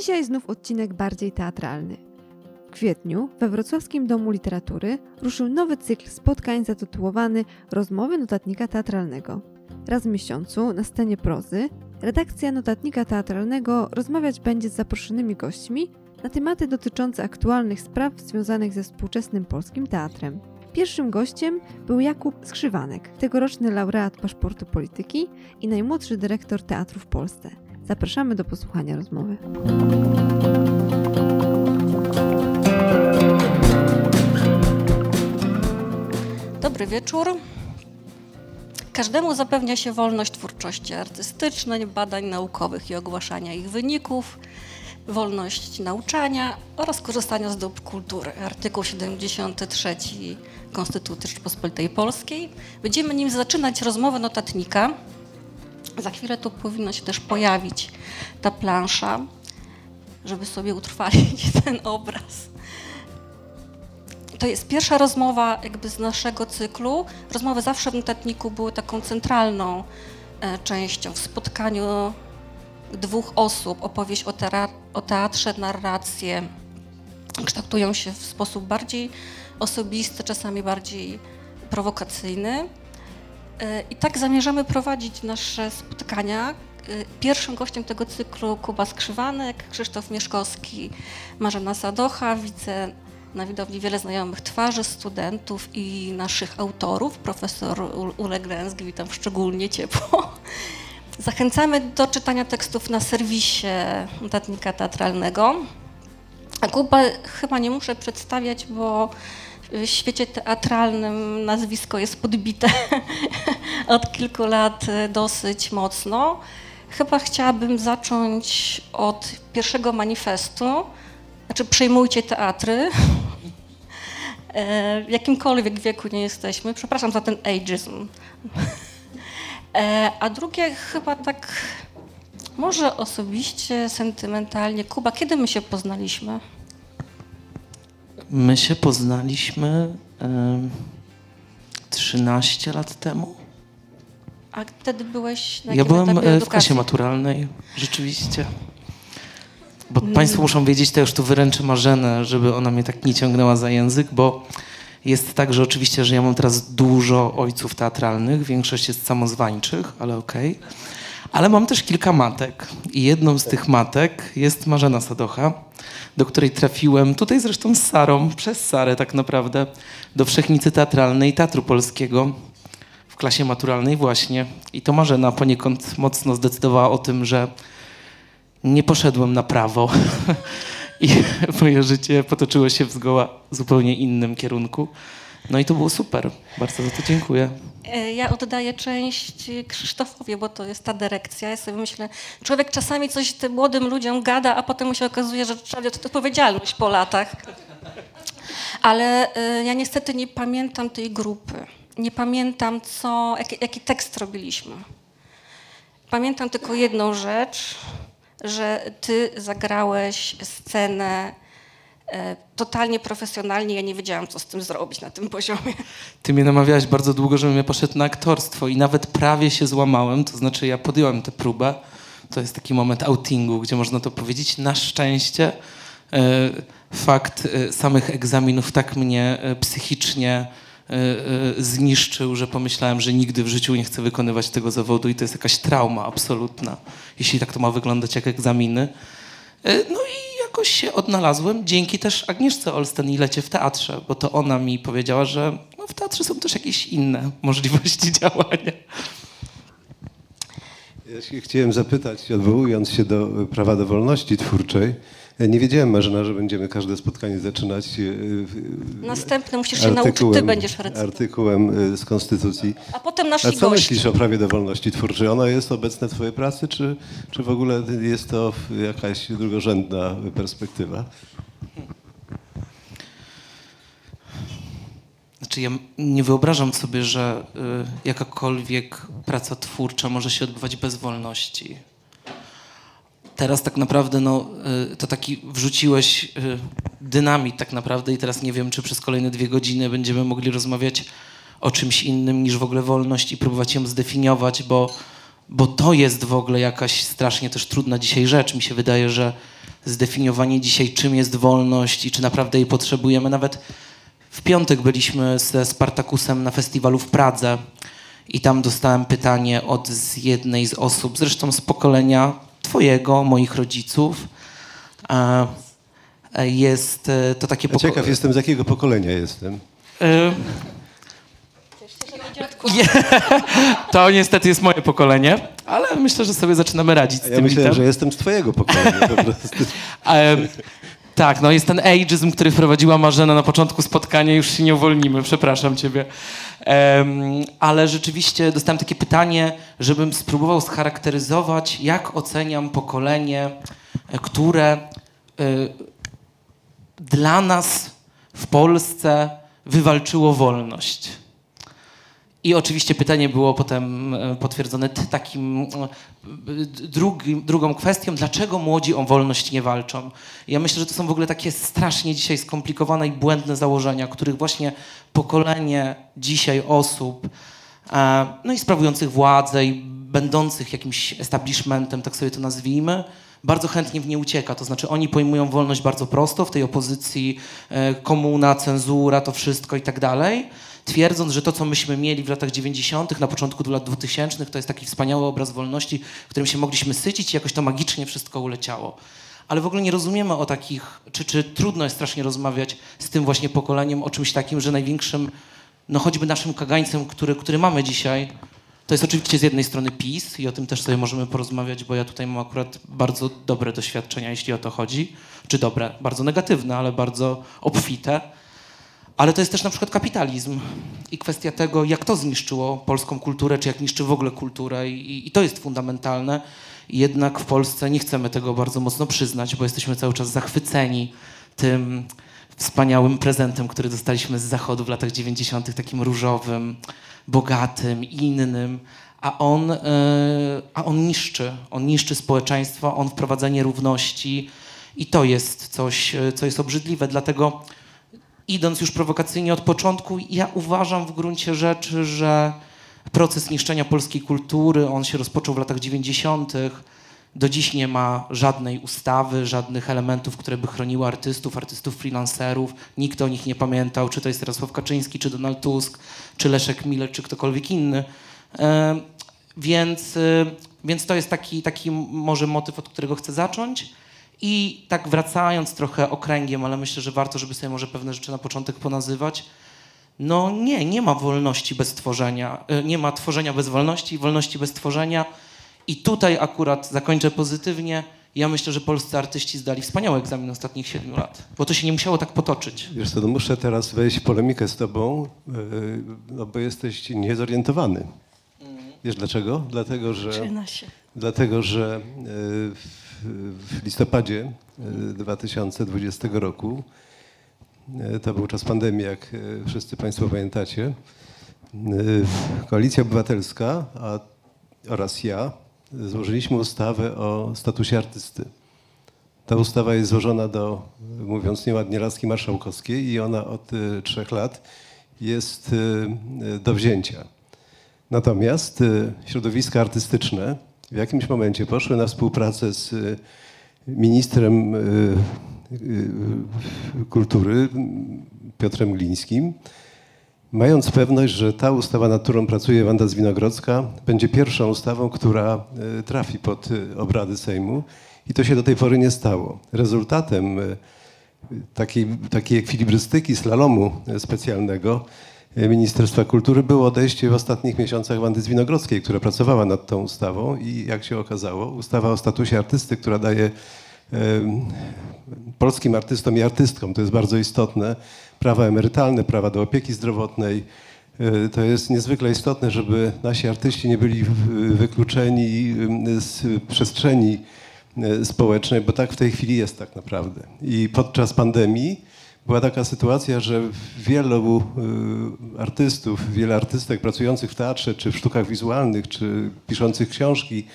Dzisiaj znów odcinek bardziej teatralny. W kwietniu we Wrocławskim Domu Literatury ruszył nowy cykl spotkań zatytułowany Rozmowy notatnika teatralnego. Raz w miesiącu na scenie prozy redakcja notatnika teatralnego rozmawiać będzie z zaproszonymi gośćmi na tematy dotyczące aktualnych spraw związanych ze współczesnym polskim teatrem. Pierwszym gościem był Jakub Skrzywanek, tegoroczny laureat paszportu polityki i najmłodszy dyrektor teatru w Polsce. Zapraszamy do posłuchania rozmowy. Dobry wieczór. Każdemu zapewnia się wolność twórczości artystycznej, badań naukowych i ogłaszania ich wyników, wolność nauczania oraz korzystania z dóbr kultury. Artykuł 73 Konstytucji Rzeczypospolitej Polskiej. Będziemy nim zaczynać rozmowę notatnika. Za chwilę tu powinna się też pojawić ta plansza, żeby sobie utrwalić ten obraz. To jest pierwsza rozmowa jakby z naszego cyklu. Rozmowy zawsze w notatniku były taką centralną e, częścią w spotkaniu dwóch osób. Opowieść o, o teatrze, narracje kształtują się w sposób bardziej osobisty, czasami bardziej prowokacyjny. E, I tak zamierzamy prowadzić nasze spotkania. E, pierwszym gościem tego cyklu Kuba Skrzywanek, Krzysztof Mieszkowski, Marzena Sadocha. Widzę na widowni wiele znajomych twarzy, studentów i naszych autorów. Profesor Ule Gręski, witam szczególnie ciepło. Zachęcamy do czytania tekstów na serwisie notatnika teatralnego. A Kuba chyba nie muszę przedstawiać, bo w świecie teatralnym nazwisko jest podbite od kilku lat dosyć mocno. Chyba chciałabym zacząć od pierwszego manifestu, znaczy przejmujcie teatry, e, w jakimkolwiek wieku nie jesteśmy. Przepraszam za ten ageism. E, a drugie chyba tak, może osobiście, sentymentalnie. Kuba, kiedy my się poznaliśmy? My się poznaliśmy y, 13 lat temu. A wtedy byłeś na Ja byłem e, w klasie maturalnej, rzeczywiście. Bo mm. Państwo muszą wiedzieć, to już tu wyręczę Marzenę, żeby ona mnie tak nie ciągnęła za język, bo jest tak, że oczywiście, że ja mam teraz dużo ojców teatralnych, większość jest samozwańczych, ale okej. Ale mam też kilka matek i jedną z tych matek jest Marzena Sadocha, do której trafiłem tutaj zresztą z Sarą, przez Sarę tak naprawdę, do Wszechnicy Teatralnej Teatru Polskiego w klasie maturalnej właśnie. I to Marzena poniekąd mocno zdecydowała o tym, że nie poszedłem na prawo i moje życie potoczyło się w zgoła zupełnie innym kierunku. No i to było super. Bardzo za to dziękuję. E, ja oddaję część Krzysztofowi, bo to jest ta dyrekcja. Ja sobie myślę, człowiek czasami coś tym młodym ludziom gada, a potem mu się okazuje, że trzeba wziąć odpowiedzialność po latach. Ale e, ja niestety nie pamiętam tej grupy. Nie pamiętam, co, jaki, jaki tekst robiliśmy. Pamiętam tylko jedną rzecz, że ty zagrałeś scenę totalnie profesjonalnie. Ja nie wiedziałam, co z tym zrobić na tym poziomie. Ty mnie namawiałaś bardzo długo, żebym ja poszedł na aktorstwo i nawet prawie się złamałem, to znaczy ja podjąłem tę próbę. To jest taki moment outingu, gdzie można to powiedzieć. Na szczęście e, fakt e, samych egzaminów tak mnie psychicznie E, e, zniszczył, że pomyślałem, że nigdy w życiu nie chcę wykonywać tego zawodu i to jest jakaś trauma absolutna, jeśli tak to ma wyglądać jak egzaminy. E, no i jakoś się odnalazłem dzięki też Agnieszce Olsten i lecie w teatrze, bo to ona mi powiedziała, że no w teatrze są też jakieś inne możliwości działania. Ja się chciałem zapytać, odwołując się do prawa do wolności twórczej, nie wiedziałem, Marzena, że będziemy każde spotkanie zaczynać. E, Następne musisz się nauczyć, ty będziesz recytował. Artykułem e, z Konstytucji. A potem nasi A co gości. myślisz o prawie do wolności twórczej? Ono jest obecne w twojej pracy, czy, czy w ogóle jest to jakaś drugorzędna perspektywa? Znaczy ja nie wyobrażam sobie, że y, jakakolwiek praca twórcza może się odbywać bez wolności teraz tak naprawdę no, y, to taki wrzuciłeś y, dynamit tak naprawdę i teraz nie wiem, czy przez kolejne dwie godziny będziemy mogli rozmawiać o czymś innym niż w ogóle wolność i próbować ją zdefiniować, bo, bo to jest w ogóle jakaś strasznie też trudna dzisiaj rzecz. Mi się wydaje, że zdefiniowanie dzisiaj, czym jest wolność i czy naprawdę jej potrzebujemy. Nawet w piątek byliśmy ze Spartakusem na festiwalu w Pradze i tam dostałem pytanie od jednej z osób, zresztą z pokolenia twojego, moich rodziców. E, Jest e, to takie Ja ciekaw jestem, z jakiego pokolenia jestem. E, to niestety jest moje pokolenie, ale myślę, że sobie zaczynamy radzić z A tym. ja myślałem, że jestem z twojego pokolenia po prostu. Tak, no jest ten ageism, który wprowadziła Marzena na początku spotkania, już się nie uwolnimy, przepraszam ciebie. Ale rzeczywiście dostałem takie pytanie, żebym spróbował scharakteryzować, jak oceniam pokolenie, e, które e, dla nas w Polsce wywalczyło wolność. I oczywiście pytanie było potem e, potwierdzone takim e, drugim, drugą kwestią, dlaczego młodzi o wolność nie walczą. Ja myślę, że to są w ogóle takie strasznie dzisiaj skomplikowane i błędne założenia, których właśnie pokolenie dzisiaj osób, e, no i sprawujących władzę i będących jakimś establishmentem, tak sobie to nazwijmy, bardzo chętnie w nie ucieka. To znaczy oni pojmują wolność bardzo prosto, w tej opozycji komuna, cenzura, to wszystko i tak dalej, twierdząc, że to, co myśmy mieli w latach 90., na początku lat 2000, to jest taki wspaniały obraz wolności, którym się mogliśmy sycić i jakoś to magicznie wszystko uleciało. Ale w ogóle nie rozumiemy o takich, czy, czy trudno jest strasznie rozmawiać z tym właśnie pokoleniem o czymś takim, że największym, no choćby naszym kagańcem, który, który mamy dzisiaj, to jest oczywiście z jednej strony PiS i o tym też sobie możemy porozmawiać, bo ja tutaj mam akurat bardzo dobre doświadczenia, jeśli o to chodzi. Czy dobre, bardzo negatywne, ale bardzo obfite. Ale to jest też na przykład kapitalizm i kwestia tego, jak to zniszczyło polską kulturę, czy jak niszczy w ogóle kulturę i, i to jest fundamentalne. Jednak w Polsce nie chcemy tego bardzo mocno przyznać, bo jesteśmy cały czas zachwyceni tym wspaniałym prezentem, który dostaliśmy z Zachodu w latach 90., takim różowym, bogatym, innym, a on, e, a on niszczy. On niszczy społeczeństwo, on wprowadza nierówności i to jest coś, e, co jest obrzydliwe. Dlatego idąc już prowokacyjnie od początku, ja uważam w gruncie rzeczy, że proces niszczenia polskiej kultury, on się rozpoczął w latach 90. Do dziś nie ma żadnej ustawy, żadnych elementów, które by chroniły artystów, artystów freelancerów. Nikt o nich nie pamiętał, czy to jest Jarosław Kaczyński, czy Donald Tusk, czy Leszek Miller, czy ktokolwiek inny. Więc, e, więc to jest taki, taki może motyw, od którego chcę zacząć. I tak wracając trochę okręgiem, ale myślę, że warto, żeby sobie może pewne rzeczy na początek ponazywać. No nie, nie ma wolności bez tworzenia. y, Nie ma tworzenia bez wolności i wolności bez tworzenia. I tutaj akurat zakończę pozytywnie. Ja myślę, że polscy artyści zdali wspaniały egzamin ostatnich siedmiu lat, bo to się nie musiało tak potoczyć. Wiesz co, no muszę teraz wejść w polemikę z tobą, yy, no bo jesteś niezorientowany. Wiesz dlaczego? Dlatego, że... Dlatego, że e, w, listopadzie e, 2020 roku, e, to był czas pandemii, jak e, wszyscy Państwo pamiętacie, e, Koalicja Obywatelska a, oraz ja złożyliśmy ustawę o statusie artysty. Ta ustawa jest złożona do, mówiąc nieładnie, laski marszałkowskiej i ona od e, trzech lat jest e, do wzięcia. Natomiast środowiska artystyczne w jakimś momencie poszły na współpracę z y, ministrem y, y, kultury Piotrem Glińskim, mając pewność, że ta ustawa, nad którą pracuje Wanda Zwinogrodzka, będzie pierwszą ustawą, która trafi pod obrady Sejmu i to się do tej pory nie stało. Rezultatem takiej, takiej ekwilibrystyki slalomu specjalnego e, Ministerstwa Kultury było odejście w ostatnich miesiącach Wandy Zwinogrodzkiej, która pracowała nad tą ustawą i jak się okazało, ustawa o statusie artysty, która daje polskim artystom i artystkom, to jest bardzo istotne, prawa emerytalne, prawa do opieki zdrowotnej. E, To jest niezwykle istotne, żeby nasi artyści nie byli wykluczeni z przestrzeni e, społecznej, bo tak w tej chwili jest tak naprawdę. I podczas pandemii była taka sytuacja, że wielu y, artystów, wiele artystek pracujących w teatrze, czy w sztukach wizualnych, czy piszących książki,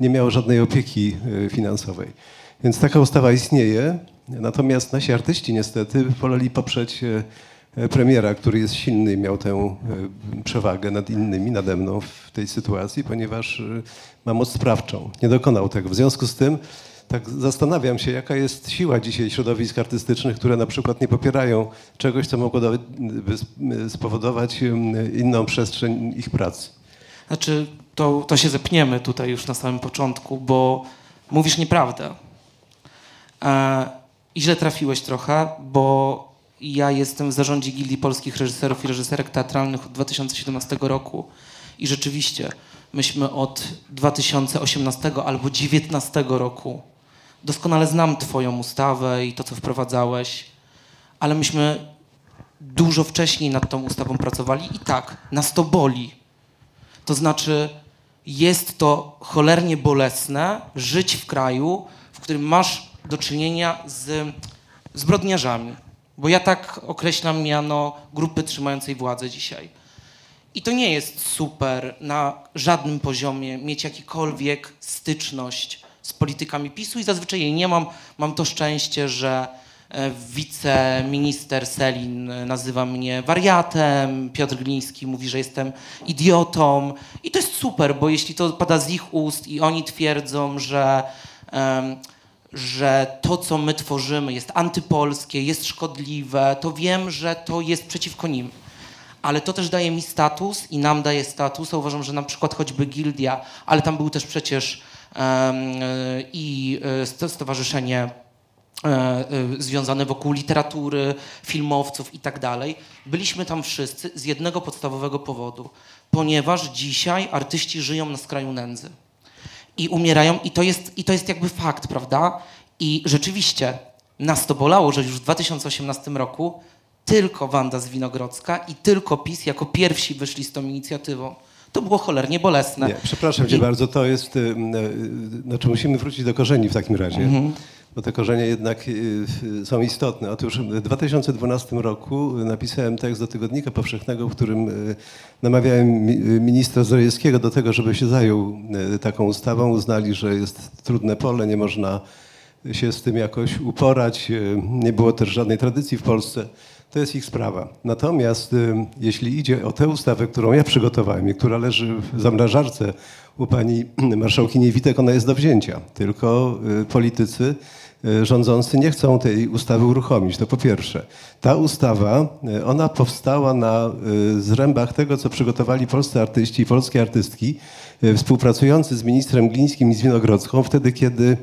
nie miało żadnej opieki y, finansowej. Więc taka ustawa istnieje, natomiast nasi artyści niestety woleli poprzeć y, premiera, który jest silny i miał tę przewagę nad innymi, nade mną w tej sytuacji, ponieważ ma moc sprawczą. Nie dokonał tego. W związku z tym tak zastanawiam się, jaka jest siła dzisiaj środowisk artystycznych, które na przykład nie popierają czegoś, co mogłoby spowodować em, inną przestrzeń ich pracy. Znaczy, to, to się zepniemy tutaj już na samym początku, bo mówisz nieprawdę. E, I źle trafiłeś trochę, bo ja jestem w zarządzie Gildii Polskich Reżyserów i Reżyserek Teatralnych od 2017 roku i rzeczywiście myśmy od 2018 albo 2019 roku doskonale znam Twoją ustawę i to, co wprowadzałeś, ale myśmy dużo wcześniej nad tą ustawą pracowali i tak, nas to boli. To znaczy, jest to cholernie bolesne żyć w kraju, w którym masz do czynienia z zbrodniarzami. Bo ja tak określam miano grupy trzymającej władzę dzisiaj. I to nie jest super na żadnym poziomie mieć jakikolwiek styczność z politykami PiSu i zazwyczaj jej nie mam. Mam to szczęście, że e, wiceminister Selin e, nazywa mnie wariatem, Piotr Gliński mówi, że jestem idiotą i to jest super, bo jeśli to pada z ich ust i oni twierdzą, że, że to, co my tworzymy jest antypolskie, jest szkodliwe, to wiem, że to jest przeciwko nim ale to też daje mi status i nam daje status. Uważam, że na przykład choćby Gildia, ale tam był też przecież i e, sto- stowarzyszenie e, e, związane wokół literatury, filmowców i tak dalej. Byliśmy tam wszyscy z jednego podstawowego powodu, ponieważ dzisiaj artyści żyją na skraju nędzy i umierają i to jest, i to jest jakby fakt, prawda? I rzeczywiście nas to bolało, że już w 2018 roku tylko Wanda Zwinogrodzka i tylko PiS jako pierwsi wyszli z tą inicjatywą. To było cholernie bolesne. Nie, przepraszam cię I- bardzo, to jest, y, y, znaczy musimy wrócić do korzeni w takim razie, Mhm. bo te korzenie jednak y, są istotne. Otóż w 2012 roku napisałem tekst do Tygodnika Powszechnego, w którym namawiałem mi- ministra Zdrojewskiego do tego, żeby się zajął taką ustawą. Uznali, że jest trudne pole, nie można się z tym jakoś uporać. Nie było też żadnej tradycji w Polsce. To jest ich sprawa. Natomiast y, jeśli idzie o tę ustawę, którą ja przygotowałem i która leży w zamrażarce u pani marszałkini Witek, ona jest do wzięcia. Tylko y, politycy y, rządzący nie chcą tej ustawy uruchomić. To po pierwsze. Ta ustawa, ona powstała na zrębach tego, co przygotowali polscy artyści i polskie artystki, współpracujący z ministrem Glińskim i z Winogrodzką, wtedy kiedy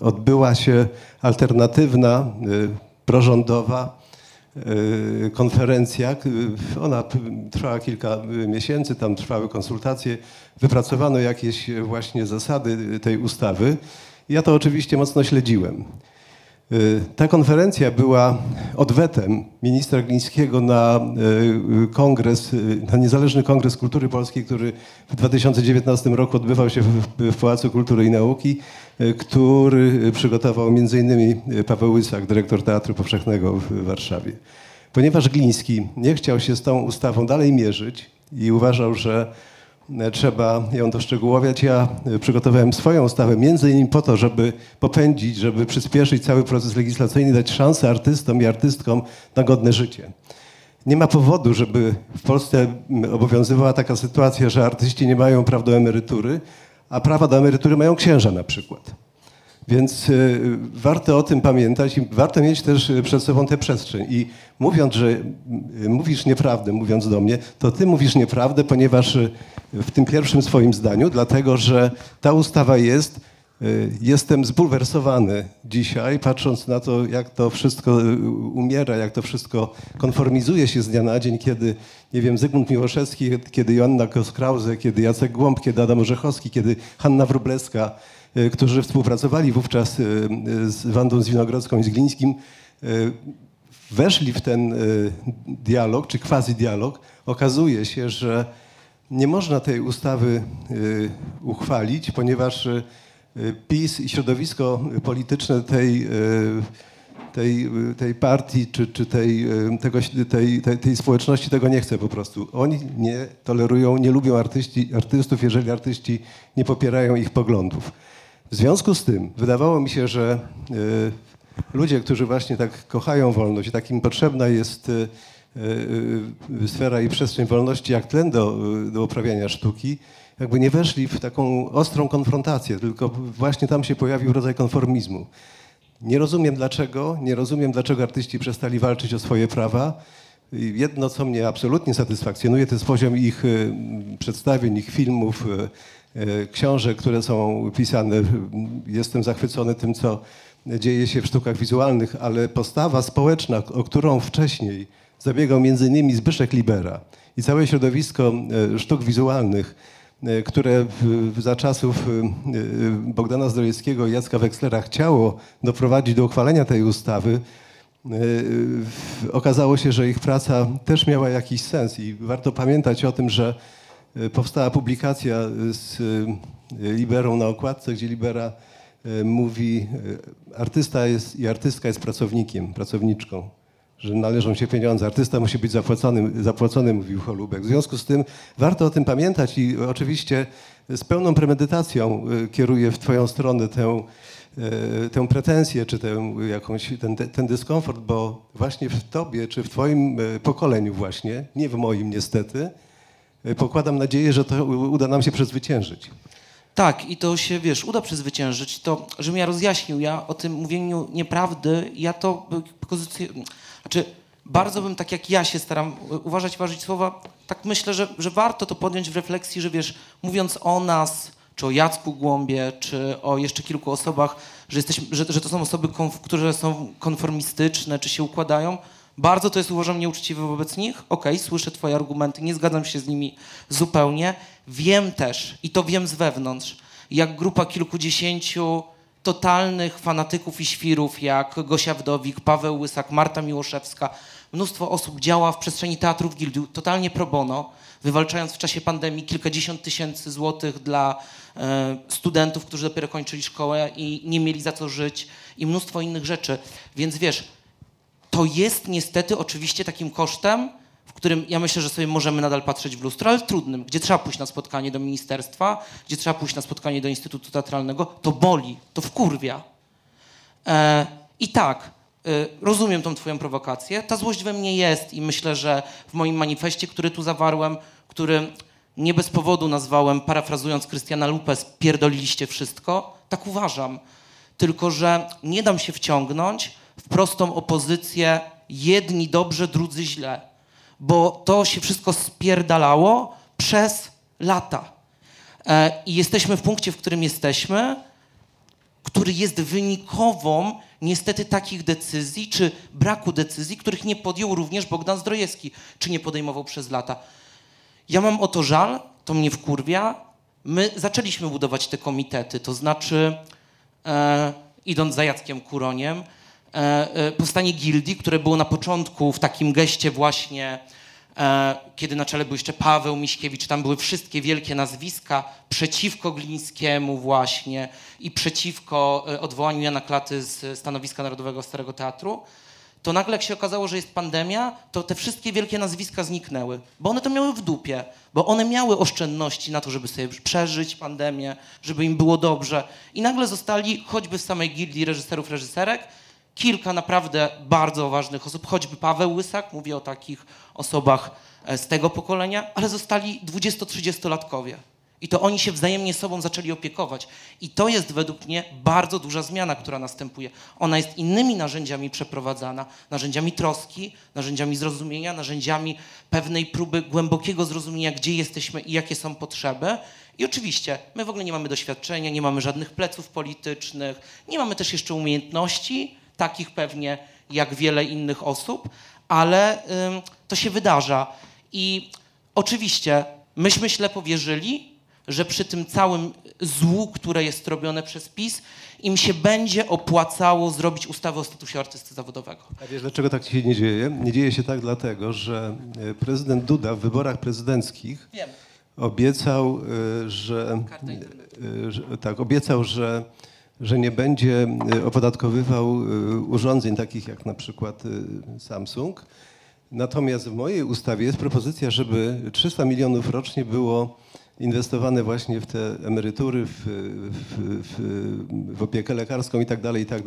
odbyła się alternatywna, prorządowa e, konferencja. K- Ona trwała kilka e, miesięcy, tam trwały konsultacje, wypracowano jakieś właśnie zasady tej ustawy. Ja to oczywiście mocno śledziłem. Y, Ta konferencja była odwetem ministra Glińskiego na y, kongres, y, na niezależny kongres kultury polskiej, który w 2019 roku odbywał się w, Pałacu Kultury i Nauki, który przygotował m.in. Paweł Łysak, dyrektor Teatru Powszechnego w Warszawie. Ponieważ Gliński nie chciał się z tą ustawą dalej mierzyć i uważał, że trzeba ją doszczegółowiać. Ja e, przygotowałem swoją ustawę między innymi po to, żeby popędzić, żeby przyspieszyć cały proces legislacyjny, dać szansę artystom i artystkom na godne życie. Nie ma powodu, żeby w Polsce obowiązywała taka sytuacja, że artyści nie mają praw do emerytury, a prawa do emerytury mają księża na przykład. Więc y, warto o tym pamiętać i warto mieć też y, przed sobą tę przestrzeń. I mówiąc, że mówisz nieprawdę, mówiąc do mnie, to ty mówisz nieprawdę, ponieważ y, w tym pierwszym swoim zdaniu, dlatego że ta ustawa jest, jestem zbulwersowany dzisiaj, patrząc na to, jak to wszystko umiera, jak to wszystko konformizuje się z dnia na dzień, kiedy, nie wiem, Zygmunt Miłoszewski, kiedy Joanna Kos-Krause, kiedy Jacek Głąb, kiedy Adam Orzechowski, kiedy Hanna Wróblewska, którzy współpracowali wówczas y, y, z Wandą Zwinogrodzką i z Glińskim, y, weszli w ten y, dialog, czy quasi-dialog, okazuje się, że nie można tej ustawy y, uchwalić, ponieważ y, PiS i środowisko polityczne tej, y, tej, y, tej partii, czy, czy tej, y, tego, tej, tej, tej społeczności tego nie chce po prostu. Oni nie tolerują, nie lubią artyści, artystów, jeżeli artyści nie popierają ich poglądów. W związku z tym wydawało mi się, że y, ludzie, którzy właśnie tak kochają wolność i takim potrzebna jest y, y, sfera i przestrzeń wolności jak tlen do, do uprawiania sztuki, jakby nie weszli w taką ostrą konfrontację, tylko właśnie tam się pojawił rodzaj konformizmu. Nie rozumiem dlaczego, nie rozumiem dlaczego artyści przestali walczyć o swoje prawa. Jedno, co mnie absolutnie satysfakcjonuje, to jest poziom ich przedstawień, ich filmów, książek, które są pisane. Jestem zachwycony tym, co dzieje się w sztukach wizualnych, ale postawa społeczna, o którą wcześniej zabiegał między innymi Zbyszek Libera i całe środowisko y, sztuk wizualnych, y, które za czasów Bogdana Zdrojewskiego i Jacka Wekslera chciało doprowadzić do uchwalenia tej ustawy, okazało się, że ich praca też miała jakiś sens i warto pamiętać o tym, że powstała publikacja z y, Liberą na okładce, gdzie Libera mówi, artysta jest i artystka jest pracownikiem, pracowniczką, że należą się pieniądze. Artysta musi być zapłacony, zapłacony mówił Holubek. W związku z tym warto o tym pamiętać i oczywiście z pełną premedytacją kieruję w twoją stronę tę, tę pretensję, czy tę jakąś, ten, ten dyskomfort, bo właśnie w tobie, czy w twoim pokoleniu właśnie, nie w moim niestety, pokładam nadzieję, że to uda nam się przezwyciężyć. Tak, i to się, wiesz, uda przezwyciężyć. To, żebym ja rozjaśnił, ja o tym mówieniu nieprawdy, ja to pozycję, znaczy bardzo bym, tak jak ja się staram uważać, ważyć słowa, tak myślę, że, że warto to podjąć w refleksji, że wiesz, mówiąc o nas, czy o Jacku Głąbie, czy o jeszcze kilku osobach, że, jesteśmy, że, że to są osoby, które są konformistyczne, czy się układają, bardzo to jest, uważam, nieuczciwe wobec nich. Okej, słyszę twoje argumenty, nie zgadzam się z nimi zupełnie. Wiem też, i to wiem z wewnątrz, jak grupa kilkudziesięciu totalnych fanatyków i świrów, jak Gosia Wdowik, Paweł Łysak, Marta Miłoszewska, mnóstwo osób działa w przestrzeni teatrów gildiu totalnie pro bono, wywalczając w czasie pandemii kilkadziesiąt tysięcy złotych dla e, studentów, którzy dopiero kończyli szkołę i nie mieli za co żyć i mnóstwo innych rzeczy. Więc wiesz, to jest niestety oczywiście takim kosztem, w którym ja myślę, że sobie możemy nadal patrzeć w lustro, ale trudnym, gdzie trzeba pójść na spotkanie do ministerstwa, gdzie trzeba pójść na spotkanie do Instytutu Teatralnego, to boli, to wkurwia. E, I tak, e, rozumiem tą twoją prowokację, ta złość we mnie jest i myślę, że w moim manifestie, który tu zawarłem, który nie bez powodu nazwałem, parafrazując Krystiana Lupes, pierdoliliście wszystko, tak uważam. Tylko, że nie dam się wciągnąć w prostą opozycję jedni dobrze, drudzy źle, bo to się wszystko spierdalało przez lata. E, I jesteśmy w punkcie, w którym jesteśmy, który jest wynikową niestety takich decyzji, czy braku decyzji, których nie podjął również Bogdan Zdrojewski, czy nie podejmował przez lata. Ja mam o to żal, to mnie wkurwia. My zaczęliśmy budować te komitety, to znaczy, e, idąc za Jackiem Kuroniem, powstanie gildii, które było na początku w takim geście właśnie, e, kiedy na czele był jeszcze Paweł Miśkiewicz, tam były wszystkie wielkie nazwiska przeciwko Glińskiemu właśnie i przeciwko e, odwołaniu Jana Klaty z stanowiska Narodowego Starego Teatru. To nagle jak się okazało, że jest pandemia, to te wszystkie wielkie nazwiska zniknęły, bo one to miały w dupie, bo one miały oszczędności na to, żeby sobie przeżyć pandemię, żeby im było dobrze. I nagle zostali choćby w samej gildii reżyserów, reżyserek kilka naprawdę bardzo ważnych osób, choćby Paweł Łysak, mówię o takich osobach e, z tego pokolenia, ale zostali 20-30-latkowie. I to oni się wzajemnie sobą zaczęli opiekować. I to jest według mnie bardzo duża zmiana, która następuje. Ona jest innymi narzędziami przeprowadzana, narzędziami troski, narzędziami zrozumienia, narzędziami pewnej próby głębokiego zrozumienia, gdzie jesteśmy i jakie są potrzeby. I oczywiście, my w ogóle nie mamy doświadczenia, nie mamy żadnych pleców politycznych, nie mamy też jeszcze umiejętności, takich pewnie jak wiele innych osób, ale ym, to się wydarza. I oczywiście myśmy ślepo wierzyli, że przy tym całym złu, które jest robione przez PiS, im się będzie opłacało zrobić ustawę o statusie artysty zawodowego. A wiesz, dlaczego tak się nie dzieje? Nie dzieje się tak dlatego, że e, prezydent Duda w wyborach prezydenckich Wiem. obiecał, e, że, e, że tak, obiecał, że, że nie będzie e, opodatkowywał e, urządzeń takich jak na przykład e, Samsung. Natomiast w mojej ustawie jest propozycja, żeby 300 milionów rocznie było inwestowane właśnie w te emerytury, w, w, w, w opiekę lekarską i tak dalej, i tak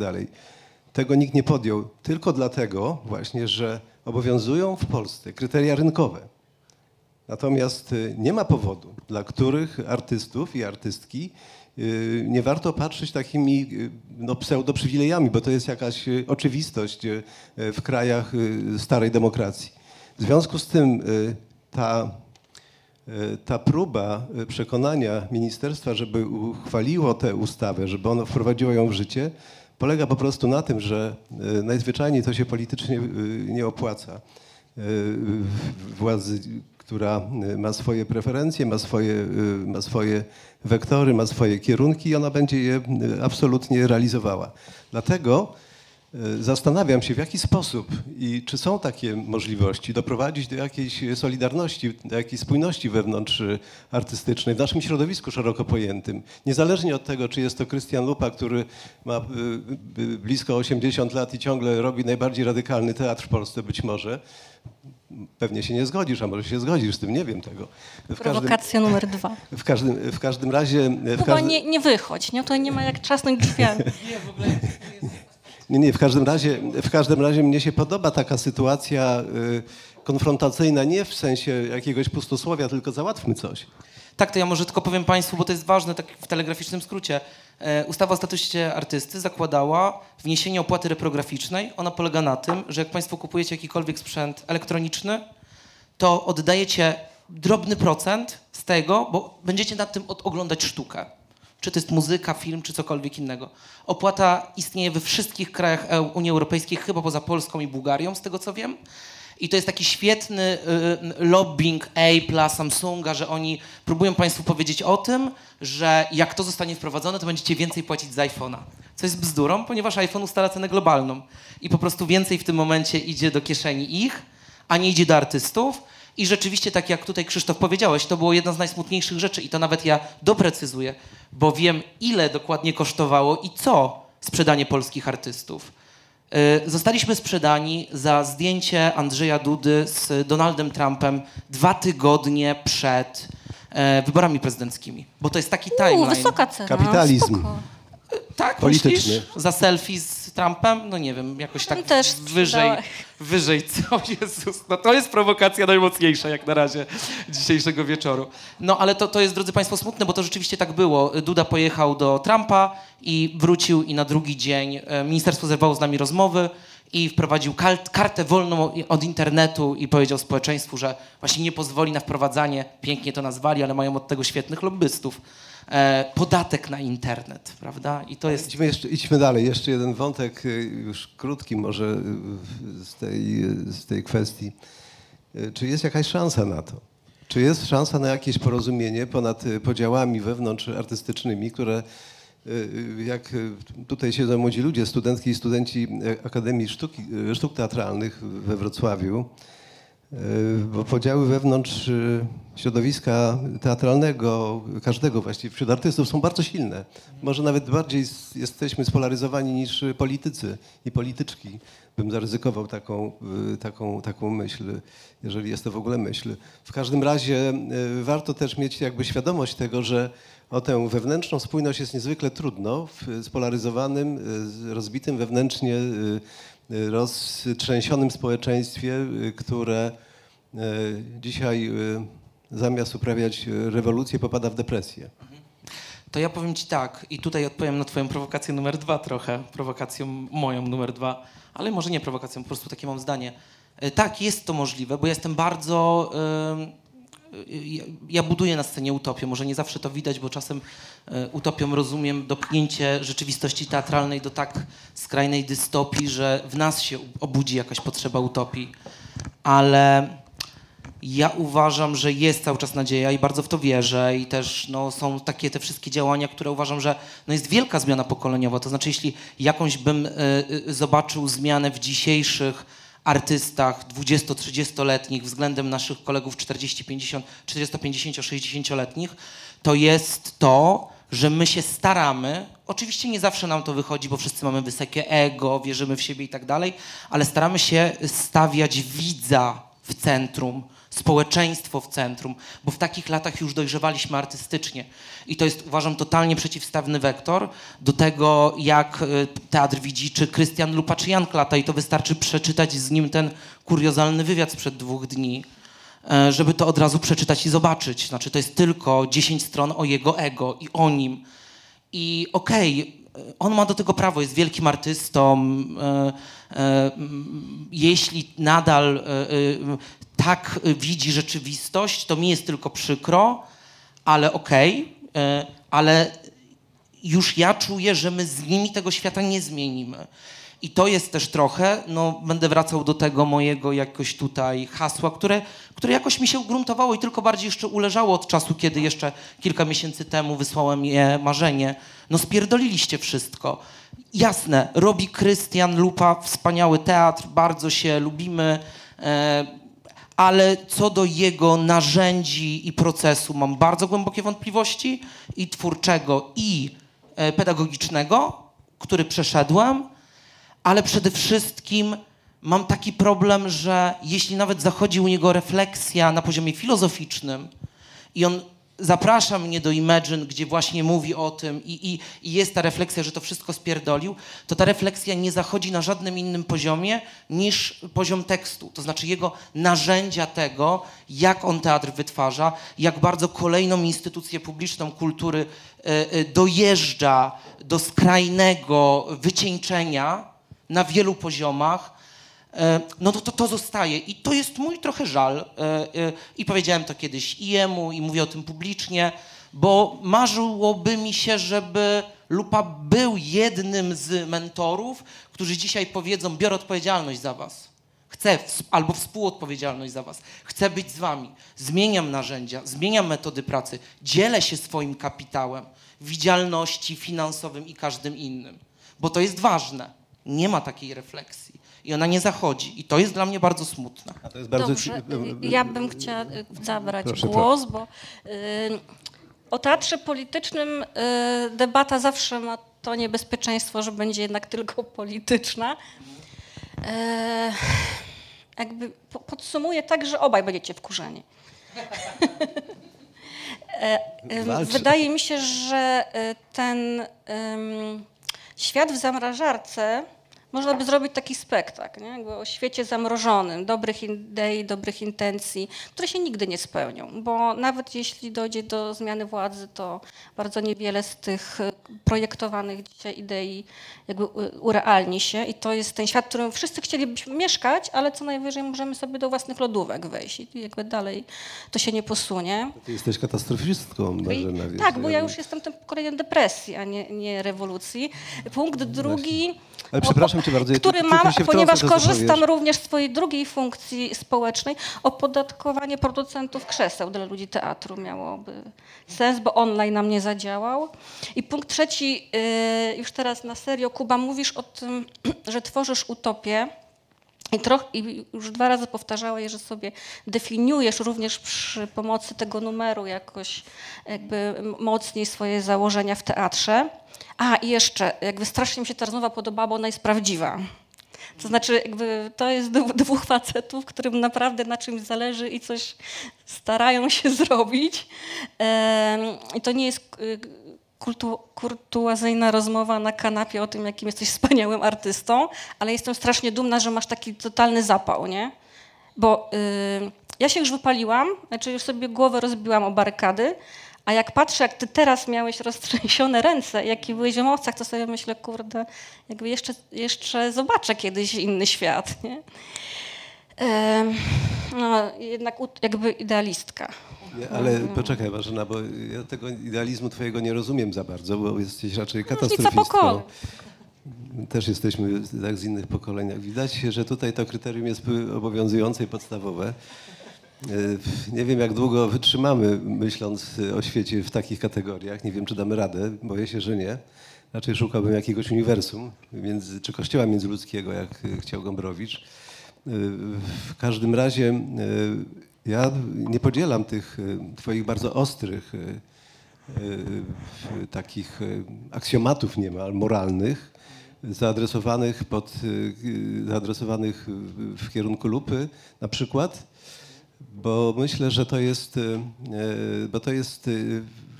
tego nikt nie podjął. Tylko dlatego właśnie, że obowiązują w Polsce kryteria rynkowe. Natomiast y, nie ma powodu, dla których artystów i artystki y, nie warto patrzeć takimi y, no, pseudoprzywilejami, bo to jest jakaś y, oczywistość y, w krajach y, starej demokracji. W związku z tym y, ta, y, ta próba y, przekonania ministerstwa, żeby uchwaliło tę ustawę, żeby ono wprowadziło ją w życie, polega po prostu na tym, że y, najzwyczajniej to się politycznie y, nie opłaca y, władzy, która y, ma swoje preferencje, ma swoje, y, ma swoje wektory, ma swoje kierunki i ona będzie je y, absolutnie realizowała. Dlatego y, zastanawiam się, w jaki sposób i czy są takie możliwości doprowadzić do jakiejś solidarności, do jakiejś spójności wewnątrz y, artystycznej, w naszym środowisku szeroko pojętym. Niezależnie od tego, czy jest to Krystian Lupa, który ma blisko 80 lat i ciągle robi najbardziej radykalny teatr w Polsce być może, Pewnie się nie zgodzisz, a może się zgodzisz z tym, nie wiem tego. W każdym, Prowokacja numer dwa. w każdym, w każdym razie... W Kuba, każdym, nie, nie wychodź, nie? Tutaj nie ma jak trzasnąć drzwiami. nie, nie, w każdym razie, w każdym razie mnie się podoba taka sytuacja y, konfrontacyjna, nie w sensie jakiegoś pustosłowia, tylko załatwmy coś. Tak, to ja może tylko powiem Państwu, bo to jest ważne, tak w telegraficznym skrócie. E, ustawa o statusie artysty zakładała wniesienie opłaty reprograficznej. Ona polega na tym, że jak Państwo kupujecie jakikolwiek sprzęt elektroniczny, to oddajecie drobny procent z tego, bo będziecie nad tym oglądać sztukę. Czy to jest muzyka, film, czy cokolwiek innego. Opłata istnieje we wszystkich krajach EU Unii Europejskiej, chyba poza Polską i Bułgarią, z tego co wiem. I to jest taki świetny y, lobbying Apple'a, Samsunga, że oni próbują Państwu powiedzieć o tym, że jak to zostanie wprowadzone, to będziecie więcej płacić za iPhone'a. Co jest bzdurą, ponieważ iPhone ustala cenę globalną. I po prostu więcej w tym momencie idzie do kieszeni ich, a nie idzie do artystów. I rzeczywiście, tak jak tutaj Krzysztof powiedziałeś, to było jedna z najsmutniejszych rzeczy i to nawet ja doprecyzuję, bo wiem, ile dokładnie kosztowało i co sprzedanie polskich artystów. Y, Zostaliśmy sprzedani za zdjęcie Andrzeja Dudy z Donaldem Trumpem dwa tygodnie przed e, wyborami prezydenckimi. Bo to jest taki Uuu, timeline. wysoka cena. Kapitalizm. Spoko. Tak, Polityczny. myślisz? Za selfie z Trumpem? No nie wiem, jakoś tak też wyżej, wyżej, co Jezus, no to jest prowokacja najmocniejsza jak na razie dzisiejszego wieczoru. No ale to, to jest, drodzy Państwo, smutne, bo to rzeczywiście tak było. Duda pojechał do Trumpa i wrócił i na drugi dzień e, ministerstwo zerwało z nami rozmowy i wprowadził kartę wolną od internetu i powiedział społeczeństwu, że właśnie nie pozwoli na wprowadzanie, pięknie to nazwali, ale mają od tego świetnych lobbystów, podatek na internet, prawda? I to jest... Idźmy, jeszcze, idźmy dalej. Jeszcze jeden wątek, y, już krótki może y, z tej, z tej kwestii. Czy jest jakaś szansa na to? Czy jest szansa na jakieś porozumienie ponad podziałami wewnątrz artystycznymi, które jak tutaj siedzą młodzi ludzie, studentki i studenci Akademii Sztuki, Sztuk Teatralnych we Wrocławiu, bo podziały wewnątrz y, środowiska teatralnego, każdego właściwie, wśród artystów są bardzo silne. Może nawet bardziej jesteśmy spolaryzowani niż politycy i polityczki. Bym zaryzykował taką, y, taką, taką myśl, jeżeli jest to w ogóle myśl. W każdym razie warto też mieć jakby świadomość tego, że o tę wewnętrzną spójność jest niezwykle trudno w spolaryzowanym, rozbitym wewnętrznie, roztrzęsionym społeczeństwie, y, które y, dzisiaj y, zamiast uprawiać y, rewolucję popada w depresję. To ja powiem ci tak, i tutaj odpowiem na twoją prowokację numer dwa trochę, prowokacją moją numer dwa, ale może nie prowokacją, po prostu takie mam zdanie. Tak, jest to możliwe, bo jestem bardzo... em, y, ja, ja buduję na scenie utopię, może nie zawsze to widać, bo czasem e, utopią rozumiem dopchnięcie rzeczywistości teatralnej do tak skrajnej dystopii, że w nas się obudzi jakaś potrzeba utopii, ale ja uważam, że jest cały czas nadzieja i bardzo w to wierzę i też no, są takie te wszystkie działania, które uważam, że no, jest wielka zmiana pokoleniowa. To znaczy, jeśli jakąś bym y, y, zobaczył zmianę w dzisiejszych artystach 20-30-letnich względem naszych kolegów 40-50, 40-50-60-letnich, to jest to, że my się staramy, oczywiście nie zawsze nam to wychodzi, bo wszyscy mamy wysokie ego, wierzymy w siebie i tak dalej, ale staramy się stawiać widza w centrum, społeczeństwo w centrum, bo w takich latach już dojrzewaliśmy artystycznie. I to jest, uważam, totalnie przeciwstawny wektor do tego, jak y, teatr widzi, czy Krystian Lupa, czy Jan Klata. I to wystarczy przeczytać z nim ten kuriozalny wywiad sprzed dwóch dni, e, żeby to od razu przeczytać i zobaczyć. Znaczy, to jest tylko 10 stron o jego ego i o nim. I okej, on ma do tego prawo, jest wielkim artystą. E, m, jeśli nadal tak widzi rzeczywistość, to mi jest tylko przykro, ale okej, e, ale już ja czuję, że my z nimi tego świata nie zmienimy. I to jest też trochę, no będę wracał do tego mojego jakoś tutaj hasła, które, które jakoś mi się ugruntowało i tylko bardziej jeszcze uleżało od czasu, kiedy jeszcze kilka miesięcy temu wysłałem je marzenie. No spierdoliliście wszystko. Jasne, robi Krystian Lupa wspaniały teatr, bardzo się lubimy, e, ale co do jego narzędzi i procesu mam bardzo głębokie wątpliwości i twórczego, i e, pedagogicznego, który przeszedłem, ale przede wszystkim mam taki problem, że jeśli nawet zachodzi u niego refleksja na poziomie filozoficznym i on zaprasza mnie do Imagine, gdzie właśnie mówi o tym i, i, i jest ta refleksja, że to wszystko spierdolił, to ta refleksja nie zachodzi na żadnym innym poziomie niż poziom tekstu. To znaczy jego narzędzia tego, jak on teatr wytwarza, jak bardzo kolejną instytucję publiczną kultury e, e, dojeżdża do skrajnego wycieńczenia na wielu poziomach, e, no to, to to zostaje. I to jest mój trochę żal. E, e, I powiedziałem to kiedyś i jemu, i mówię o tym publicznie, bo marzyłoby mi się, żeby Lupa był jednym z mentorów, którzy dzisiaj powiedzą, biorę odpowiedzialność za was. Chcę albo współodpowiedzialność za was. Chcę być z wami. Zmieniam narzędzia, zmieniam metody pracy, dzielę się swoim kapitałem, widzialności finansowym i każdym innym. Bo to jest ważne. Nie ma takiej refleksji. I ona nie zachodzi. I to jest dla mnie bardzo smutne. A to jest bardzo Dobrze, ci- ja bym chciała y, zabrać Proszę, głos, bo y, o teatrze politycznym y, debata zawsze ma to niebezpieczeństwo, że będzie jednak tylko polityczna. Jakby po, podsumuję tak, że obaj będziecie wkurzeni. Wydaje mi się, że y, ten świat w zamrażarce można by zrobić taki spektakl, nie? Jakby o świecie zamrożonym, dobrych idei, dobrych intencji, które się nigdy nie spełnią, bo nawet jeśli dojdzie do zmiany władzy, to bardzo niewiele z tych y, projektowanych dzisiaj idei jakby urealni się i to jest ten świat, w którym wszyscy chcielibyśmy mieszkać, ale co najwyżej możemy sobie do własnych lodówek wejść i jakby dalej to się nie posunie. Ty jesteś katastrofistką, Marzena. wiesz, Tak, bo ja już jestem tym pokoleniem depresji, a nie, nie rewolucji. Punkt drugi. Ale przepraszam cię bardzo, Który mam, ponieważ korzystam również z swojej drugiej funkcji społecznej, opodatkowanie producentów krzeseł dla ludzi teatru miałoby sens, bo online nam nie zadziałał. I punkt trzeci, yy, już teraz na serio, Kuba, mówisz o tym, że tworzysz utopię. I, troch, I już dwa razy powtarzałeś, że sobie definiujesz również przy pomocy tego numeru jakoś jakby mocniej swoje założenia w teatrze. A i jeszcze, jakby strasznie mi się ta rozmowa podobała, bo ona jest prawdziwa. To znaczy, jakby to jest dwóch facetów, którym naprawdę na czymś zależy i coś starają się zrobić. I to nie jest kultu, kurtuazyjna rozmowa na kanapie o tym, jakim jesteś wspaniałym artystą, ale jestem strasznie dumna, że masz taki totalny zapał, nie? Bo y, ja się już wypaliłam, znaczy już sobie głowę rozbiłam o barykady, a jak patrzę, jak ty teraz miałeś roztrzęsione ręce, jaki byłeś w emocjach, to sobie myślę, kurde, jakby jeszcze, jeszcze zobaczę kiedyś inny świat, nie? No, jednak jakby idealistka. Nie, ale poczekaj Marzena, bo ja tego idealizmu twojego nie rozumiem za bardzo, bo jesteś raczej katastrofistką. Też jesteśmy tak z innych pokoleń. Widać, że tutaj to kryterium jest obowiązujące i podstawowe. Y, Nie wiem, jak długo wytrzymamy, myśląc o świecie w takich kategoriach. Nie wiem, czy damy radę. Boję się, że nie. Raczej szukałbym jakiegoś uniwersum, między, czy kościoła międzyludzkiego, jak chciał Gombrowicz. Y, W każdym razie y, ja nie podzielam tych y, twoich bardzo ostrych, y, y, takich aksjomatów niemal moralnych, zaadresowanych, pod, zaadresowanych w kierunku lupy na przykład, bo myślę, że to jest, bo to jest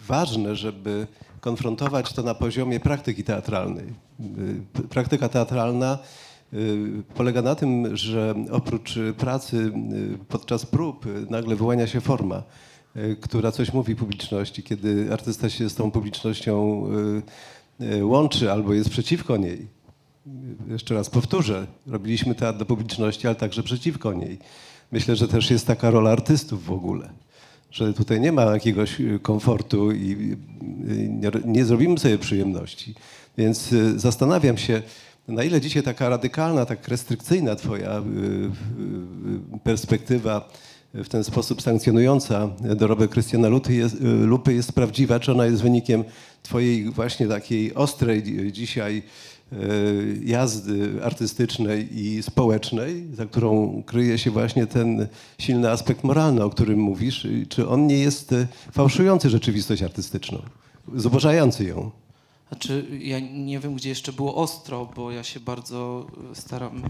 ważne, żeby konfrontować to na poziomie praktyki teatralnej. Praktyka teatralna polega na tym, że oprócz y, pracy y, podczas prób y, nagle wyłania się forma, y, która coś mówi publiczności. Kiedy artysta się z tą publicznością y, y, łączy albo jest przeciwko niej, jeszcze raz powtórzę, robiliśmy teatr dla publiczności, ale także przeciwko niej. Myślę, że też jest taka rola artystów w ogóle, że tutaj nie ma jakiegoś y, komfortu i y, nie, zrobimy sobie przyjemności. Więc y, zastanawiam się, na ile dzisiaj taka radykalna, tak restrykcyjna twoja y, y, perspektywa w ten sposób sankcjonująca dorobek Krystiana Luty jest, y, Lupy jest prawdziwa, czy ona jest wynikiem twojej właśnie takiej ostrej dzi- dzisiaj y, jazdy artystycznej i społecznej, za którą kryje się właśnie ten silny aspekt moralny, o którym mówisz, czy on nie jest y, fałszujący rzeczywistość artystyczną, zubożający ją? Znaczy, ja nie wiem, gdzie jeszcze było ostro, bo ja się bardzo y, staram.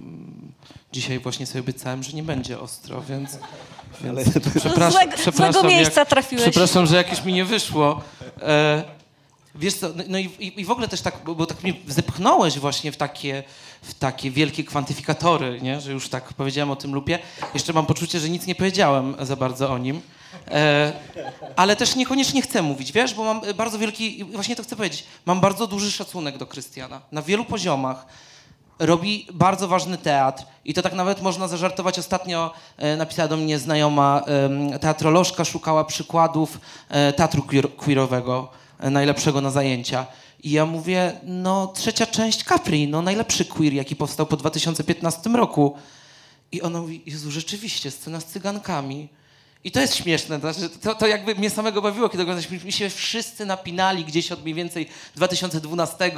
Dzisiaj właśnie sobie obiecałem, że nie będzie ostro, więc. Ale więc to- przepraszam, Złego- przepraszam, złego miejsca trafiłeś. Przepraszam, że jakieś mi nie wyszło. E, wiesz co, no, no i, i, i w ogóle też tak, bo, bo tak mnie zepchnąłeś właśnie w takie, w takie wielkie kwantyfikatory, nie? że już tak powiedziałem o tym lupie. Jeszcze mam poczucie, że nic nie powiedziałem za bardzo o nim. E, ale też niekoniecznie chcę mówić, wiesz, bo mam bardzo wielki, właśnie to chcę powiedzieć, mam bardzo duży szacunek do Krystiana na wielu poziomach. Robi bardzo ważny teatr i to tak nawet można zażartować. Ostatnio e, napisała do mnie znajoma teatrolożka, szukała przykładów e, teatru queer, queerowego, najlepszego na zajęcia. I ja mówię, no trzecia część Capri, no najlepszy queer, jaki powstał po 2015 roku. I ona mówi, Jezu, rzeczywiście, scena z cygankami. I to jest śmieszne, to, znaczy, to, to jakby mnie samego bawiło, kiedy oglądaliśmy, mi się wszyscy napinali gdzieś od mniej więcej 2012,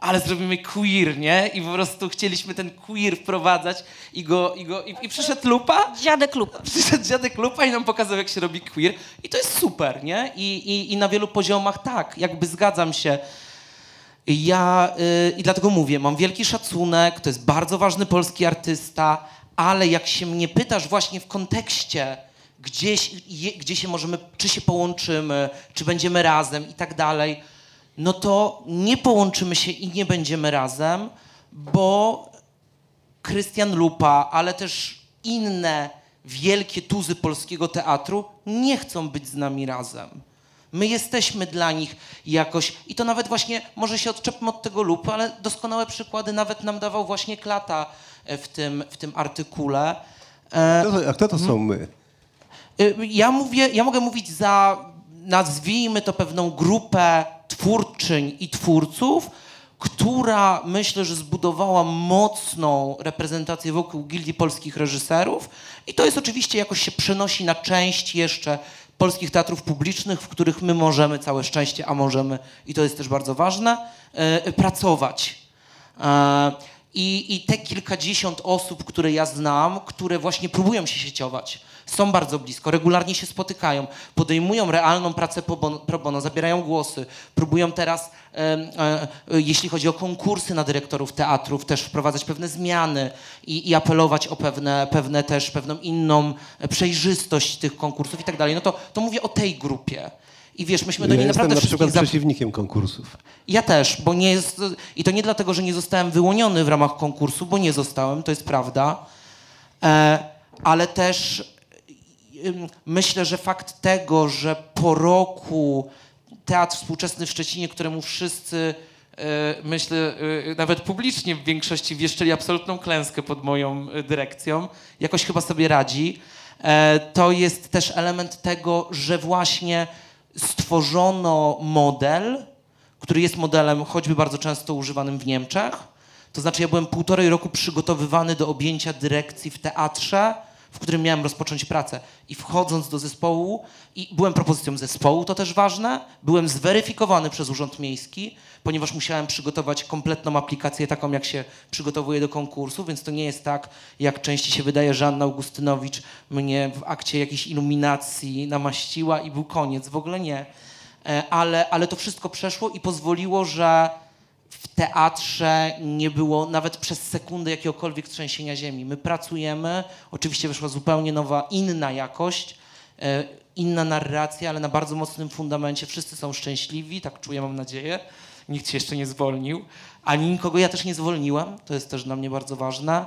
ale zrobimy queer, nie? I po prostu chcieliśmy ten queer wprowadzać i go, i go, i, i przyszedł Lupa, Dziadek Lupa. przyszedł dziadek Lupa i nam pokazał, jak się robi queer. I to jest super, nie? I, i, i na wielu poziomach tak, jakby zgadzam się. Ja y, i dlatego mówię, mam wielki szacunek, to jest bardzo ważny polski artysta, ale jak się mnie pytasz właśnie w kontekście, gdzieś, je, gdzie się możemy, czy się połączymy, czy będziemy razem i tak dalej, no to nie połączymy się i nie będziemy razem, bo Krystian Lupa, ale też inne wielkie tuzy polskiego teatru nie chcą być z nami razem. My jesteśmy dla nich jakoś, i to nawet właśnie, może się odczepmy od tego lupy, ale doskonałe przykłady nawet nam dawał właśnie Klata w tym, w tym artykule. E, Kto to, a kto to są my? Y, Ja mówię, ja mogę mówić za, nazwijmy to pewną grupę twórczyń i twórców, która myślę, że zbudowała mocną reprezentację wokół Gildii Polskich Reżyserów i to jest oczywiście jakoś się przenosi na część jeszcze polskich teatrów publicznych, w których my możemy, całe szczęście, a możemy, i to jest też bardzo ważne, y, pracować. E, I, I te kilkadziesiąt osób, które ja znam, które właśnie próbują się sieciować, są bardzo blisko, regularnie się spotykają, podejmują realną pracę pro bono, zabierają głosy, próbują teraz, e, e, e, jeśli chodzi o konkursy na dyrektorów teatrów, też wprowadzać pewne zmiany i, i apelować o pewne, pewne też, pewną inną przejrzystość tych konkursów i tak dalej. No to, to mówię o tej grupie. I wiesz, myśmy do Ja niej jestem naprawdę na przykład przeciwnikiem konkursów. ja też, bo nie jest. I to nie dlatego, że nie zostałem wyłoniony w ramach konkursu, bo nie zostałem, to jest prawda. E, ale też myślę, że fakt tego, że po roku teatr współczesny w Szczecinie, któremu wszyscy. e, Myślę, e, nawet publicznie w większości wieszczyli absolutną klęskę pod moją e, dyrekcją, jakoś chyba sobie radzi. To jest też element tego, że właśnie stworzono model, który jest modelem choćby bardzo często używanym w Niemczech. To znaczy, ja byłem półtorej roku przygotowywany do objęcia dyrekcji w teatrze, w którym miałem rozpocząć pracę. I wchodząc do zespołu, i byłem propozycją zespołu, to też ważne, byłem zweryfikowany przez Urząd Miejski, ponieważ musiałem przygotować kompletną aplikację, taką jak się przygotowuje do konkursu, więc to nie jest tak, jak częściej się wydaje, że Anna Augustynowicz mnie w akcie jakiejś iluminacji namaściła i był koniec. W ogóle nie. E, ale, ale to wszystko przeszło i pozwoliło, że w teatrze nie było nawet przez sekundę jakiegokolwiek trzęsienia ziemi. My pracujemy, oczywiście wyszła zupełnie nowa, inna jakość, e, inna narracja, ale na bardzo mocnym fundamencie. Wszyscy są szczęśliwi, tak czuję, mam nadzieję. Nikt się jeszcze nie zwolnił, ani nikogo ja też nie zwolniłem, to jest też dla mnie bardzo ważne.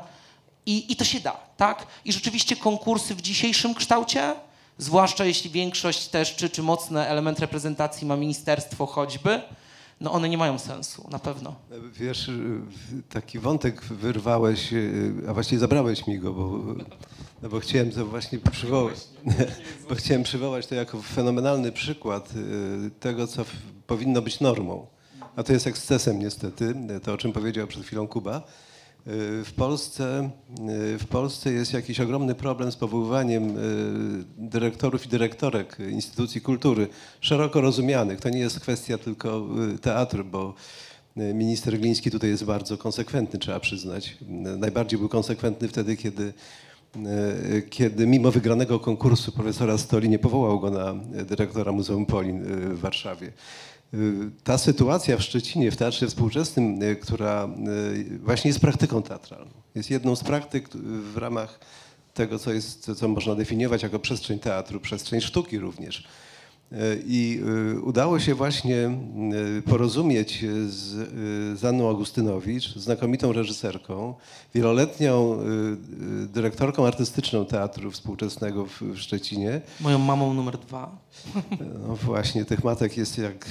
I, I to się da, tak? I rzeczywiście konkursy w dzisiejszym kształcie, zwłaszcza jeśli większość też, czy, czy mocny element reprezentacji ma ministerstwo choćby, no one nie mają sensu, na pewno. Wiesz, taki wątek wyrwałeś, a właściwie zabrałeś mi go, bo, no bo chciałem to właśnie przywołać, bo chciałem przywołać to jako fenomenalny przykład y, tego, co powinno być normą. A to jest ekscesem niestety, to o czym powiedział przed chwilą Kuba. W Polsce, w Polsce jest jakiś ogromny problem z powoływaniem e, dyrektorów i dyrektorek instytucji kultury, szeroko rozumianych. To nie jest kwestia tylko teatru, bo minister Gliński tutaj jest bardzo konsekwentny, trzeba przyznać. Najbardziej był konsekwentny wtedy, kiedy, kiedy mimo wygranego konkursu profesora Stoli nie powołał go na dyrektora Muzeum Polin w Warszawie. Ta sytuacja w Szczecinie, w Teatrze Współczesnym, e, która e, właśnie jest praktyką teatralną, jest jedną z praktyk w ramach tego, co, jest, co można definiować jako przestrzeń teatru, przestrzeń sztuki również. E, I udało się właśnie porozumieć z, z Anną Augustynowicz, znakomitą reżyserką, wieloletnią dyrektorką artystyczną Teatru Współczesnego w Szczecinie. Moją mamą numer dwa. No właśnie, tych matek jest jak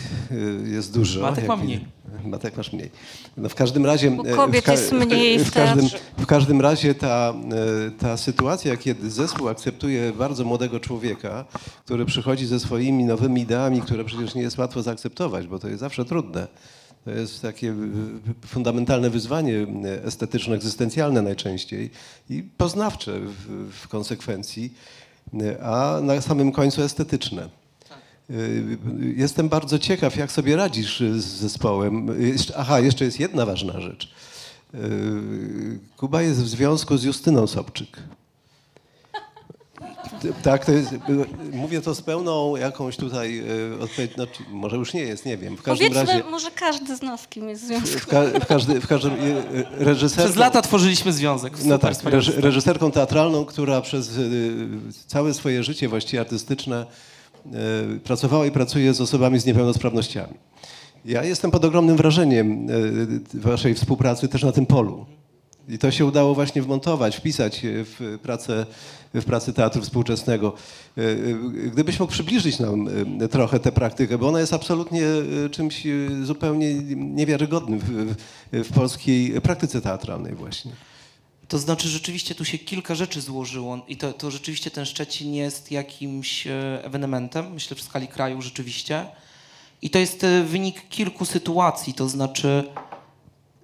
jest dużo. Matek mam mniej. Matek masz mniej. No w każdym razie. Bo kobiet w jest mniej w, w, każdym, w każdym razie ta, ta sytuacja, kiedy zespół akceptuje bardzo młodego człowieka, który przychodzi ze swoimi nowymi ideami, które przecież nie jest łatwo zaakceptować, bo to jest zawsze trudne. To jest takie fundamentalne wyzwanie estetyczno-egzystencjalne najczęściej i poznawcze w, w konsekwencji a na samym końcu estetyczne. Y, jestem bardzo ciekaw, jak sobie radzisz z zespołem. Aha, jeszcze jest jedna ważna rzecz. Y, Kuba jest w związku z Justyną Sobczyk. Tak, to jest, mówię to z pełną jakąś tutaj e, odpowiedzią, znaczy, może już nie jest, nie wiem. W każdym Powiedzmy, razie, może każdy z nas kim jest w związku. w, ka, w, każdy, w każdym reżyserką... Przez lata tworzyliśmy związek. No tak, reż, reżyserką teatralną, która przez y, całe swoje życie właściwie artystyczne y, pracowała i pracuje z osobami z niepełnosprawnościami. Ja jestem pod ogromnym wrażeniem y, waszej współpracy też na tym polu. I to się udało właśnie wmontować, wpisać w pracę, w pracę teatru współczesnego. E, e, gdybyś mógł przybliżyć nam e, trochę tę praktykę, bo ona jest absolutnie czymś zupełnie niewiarygodnym w, w polskiej praktyce teatralnej właśnie. To znaczy rzeczywiście tu się kilka rzeczy złożyło i to, to rzeczywiście ten Szczecin jest jakimś ewenementem, myślę w skali kraju rzeczywiście. I to jest wynik kilku sytuacji, to znaczy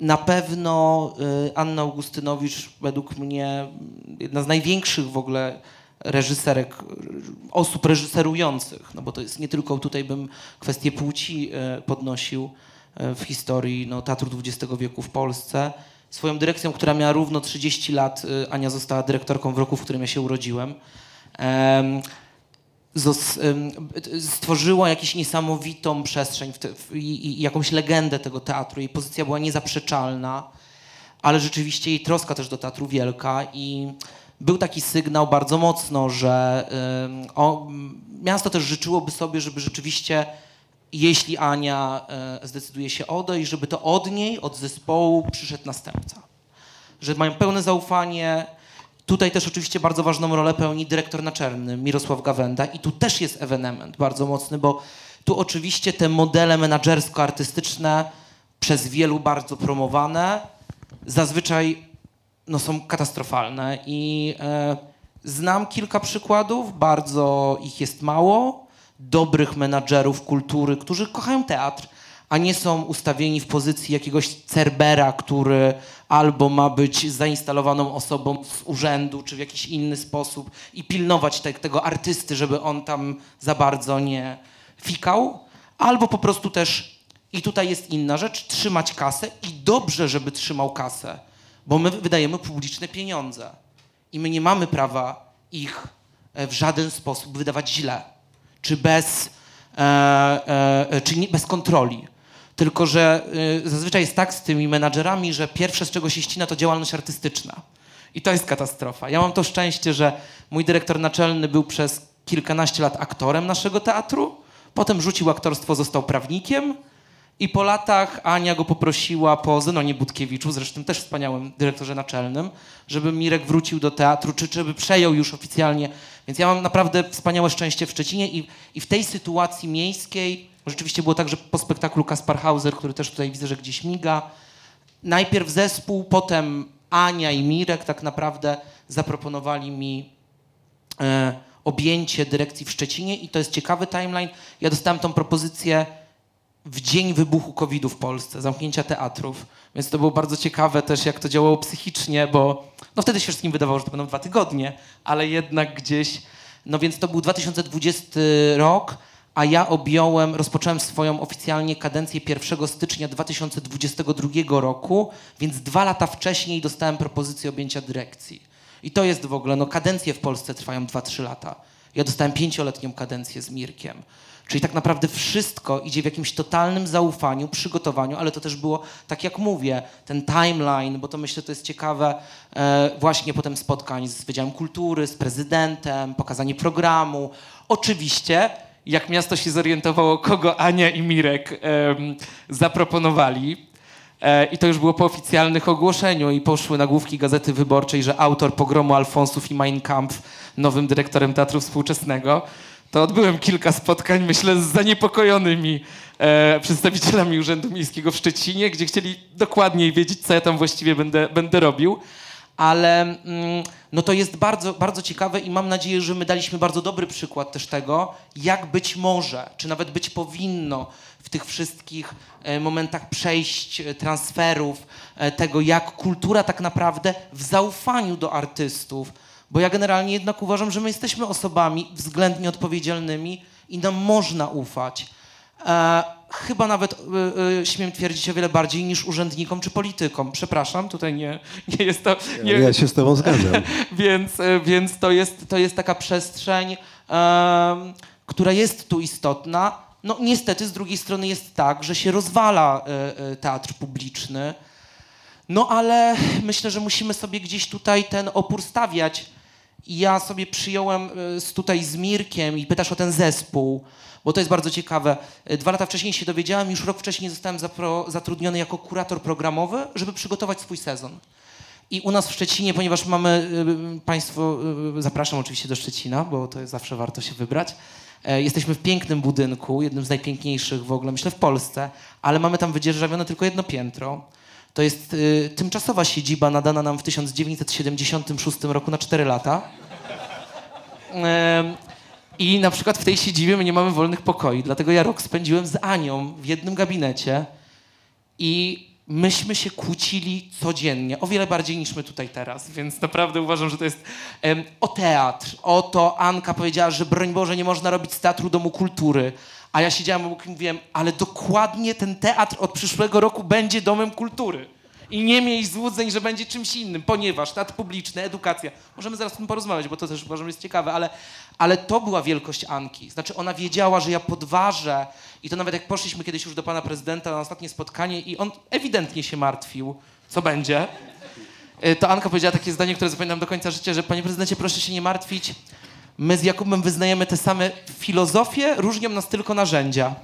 na pewno y, Anna Augustynowicz, według mnie jedna z największych w ogóle reżyserek, osób reżyserujących, no bo to jest nie tylko tutaj bym kwestię płci y, podnosił y, w historii no, teatru XX wieku w Polsce. Swoją dyrekcją, która miała równo 30 lat, Ania została dyrektorką w roku, w którym ja się urodziłem stworzyła jakąś niesamowitą przestrzeń te, i, i, jakąś legendę tego teatru. Jej pozycja była niezaprzeczalna, ale rzeczywiście jej troska też do teatru wielka i był taki sygnał bardzo mocno, że o, miasto też życzyłoby sobie, żeby rzeczywiście, jeśli Ania y, zdecyduje się odejść, żeby to od niej, od zespołu przyszedł następca. Że mają pełne zaufanie, Tutaj też oczywiście bardzo ważną rolę pełni dyrektor naczelny Mirosław Gawenda i tu też jest ewenement bardzo mocny, bo tu oczywiście te modele menadżersko-artystyczne przez wielu bardzo promowane zazwyczaj no, są katastrofalne i e, znam kilka przykładów, bardzo ich jest mało, dobrych menadżerów kultury, którzy kochają teatr, a nie są ustawieni w pozycji jakiegoś cerbera, który albo ma być zainstalowaną osobą z urzędu, czy w jakiś inny sposób i pilnować te, tego artysty, żeby on tam za bardzo nie fikał, albo po prostu też, i tutaj jest inna rzecz, trzymać kasę i dobrze, żeby trzymał kasę, bo my wydajemy publiczne pieniądze i my nie mamy prawa ich e, w żaden sposób wydawać źle, czy bez, e, e, czy nie, bez kontroli. Tylko, że y, zazwyczaj jest tak z tymi menadżerami, że pierwsze, z czego się ścina, to działalność artystyczna. I to jest katastrofa. Ja mam to szczęście, że mój dyrektor naczelny był przez kilkanaście lat aktorem naszego teatru, potem rzucił aktorstwo, został prawnikiem i po latach Ania go poprosiła po Zenonie Budkiewiczu, zresztą też wspaniałym dyrektorze naczelnym, żeby Mirek wrócił do teatru, czy żeby przejął już oficjalnie. Więc ja mam naprawdę wspaniałe szczęście w Szczecinie i, i w tej sytuacji miejskiej rzeczywiście było tak, że po spektaklu Kaspar Hauser, który też tutaj widzę, że gdzieś miga, najpierw zespół, potem Ania i Mirek tak naprawdę zaproponowali mi e, objęcie dyrekcji w Szczecinie i to jest ciekawy timeline. Ja dostałem tą propozycję w dzień wybuchu COVID-u w Polsce, zamknięcia teatrów, więc to było bardzo ciekawe też, jak to działało psychicznie, bo no wtedy się wszystkim wydawało, że to będą dwa tygodnie, ale jednak gdzieś, no więc to był 2020 rok, a ja objąłem, rozpocząłem swoją oficjalnie kadencję 1 stycznia 2022 roku, więc dwa lata wcześniej dostałem propozycję objęcia dyrekcji. I to jest w ogóle, no kadencje w Polsce trwają 2-3 lata. Ja dostałem pięcioletnią kadencję z Mirkiem. Czyli tak naprawdę wszystko idzie w jakimś totalnym zaufaniu, przygotowaniu, ale to też było, tak jak mówię, ten timeline, bo to myślę, to jest ciekawe, e, właśnie potem spotkań z Wydziałem Kultury, z prezydentem, pokazanie programu. Oczywiście, jak miasto się zorientowało, kogo Ania i Mirek em, zaproponowali, e, i to już było po oficjalnych ogłoszeniu i poszły nagłówki Gazety Wyborczej, że autor pogromu Alfonsów i Mein Kampf nowym dyrektorem Teatru Współczesnego, to odbyłem kilka spotkań, myślę, z zaniepokojonymi e, przedstawicielami Urzędu Miejskiego w Szczecinie, gdzie chcieli dokładniej wiedzieć, co ja tam właściwie będę, będę robił. Ale mm, no to jest bardzo, bardzo ciekawe i mam nadzieję, że my daliśmy bardzo dobry przykład też tego, jak być może, czy nawet być powinno w tych wszystkich e, momentach przejść, e, transferów, e, tego jak kultura tak naprawdę w zaufaniu do artystów, bo ja generalnie jednak uważam, że my jesteśmy osobami względnie odpowiedzialnymi i nam można ufać. E, chyba nawet e, e, śmiem twierdzić o wiele bardziej niż urzędnikom czy politykom. Przepraszam, tutaj nie, nie jest to. Nie, Ja się z tobą zgadzam. więc, więc to, jest, to jest taka przestrzeń, która jest tu istotna. No niestety z drugiej strony jest tak, że się rozwala teatr publiczny. No ale myślę, że musimy sobie gdzieś tutaj ten opór stawiać. I ja sobie przyjąłem e, z, tutaj z Mirkiem i pytasz o ten zespół, bo to jest bardzo ciekawe. E, Dwa lata wcześniej się dowiedziałem, już rok wcześniej zostałem zapro, zatrudniony jako kurator programowy, żeby przygotować swój sezon. I u nas w Szczecinie, ponieważ mamy y, Państwo, zapraszam oczywiście do Szczecina, bo to jest zawsze warto się wybrać. E, Jesteśmy w pięknym budynku, jednym z najpiękniejszych w ogóle, myślę, w Polsce, ale mamy tam wydzierżawione tylko jedno piętro. To jest y, tymczasowa siedziba nadana nam w 1976 roku na 4 lata. I na przykład w tej siedzibie my nie mamy wolnych pokoi, dlatego ja rok spędziłem z Anią w jednym gabinecie i myśmy się kłócili codziennie, o wiele bardziej niż my tutaj teraz, więc naprawdę uważam, że to jest o teatr, o to Anka powiedziała, że broń Boże nie można robić z teatru Domu Kultury, a ja siedziałem obok i mówiłem, ale dokładnie ten teatr od przyszłego roku będzie Domem Kultury. I nie miej złudzeń, że będzie czymś innym, ponieważ teatr publiczny, edukacja. Możemy zaraz o tym porozmawiać, bo to też uważam, jest ciekawe, ale, ale to była wielkość Anki. Znaczy ona wiedziała, że ja podważę i to nawet jak poszliśmy kiedyś już do pana prezydenta na ostatnie spotkanie i on ewidentnie się martwił, co będzie. Y, To Anka powiedziała takie zdanie, które zapamiętam do końca życia, że panie prezydencie, proszę się nie martwić. My z Jakubem wyznajemy te same filozofie, różnią nas tylko narzędzia.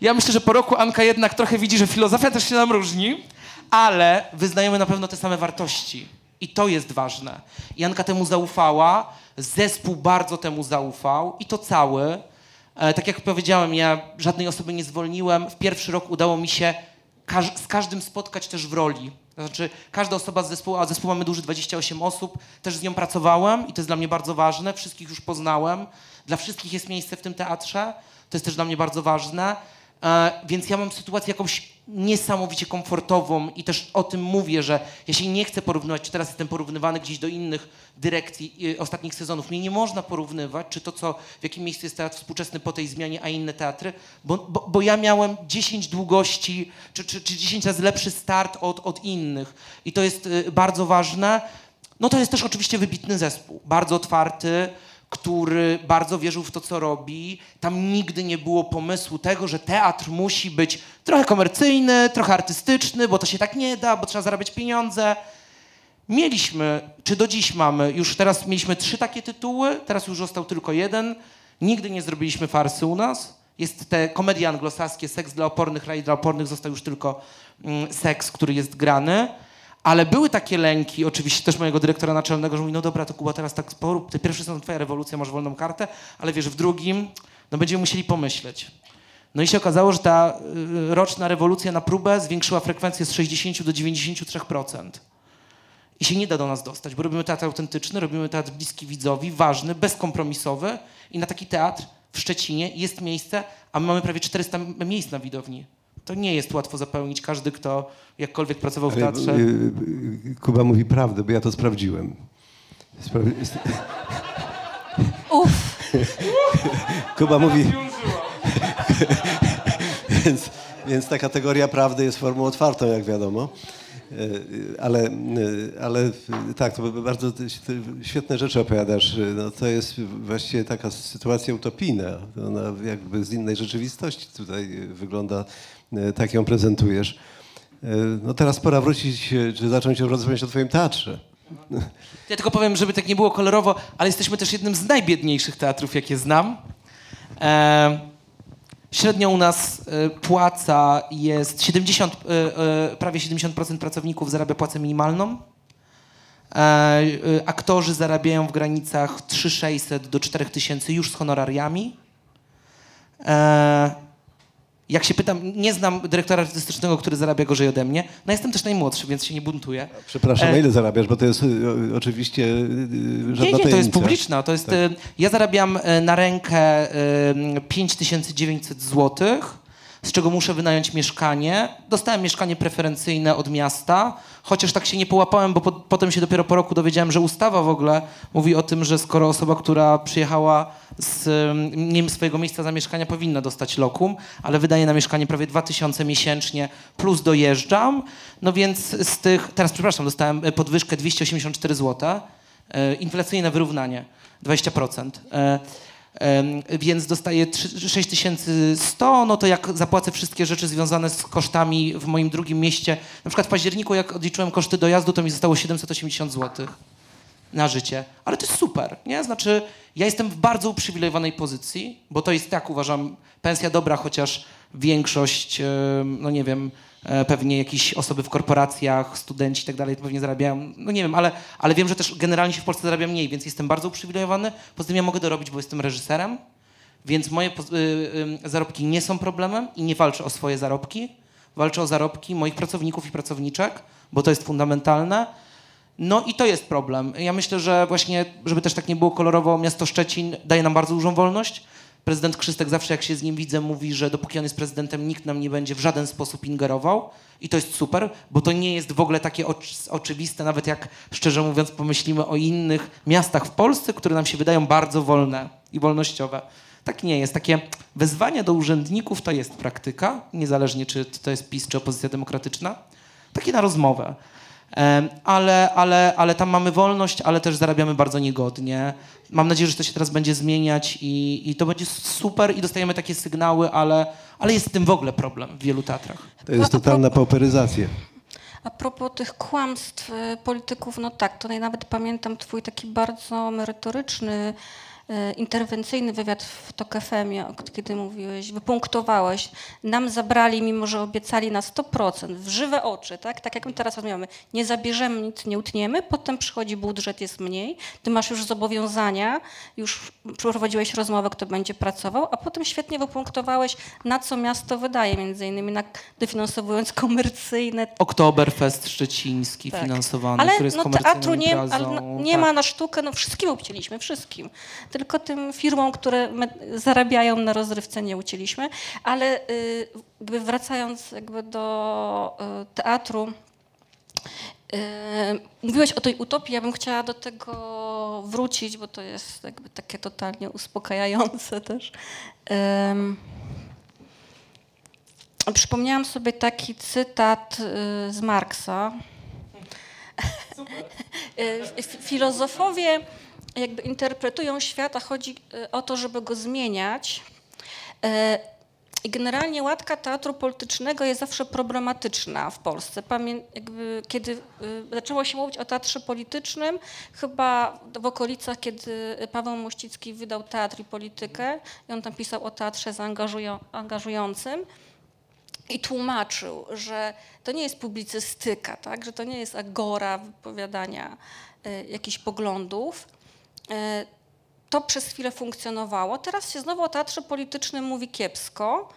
Ja myślę, że po roku Anka jednak trochę widzi, że filozofia też się nam różni, ale wyznajemy na pewno te same wartości. I to jest ważne. I Anka temu zaufała, zespół bardzo temu zaufał i to cały. E, tak jak powiedziałem, ja żadnej osoby nie zwolniłem. W pierwszy rok udało mi się każ- z każdym spotkać też w roli. To znaczy, każda osoba z zespołu, a zespół mamy duży 28 osób, też z nią pracowałem i to jest dla mnie bardzo ważne. Wszystkich już poznałem. Dla wszystkich jest miejsce w tym teatrze. To jest też dla mnie bardzo ważne. E, więc ja mam sytuację jakąś niesamowicie komfortową i też o tym mówię, że ja się nie chcę porównywać, czy teraz jestem porównywany gdzieś do innych dyrekcji y, ostatnich sezonów. Mnie nie można porównywać, czy to, co, w jakim miejscu jest teatr współczesny po tej zmianie, a inne teatry, bo, bo, bo ja miałem 10 długości, czy, czy, czy 10 razy lepszy start od, od innych. I to jest y, bardzo ważne. No to jest też oczywiście wybitny zespół, bardzo otwarty, który bardzo wierzył w to, co robi. Tam nigdy nie było pomysłu tego, że teatr musi być trochę komercyjny, trochę artystyczny, bo to się tak nie da, bo trzeba zarabiać pieniądze. Mieliśmy, czy do dziś mamy, już teraz mieliśmy trzy takie tytuły, teraz już został tylko jeden. Nigdy nie zrobiliśmy farsy u nas. Jest te komedie anglosaskie, seks dla opornych, raj dla opornych, został już tylko mm, seks, który jest grany. Ale były takie lęki, oczywiście też mojego dyrektora naczelnego, że mówi, no dobra, to Kuba, teraz tak porób, te pierwsze są twoja rewolucja, masz wolną kartę, ale wiesz, w drugim, no będziemy musieli pomyśleć. No i się okazało, że ta y, roczna rewolucja na próbę zwiększyła frekwencję z 60 do 93%. I się nie da do nas dostać, bo robimy teatr autentyczny, robimy teatr bliski widzowi, ważny, bezkompromisowy i na taki teatr w Szczecinie jest miejsce, a my mamy prawie 400 m- miejsc na widowni. To nie jest łatwo zapełnić. Każdy, kto jakkolwiek pracował w Ale, teatrze... y, y, Kuba mówi prawdę, bo ja to sprawdziłem. Spra- Uff, Kuba mówi. więc, więc ta kategoria prawdy jest formą otwartą, jak wiadomo. E, Ale, ale tak, to bardzo świetne rzeczy opowiadasz. No, to jest właściwie taka sytuacja utopijna. Ona jakby z innej rzeczywistości tutaj wygląda, tak ją prezentujesz. E, No teraz pora wrócić, e, czy zacząć rozmawiać o twoim teatrze. Ja tylko powiem, żeby tak nie było kolorowo, ale jesteśmy też jednym z najbiedniejszych teatrów, jakie znam. E, średnio u nas e, płaca jest 70, e, e, prawie 70% pracowników zarabia płacę minimalną. E, e, aktorzy zarabiają w granicach 3600 do 4000 już z honorariami. E, jak się pytam, nie znam dyrektora artystycznego, który zarabia gorzej ode mnie. No jestem też najmłodszy, więc się nie buntuję. Przepraszam, E, ile zarabiasz? Bo to jest y, oczywiście y, y, żadna Nie, nie, to jest publiczna. To jest, Tak. e, Ja zarabiam na rękę e, 5900 zł, z czego muszę wynająć mieszkanie. Dostałem mieszkanie preferencyjne od miasta, chociaż tak się nie połapałem, bo po, potem się dopiero po roku dowiedziałem, że ustawa w ogóle mówi o tym, że skoro osoba, która przyjechała z wiem, swojego miejsca zamieszkania powinna dostać lokum, ale wydaje na mieszkanie prawie 2000 miesięcznie plus dojeżdżam. No więc z tych, teraz przepraszam, dostałem e, podwyżkę 284 zł. E, inflacyjne wyrównanie 20%. Więc dostaję trzy- 6100, no to jak zapłacę wszystkie rzeczy związane z kosztami w moim drugim mieście, na przykład w październiku jak odliczyłem koszty dojazdu, to mi zostało 780 zł na życie. Ale to jest super, nie? Znaczy, ja jestem w bardzo uprzywilejowanej pozycji, bo to jest tak, uważam, pensja dobra, chociaż większość, no nie wiem, pewnie jakieś osoby w korporacjach, studenci i tak dalej pewnie zarabiają, no nie wiem, ale, ale wiem, że też generalnie się w Polsce zarabia mniej, więc jestem bardzo uprzywilejowany. Poza tym ja mogę dorobić, bo jestem reżyserem, więc moje y, y, zarobki nie są problemem i nie walczę o swoje zarobki. Walczę o zarobki moich pracowników i pracowniczek, bo to jest fundamentalne. No i to jest problem. Ja myślę, że właśnie, żeby też tak nie było kolorowo, miasto Szczecin daje nam bardzo dużą wolność. Prezydent Krzystek zawsze jak się z nim widzę mówi, że dopóki on jest prezydentem, nikt nam nie będzie w żaden sposób ingerował. I to jest super, bo to nie jest w ogóle takie oczy- oczywiste, nawet jak szczerze mówiąc pomyślimy o innych miastach w Polsce, które nam się wydają bardzo wolne i wolnościowe. Tak nie jest. Takie wezwania do urzędników to jest praktyka, niezależnie czy to jest PiS czy opozycja demokratyczna. Takie na rozmowę. Ale, ale, ale tam mamy wolność, ale też zarabiamy bardzo niegodnie. Mam nadzieję, że to się teraz będzie zmieniać i, i to będzie super i dostajemy takie sygnały, ale, ale jest z tym w ogóle problem w wielu teatrach. To jest totalna pauperyzacja. A propos tych kłamstw e, polityków, no tak, tutaj nawet pamiętam twój taki bardzo merytoryczny, interwencyjny wywiad w TOK o- kiedy mówiłeś, wypunktowałeś, nam zabrali, mimo że obiecali na 100%, w żywe oczy, tak? Tak jak my teraz rozmawiamy, nie zabierzemy nic, nie utniemy, potem przychodzi budżet, jest mniej, ty masz już zobowiązania, już przeprowadziłeś rozmowę, kto będzie pracował, a potem świetnie wypunktowałeś, na co miasto wydaje, między innymi na dofinansowując komercyjne Oktoberfest szczeciński tak. finansowany, ale który jest no, komercyjną teatru nie, ale no, nie Tak. ma na sztukę, no wszystkim ucięliśmy, wszystkim. Tylko tym firmom, które zarabiają na rozrywce nie ucięliśmy. Ale y, jakby wracając jakby do y, teatru, y, mówiłeś o tej utopii, ja bym chciała do tego wrócić, bo to jest jakby takie totalnie uspokajające też. Przypomniałam sobie taki cytat y, z Marksa. Y, Filozofowie jakby interpretują świat, a chodzi e, o to, żeby go zmieniać. E, I generalnie łatka teatru politycznego jest zawsze problematyczna w Polsce. Pamię jakby, kiedy y, zaczęło się mówić o teatrze politycznym, chyba w okolicach, kiedy Paweł Mościcki wydał Teatr i Politykę i on tam pisał o teatrze zaangażują, angażującym i tłumaczył, że to nie jest publicystyka, tak? że to nie jest agora wypowiadania y, jakichś poglądów. Y, to przez chwilę funkcjonowało. Teraz się znowu o teatrze politycznym mówi kiepsko.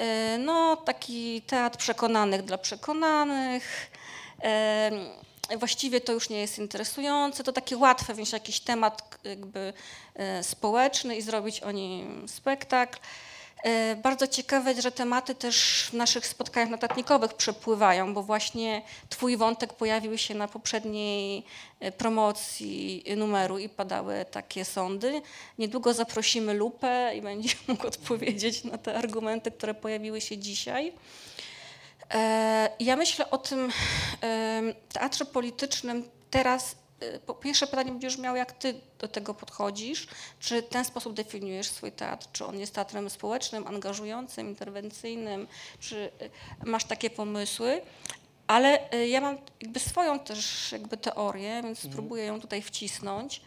Y, no, taki teatr przekonanych dla przekonanych. Y, Właściwie to już nie jest interesujące. To takie łatwe wziąć jakiś temat jakby społeczny i zrobić o nim spektakl. E, Bardzo ciekawe że tematy też w naszych spotkaniach notatnikowych przepływają, bo właśnie Twój wątek pojawił się na poprzedniej e, promocji numeru i padały takie sądy. Niedługo zaprosimy Lupę i będzie mógł odpowiedzieć na te argumenty, które pojawiły się dzisiaj. E, Ja myślę o tym teatrze politycznym teraz. E, pierwsze pytanie będzie brzmiało, jak ty do tego podchodzisz? Czy w ten sposób definiujesz swój teatr? Czy on jest teatrem społecznym, angażującym, interwencyjnym? Czy e, masz takie pomysły? Ale e, ja mam jakby swoją też jakby teorię, więc spróbuję ją tutaj wcisnąć.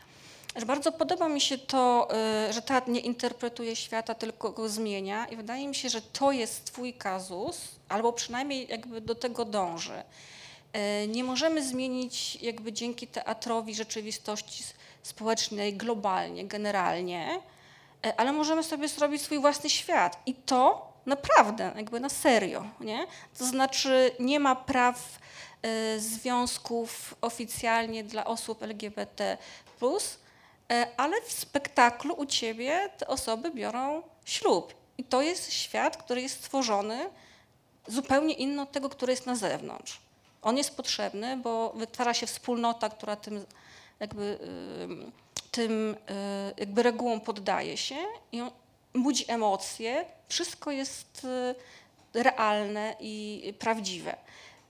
Że bardzo podoba mi się to, y, że teatr nie interpretuje świata, tylko go zmienia i wydaje mi się, że to jest twój kazus, albo przynajmniej jakby do tego dąży. Y, Nie możemy zmienić jakby dzięki teatrowi rzeczywistości społecznej globalnie, generalnie, y, ale możemy sobie zrobić swój własny świat i to naprawdę, jakby na serio, nie? To znaczy nie ma praw y, związków oficjalnie dla osób LGBT+, E, ale w spektaklu u ciebie te osoby biorą ślub. I to jest świat, który jest stworzony zupełnie inny od tego, który jest na zewnątrz. On jest potrzebny, bo wytwarza się wspólnota, która tym jakby, ym, tym y, jakby poddaje się i on budzi emocje. Wszystko jest y, realne i prawdziwe.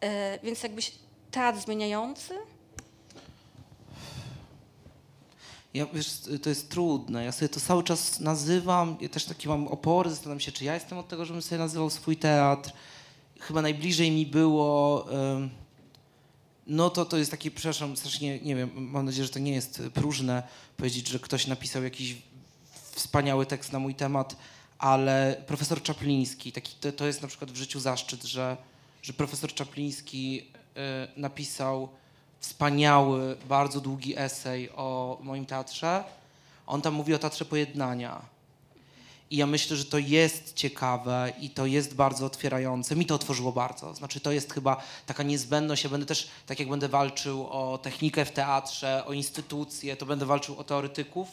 E, Więc jakbyś teatr zmieniający, Ja, wiesz, to jest trudne. Ja sobie to cały czas nazywam. Ja też takie mam opory. Zastanawiam się, czy ja jestem od tego, żebym sobie nazywał swój teatr. Chyba najbliżej mi było. No to to jest takie, przepraszam, strasznie, nie wiem, mam nadzieję, że to nie jest próżne powiedzieć, że ktoś napisał jakiś wspaniały tekst na mój temat, ale profesor Czapliński, taki, to, to jest na przykład w życiu zaszczyt, że, że profesor Czapliński y, napisał wspaniały, bardzo długi esej o moim teatrze. On tam mówi o teatrze pojednania. I ja myślę, że to jest ciekawe i to jest bardzo otwierające. Mi to otworzyło bardzo. Znaczy, to jest chyba taka niezbędność. Ja będę też, tak jak będę walczył o technikę w teatrze, o instytucje, to będę walczył o teoretyków,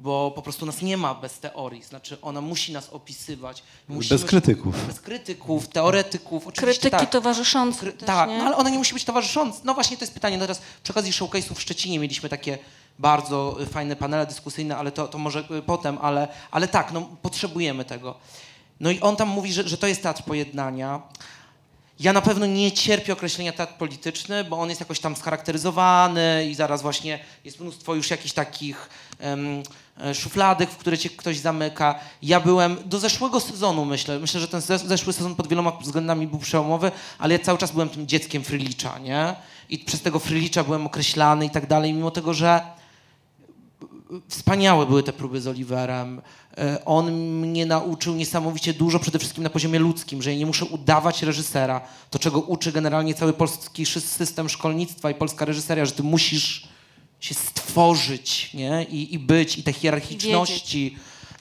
bo po prostu nas nie ma bez teorii. Znaczy, ona musi nas opisywać. Musimy- Bez krytyków. Bez krytyków, teoretyków. Oczywiście krytyki tak. towarzyszące. Kry- też, tak, no ale ona nie musi być towarzysząca. No właśnie to jest pytanie. No teraz przy okazji showcase'u w Szczecinie mieliśmy takie bardzo fajne panele dyskusyjne, ale to, to może y, potem, ale, ale tak, no potrzebujemy tego. No i on tam mówi, że, że to jest teatr pojednania. Ja na pewno nie cierpię określenia teatr polityczny, bo on jest jakoś tam scharakteryzowany i zaraz właśnie jest mnóstwo już jakichś takich e, szufladek, w które cię ktoś zamyka. Ja byłem do zeszłego sezonu, myślę, myślę, że ten zes- zeszły sezon pod wieloma względami był przełomowy, ale ja cały czas byłem tym dzieckiem Frylicza, nie? I przez tego Frylicza byłem określany i tak dalej, mimo tego, że wspaniałe były te próby z Oliverem. E, On mnie nauczył niesamowicie dużo, przede wszystkim na poziomie ludzkim, że ja nie muszę udawać reżysera. To, czego uczy generalnie cały polski system szkolnictwa i polska reżyseria, że ty musisz się stworzyć, nie? I, i być, i te hierarchiczności.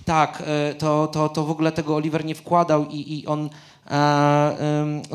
Tak, e, to, to, to w ogóle tego Oliver nie wkładał i, i on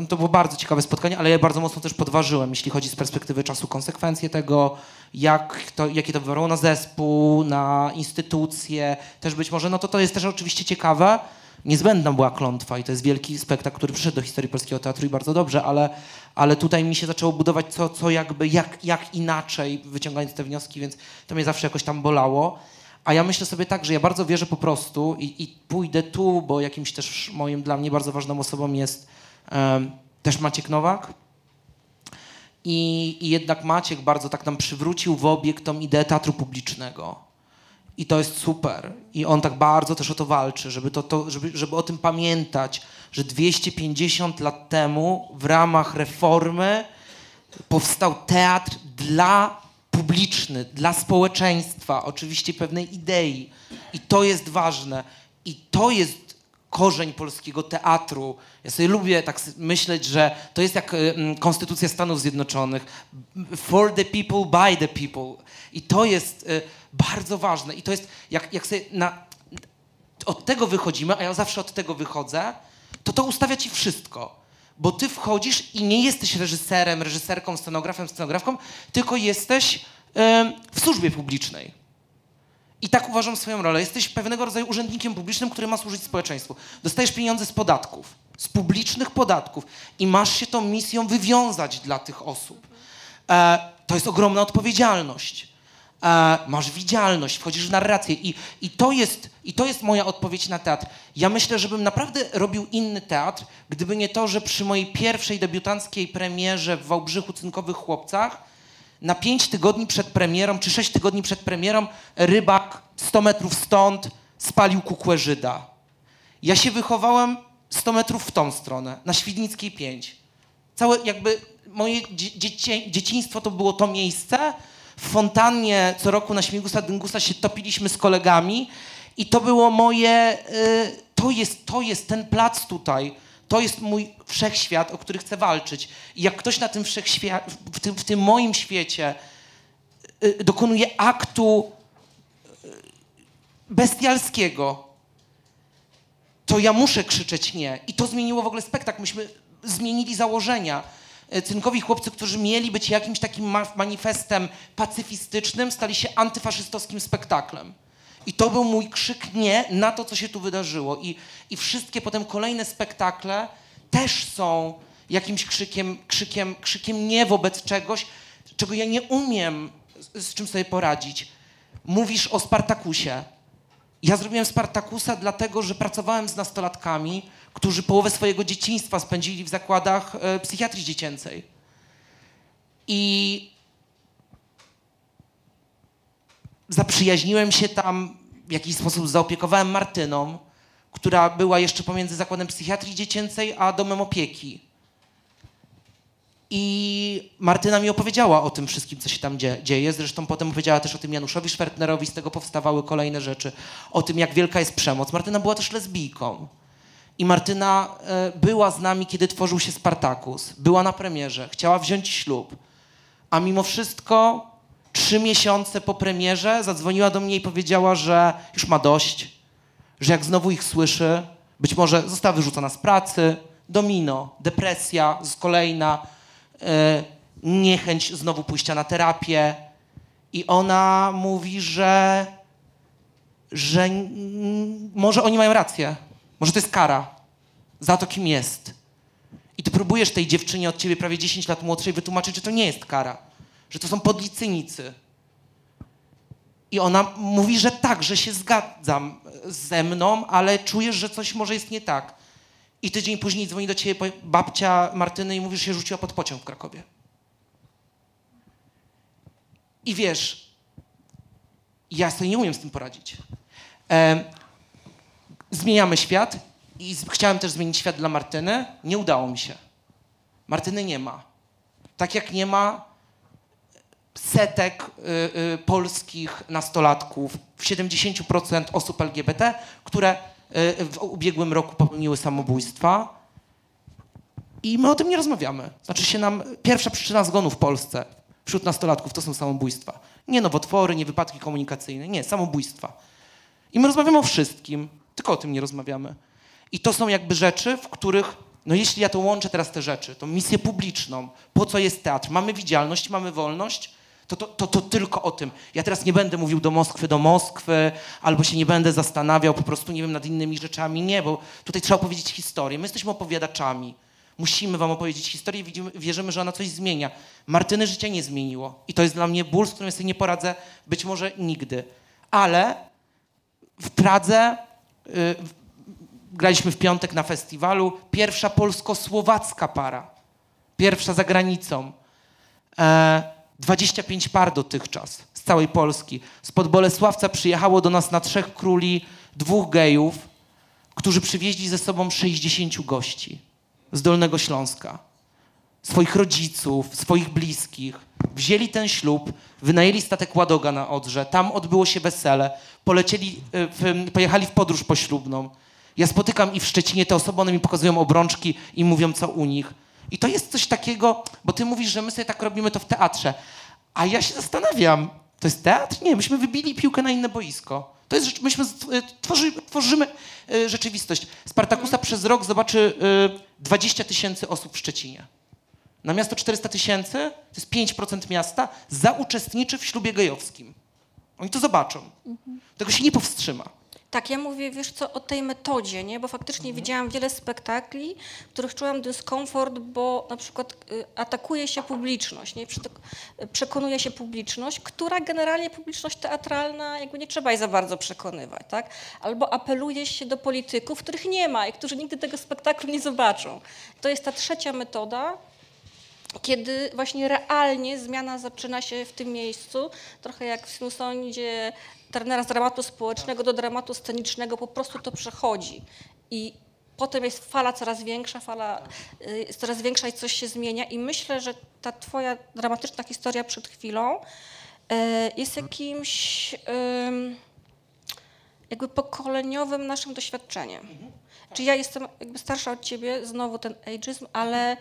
to było bardzo ciekawe spotkanie, ale ja bardzo mocno też podważyłem, jeśli chodzi z perspektywy czasu, konsekwencje tego, jak to, jakie to wywarło na zespół, na instytucje, też być może, no to to jest też oczywiście ciekawe, niezbędna była klątwa i to jest wielki spektakl, który przyszedł do historii polskiego teatru i bardzo dobrze, ale, ale tutaj mi się zaczęło budować co, co jakby, jak, jak inaczej, wyciągając te wnioski, więc to mnie zawsze jakoś tam bolało. A ja myślę sobie tak, że ja bardzo wierzę po prostu i, i pójdę tu, bo jakimś też moim dla mnie bardzo ważną osobą jest em, też Maciek Nowak. I, I jednak Maciek bardzo tak nam przywrócił w obieg tą ideę teatru publicznego. I to jest super. I on tak bardzo też o to walczy, żeby, to, to, żeby, żeby o tym pamiętać, że 250 lat temu w ramach reformy powstał teatr dla publiczny, dla społeczeństwa, oczywiście pewnej idei. I to jest ważne. I to jest korzeń polskiego teatru. Ja sobie lubię tak myśleć, że to jest jak y, mm, Konstytucja Stanów Zjednoczonych. For the people, by the people. I to jest y, bardzo ważne. I to jest, jak, jak sobie na, od tego wychodzimy, a ja zawsze od tego wychodzę, to to ustawia ci wszystko. Bo ty wchodzisz i nie jesteś reżyserem, reżyserką, scenografem, scenografką, tylko jesteś w służbie publicznej. I tak uważam swoją rolę. Jesteś pewnego rodzaju urzędnikiem publicznym, który ma służyć społeczeństwu. Dostajesz pieniądze z podatków, z publicznych podatków i masz się tą misją wywiązać dla tych osób. E, to jest ogromna odpowiedzialność. E, masz widzialność, wchodzisz w narrację i, i, to jest, i to jest moja odpowiedź na teatr. Ja myślę, żebym naprawdę robił inny teatr, gdyby nie to, że przy mojej pierwszej debiutanckiej premierze w Wałbrzychu Cynkowych Chłopcach na pięć tygodni przed premierą, czy sześć tygodni przed premierą, rybak 100 metrów stąd spalił kukłę Żyda. Ja się wychowałem 100 metrów w tą stronę, na Świdnickiej 5. Całe jakby moje dzieciństwo to było to miejsce. W fontannie co roku na Śmigusa Dyngusa się topiliśmy z kolegami i to było moje, y, to, jest, to jest ten plac tutaj, to jest mój wszechświat, o który chcę walczyć. I jak ktoś na tym wszechświat, w tym, w tym moim świecie y, dokonuje aktu y, bestialskiego, to ja muszę krzyczeć nie. I to zmieniło w ogóle spektakl. Myśmy zmienili założenia. E, Cynkowi chłopcy, którzy mieli być jakimś takim ma- manifestem pacyfistycznym, stali się antyfaszystowskim spektaklem. I to był mój krzyk nie na to, co się tu wydarzyło. I, i wszystkie potem kolejne spektakle też są jakimś krzykiem, krzykiem, krzykiem nie wobec czegoś, czego ja nie umiem, z, z czym sobie poradzić. Mówisz o Spartakusie. Ja zrobiłem Spartakusa dlatego, że pracowałem z nastolatkami, którzy połowę swojego dzieciństwa spędzili w zakładach e, psychiatrii dziecięcej. I zaprzyjaźniłem się tam, w jakiś sposób zaopiekowałem Martyną, która była jeszcze pomiędzy zakładem psychiatrii dziecięcej a domem opieki. I Martyna mi opowiedziała o tym wszystkim, co się tam dzie- dzieje. Zresztą potem opowiedziała też o tym Januszowi Szwertnerowi, z tego powstawały kolejne rzeczy. O tym, jak wielka jest przemoc. Martyna była też lesbijką. I Martyna e, była z nami, kiedy tworzył się Spartakus. Była na premierze, chciała wziąć ślub. A mimo wszystko, trzy miesiące po premierze, zadzwoniła do mnie i powiedziała, że już ma dość, że jak znowu ich słyszy, być może została wyrzucona z pracy, domino, depresja z kolejna, niechęć znowu pójścia na terapię. I ona mówi, że, że może oni mają rację. Może to jest kara za to, kim jest. I ty próbujesz tej dziewczynie od ciebie prawie 10 lat młodszej wytłumaczyć, że to nie jest kara, że to są podli cynicy. I ona mówi, że tak, że się zgadzam ze mną, ale czujesz, że coś może jest nie tak. I tydzień później dzwoni do ciebie babcia Martyny i mówi, że się rzuciła pod pociąg w Krakowie. I wiesz, ja sobie nie umiem z tym poradzić. Em, zmieniamy świat i z- chciałem też zmienić świat dla Martyny. Nie udało mi się. Martyny nie ma. Tak jak nie ma setek y, y, polskich nastolatków, 70% osób LGBT, które w ubiegłym roku popełniły samobójstwa. I my o tym nie rozmawiamy. Znaczy się nam, pierwsza przyczyna zgonu w Polsce wśród nastolatków to są samobójstwa. Nie nowotwory, nie wypadki komunikacyjne, nie, samobójstwa. I my rozmawiamy o wszystkim, tylko o tym nie rozmawiamy. I to są jakby rzeczy, w których, no jeśli ja to łączę teraz te rzeczy, tą misję publiczną, po co jest teatr, mamy widzialność, mamy wolność, to, to, to, to tylko o tym. Ja teraz nie będę mówił do Moskwy, do Moskwy, albo się nie będę zastanawiał po prostu, nie wiem, nad innymi rzeczami. Nie, bo tutaj trzeba opowiedzieć historię. My jesteśmy opowiadaczami. Musimy wam opowiedzieć historię i widzimy, wierzymy, że ona coś zmienia. Martyny życia nie zmieniło. I to jest dla mnie ból, z którym sobie nie poradzę być może nigdy. Ale w Pradze y, w- graliśmy w piątek na festiwalu. Pierwsza polsko-słowacka para. Pierwsza za granicą. E, 25 par dotychczas z całej Polski. Spod Bolesławca przyjechało do nas na Trzech Króli dwóch gejów, którzy przywieźli ze sobą 60 gości z Dolnego Śląska. Swoich rodziców, swoich bliskich. Wzięli ten ślub, wynajęli statek Ładoga na Odrze, tam odbyło się wesele, polecieli, e, w, pojechali w podróż poślubną. Ja spotykam i w Szczecinie te osoby, one mi pokazują obrączki i mówią, co u nich. I to jest coś takiego, bo ty mówisz, że my sobie tak robimy to w teatrze. A ja się zastanawiam, to jest teatr? Nie, myśmy wybili piłkę na inne boisko. To jest, myśmy y, tworzy, tworzymy y, rzeczywistość. Spartakusa przez rok zobaczy y, 20 tysięcy osób w Szczecinie. Na miasto 400 tysięcy, to jest 5% miasta, zauczestniczy w ślubie gejowskim. Oni to zobaczą. Tego się nie powstrzyma. Tak, ja mówię, wiesz co, o tej metodzie, nie? Bo faktycznie widziałam wiele spektakli, w których czułam dyskomfort, bo na przykład y, atakuje się publiczność, nie? Przekonuje się publiczność, która generalnie publiczność teatralna, jakby nie trzeba jej za bardzo przekonywać, tak? Albo apeluje się do polityków, których nie ma i którzy nigdy tego spektaklu nie zobaczą. To jest ta trzecia metoda, kiedy właśnie realnie zmiana zaczyna się w tym miejscu, trochę jak w sinusoidzie trenera z dramatu społecznego do dramatu scenicznego, po prostu to przechodzi. I potem jest fala coraz większa, fala y, jest coraz większa i coś się zmienia. I myślę, że ta twoja dramatyczna historia przed chwilą y, jest jakimś jakby pokoleniowym naszym doświadczeniem. Czyli ja jestem jakby starsza od ciebie, znowu ten ageism, ale y,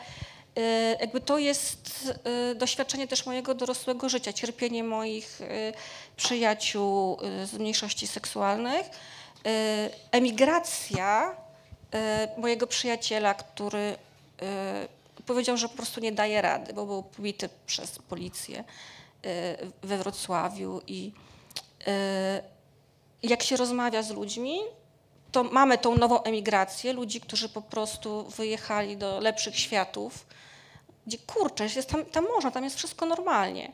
jakby to jest y, doświadczenie też mojego dorosłego życia, cierpienie moich y, przyjaciół y, z mniejszości seksualnych, y, emigracja y, mojego przyjaciela, który powiedział, że po prostu nie daje rady, bo był pobity przez policję we Wrocławiu i jak się rozmawia z ludźmi, to mamy tą nową emigrację, ludzi, którzy po prostu wyjechali do lepszych światów, gdzie kurczę, jest tam, tam można, tam jest wszystko normalnie.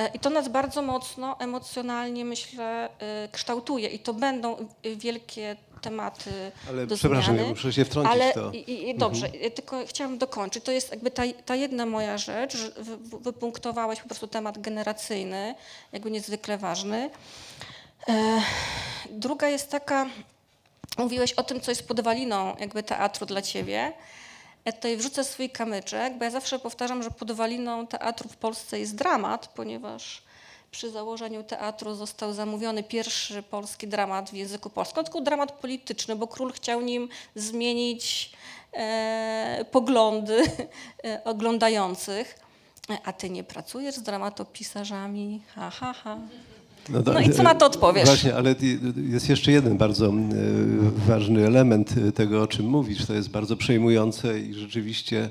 E, I to nas bardzo mocno emocjonalnie, myślę, e, kształtuje i to będą e, wielkie tematy Ale do przepraszam, zmiany. ja muszę się wtrącić Ale to. i, i, dobrze, ja tylko chciałam dokończyć. To jest jakby ta, ta jedna moja rzecz, że wy, wy- wypunktowałeś po prostu temat generacyjny, jakby niezwykle ważny. E, druga jest taka, mówiłeś o tym, co jest podwaliną jakby teatru dla ciebie. Ja tutaj wrzucę swój kamyczek, bo ja zawsze powtarzam, że podwaliną teatru w Polsce jest dramat, ponieważ przy założeniu teatru został zamówiony pierwszy polski dramat w języku polskim. Tylko dramat polityczny, bo król chciał nim zmienić e, poglądy e, oglądających. E, A ty nie pracujesz z dramatopisarzami? Ha, ha, ha. To- No i co na to odpowiesz? Właśnie, ale jest jeszcze jeden bardzo e, ważny element e, tego, o czym mówisz. To jest bardzo przejmujące i rzeczywiście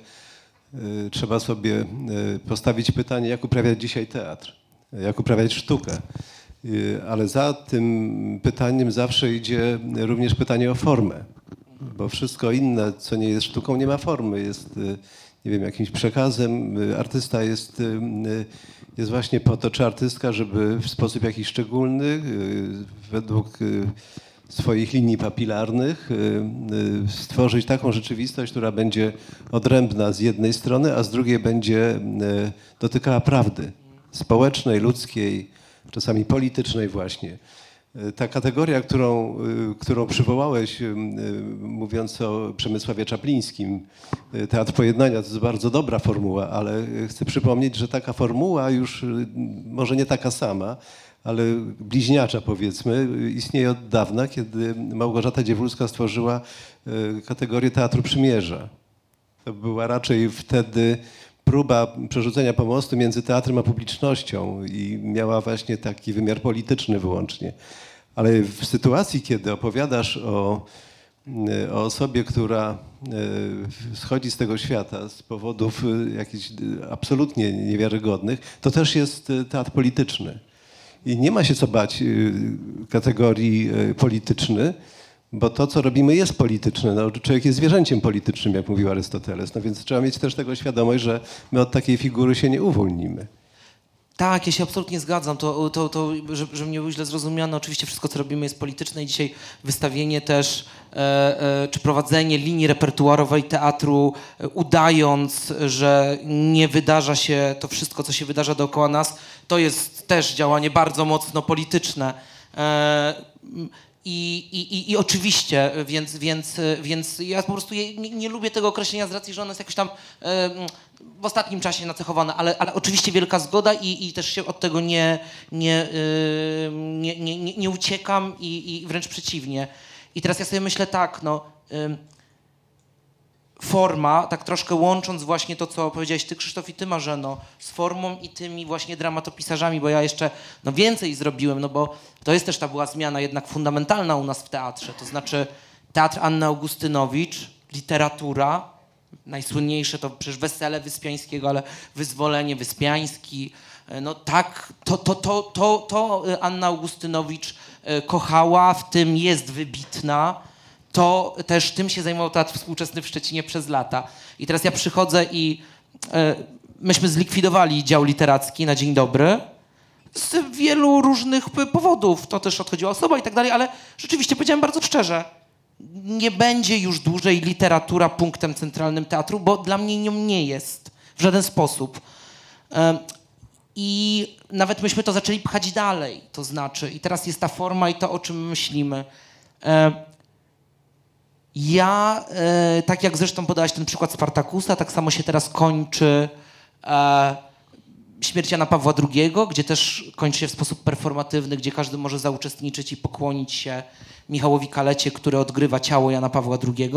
e, trzeba sobie postawić pytanie, jak uprawiać dzisiaj teatr, jak uprawiać sztukę. Ale za tym pytaniem zawsze idzie również pytanie o formę, bo wszystko inne, co nie jest sztuką, nie ma formy. Jest, nie wiem, jakimś przekazem. Artysta jest, jest właśnie po to, czy artystka, żeby w sposób jakiś szczególny, e, według e, swoich linii papilarnych, e, stworzyć taką rzeczywistość, która będzie odrębna z jednej strony, a z drugiej będzie dotykała prawdy społecznej, ludzkiej, czasami politycznej właśnie. E, Ta kategoria, którą, y, którą przywołałeś, y, y, mówiąc o Przemysławie Czaplińskim, y, Teatr Pojednania, to jest bardzo dobra formuła, ale y, chcę przypomnieć, że taka formuła już, y, może nie taka sama, ale bliźniacza powiedzmy, y, istnieje od dawna, kiedy Małgorzata Dziewulska stworzyła y, kategorię Teatru Przymierza. To była raczej wtedy próba przerzucenia pomostu między teatrem a publicznością i miała właśnie taki wymiar polityczny wyłącznie. Ale w sytuacji, kiedy opowiadasz o, o osobie, która e, schodzi z tego świata z powodów e, jakichś e, absolutnie niewiarygodnych, to też jest e, teatr polityczny. I nie ma się co bać kategorii polityczny, bo to, co robimy, jest polityczne. No, człowiek jest zwierzęciem politycznym, jak mówił Arystoteles. No więc trzeba mieć też tego świadomość, że my od takiej figury się nie uwolnimy. Tak, ja się absolutnie zgadzam. To, to, to żeby, nie było źle zrozumiane, oczywiście wszystko, co robimy jest polityczne i dzisiaj wystawienie też, e, e, czy prowadzenie linii repertuarowej teatru, e, udając, że nie wydarza się to wszystko, co się wydarza dookoła nas, to jest też działanie bardzo mocno polityczne. I, i, I oczywiście, więc, więc, więc ja po prostu nie, nie lubię tego określenia z racji, że ono jest jakoś tam w ostatnim czasie nacechowane, ale, ale oczywiście wielka zgoda i, i też się od tego nie, nie, nie, nie, nie uciekam i, i wręcz przeciwnie. I teraz ja sobie myślę tak, no... forma, tak troszkę łącząc właśnie to, co powiedziałeś ty, Krzysztof, i ty, Marzeno, z formą i tymi właśnie dramatopisarzami, bo ja jeszcze no, więcej zrobiłem, no bo to jest też ta była zmiana jednak fundamentalna u nas w teatrze, to znaczy teatr Anny Augustynowicz, literatura, najsłynniejsze to przecież Wesele Wyspiańskiego, ale Wyzwolenie Wyspiański, e, no tak, to, to, to, to, to e, Anna Augustynowicz e, kochała, w tym jest wybitna, to też tym się zajmował teatr współczesny w Szczecinie przez lata. I teraz ja przychodzę i e, myśmy zlikwidowali dział literacki na dzień dobry z wielu różnych powodów. To też odchodziła osoba i tak dalej, ale rzeczywiście powiedziałem bardzo szczerze, nie będzie już dłużej literatura punktem centralnym teatru, bo dla mnie nią nie jest w żaden sposób. Em, I nawet myśmy to zaczęli pchać dalej, to znaczy, i teraz jest ta forma i to, o czym myślimy. Ja, e, tak jak zresztą podałaś ten przykład Spartakusa, tak samo się teraz kończy e, śmierć Jana Pawła II, gdzie też kończy się w sposób performatywny, gdzie każdy może zauczestniczyć i pokłonić się Michałowi Kalecie, który odgrywa ciało Jana Pawła II.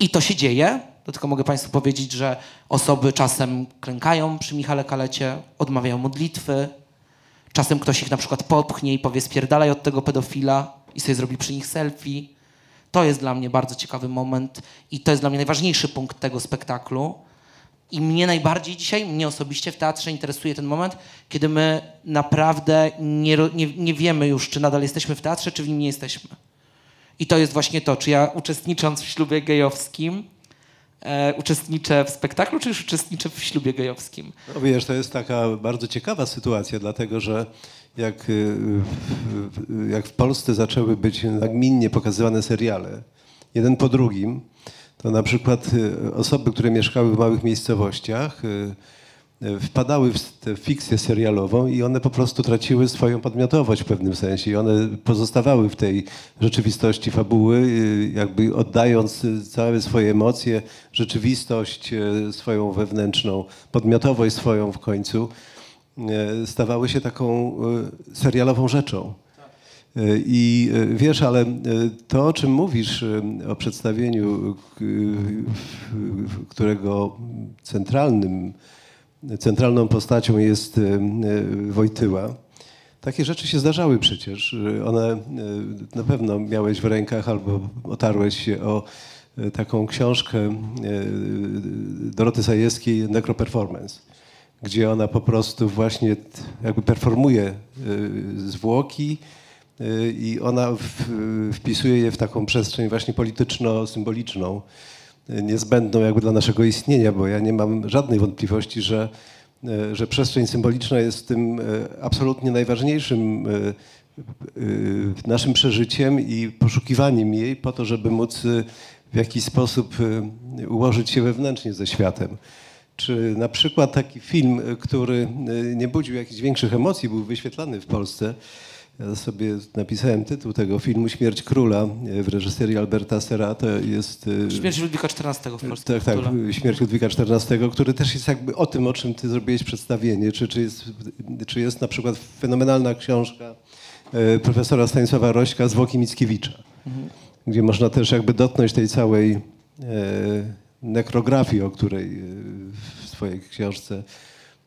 I to się dzieje. To tylko mogę Państwu powiedzieć, że osoby czasem klękają przy Michale Kalecie, odmawiają modlitwy. Czasem ktoś ich na przykład popchnie i powie spierdalaj od tego pedofila i sobie zrobi przy nich selfie. To jest dla mnie bardzo ciekawy moment i to jest dla mnie najważniejszy punkt tego spektaklu. I mnie najbardziej dzisiaj, mnie osobiście w teatrze interesuje ten moment, kiedy my naprawdę nie, nie, nie wiemy już, czy nadal jesteśmy w teatrze, czy w nim nie jesteśmy. I to jest właśnie to, czy ja uczestnicząc w ślubie gejowskim, e, uczestniczę w spektaklu, czy już uczestniczę w ślubie gejowskim. No wiesz, to jest taka bardzo ciekawa sytuacja, dlatego że jak, y, jak w Polsce zaczęły być nagminnie pokazywane seriale, jeden po drugim, to na przykład y, osoby, które mieszkały w małych miejscowościach, y, wpadały w tę fikcję serialową i one po prostu traciły swoją podmiotowość w pewnym sensie. I one pozostawały w tej rzeczywistości fabuły, jakby oddając całe swoje emocje, rzeczywistość swoją wewnętrzną, podmiotowość swoją w końcu, stawały się taką y, serialową rzeczą. Y, I wiesz, ale to, o czym mówisz o przedstawieniu, którego centralnym, centralną postacią jest Wojtyła, takie rzeczy się zdarzały przecież. One na pewno miałeś w rękach albo otarłeś się o taką książkę Doroty Sajewskiej Necroperformance gdzie ona po prostu właśnie jakby performuje y, zwłoki y, i ona wpisuje je w taką przestrzeń właśnie polityczno-symboliczną, y, niezbędną jakby dla naszego istnienia, bo ja nie mam żadnej wątpliwości, że, że przestrzeń symboliczna jest tym absolutnie najważniejszym naszym przeżyciem i poszukiwaniem jej po to, żeby móc w jakiś sposób ułożyć się wewnętrznie ze światem. Czy na przykład taki film, który y, nie budził jakichś większych emocji, był wyświetlany w Polsce. Ja sobie napisałem tytuł tego filmu Śmierć Króla y, w reżyserii Alberta Serra. To jest... y, Śmierć Ludwika XIV w polskim tak, tak, tytule. Śmierć Ludwika XIV, który też jest jakby o tym, o czym ty zrobiłeś przedstawienie. Czy, czy, jest, czy jest na przykład fenomenalna książka e, profesora Stanisława Rośka Zwłoki Mickiewicza, gdzie można też jakby dotknąć tej całej e, nekrografii, o której e, swojej książce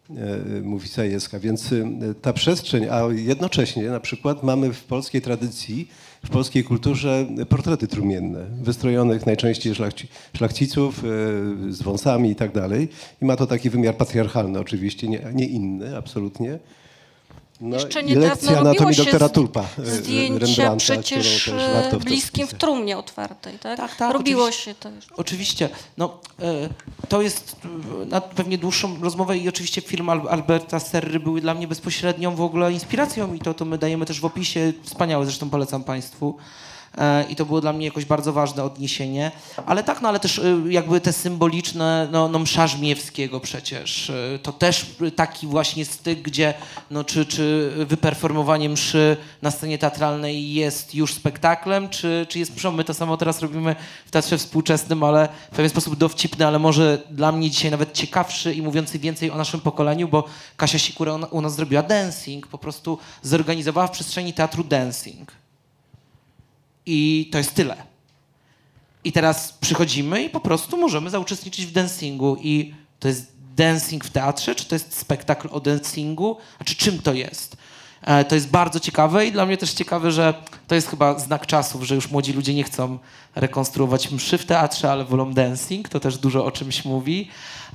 e, mówi Sajewska. Więc e, ta przestrzeń, a jednocześnie na przykład mamy w polskiej tradycji, w polskiej kulturze portrety trumienne, wystrojonych najczęściej szlachci, szlachciców e, z wąsami i tak dalej. I ma to taki wymiar patriarchalny oczywiście, nie, nie inny absolutnie. No, Jeszcze niedawno lekcja anatomii doktora Tulpa. e, Zdjęcia przecież e, bliskim w trumnie otwartej, tak? Tak, tak, Robiło się to już. Oczywiście. No, e, to jest na pewnie dłuższą rozmowę i oczywiście film Al- Alberta Serry były dla mnie bezpośrednią w ogóle inspiracją i to, to my dajemy też w opisie. Wspaniałe, zresztą polecam Państwu. E, I to było dla mnie jakoś bardzo ważne odniesienie. Ale tak, no ale też e, jakby te symboliczne, no, no msza Żmijewskiego przecież. E, To też taki właśnie styk, gdzie no, czy, czy wyperformowanie mszy na scenie teatralnej jest już spektaklem, czy, czy jest mszą. My to samo teraz robimy w teatrze współczesnym, ale w pewien sposób dowcipny, ale może dla mnie dzisiaj nawet ciekawszy i mówiący więcej o naszym pokoleniu, bo Kasia Sikura u nas zrobiła dancing, po prostu zorganizowała w przestrzeni teatru dancing. I to jest tyle. I teraz przychodzimy i po prostu możemy zauczestniczyć w dancingu. I to jest dancing w teatrze, czy to jest spektakl o dancingu? A czy czym to jest? E, To jest bardzo ciekawe i dla mnie też ciekawe, że to jest chyba znak czasów, że już młodzi ludzie nie chcą rekonstruować mszy w teatrze, ale wolą dancing. To też dużo o czymś mówi.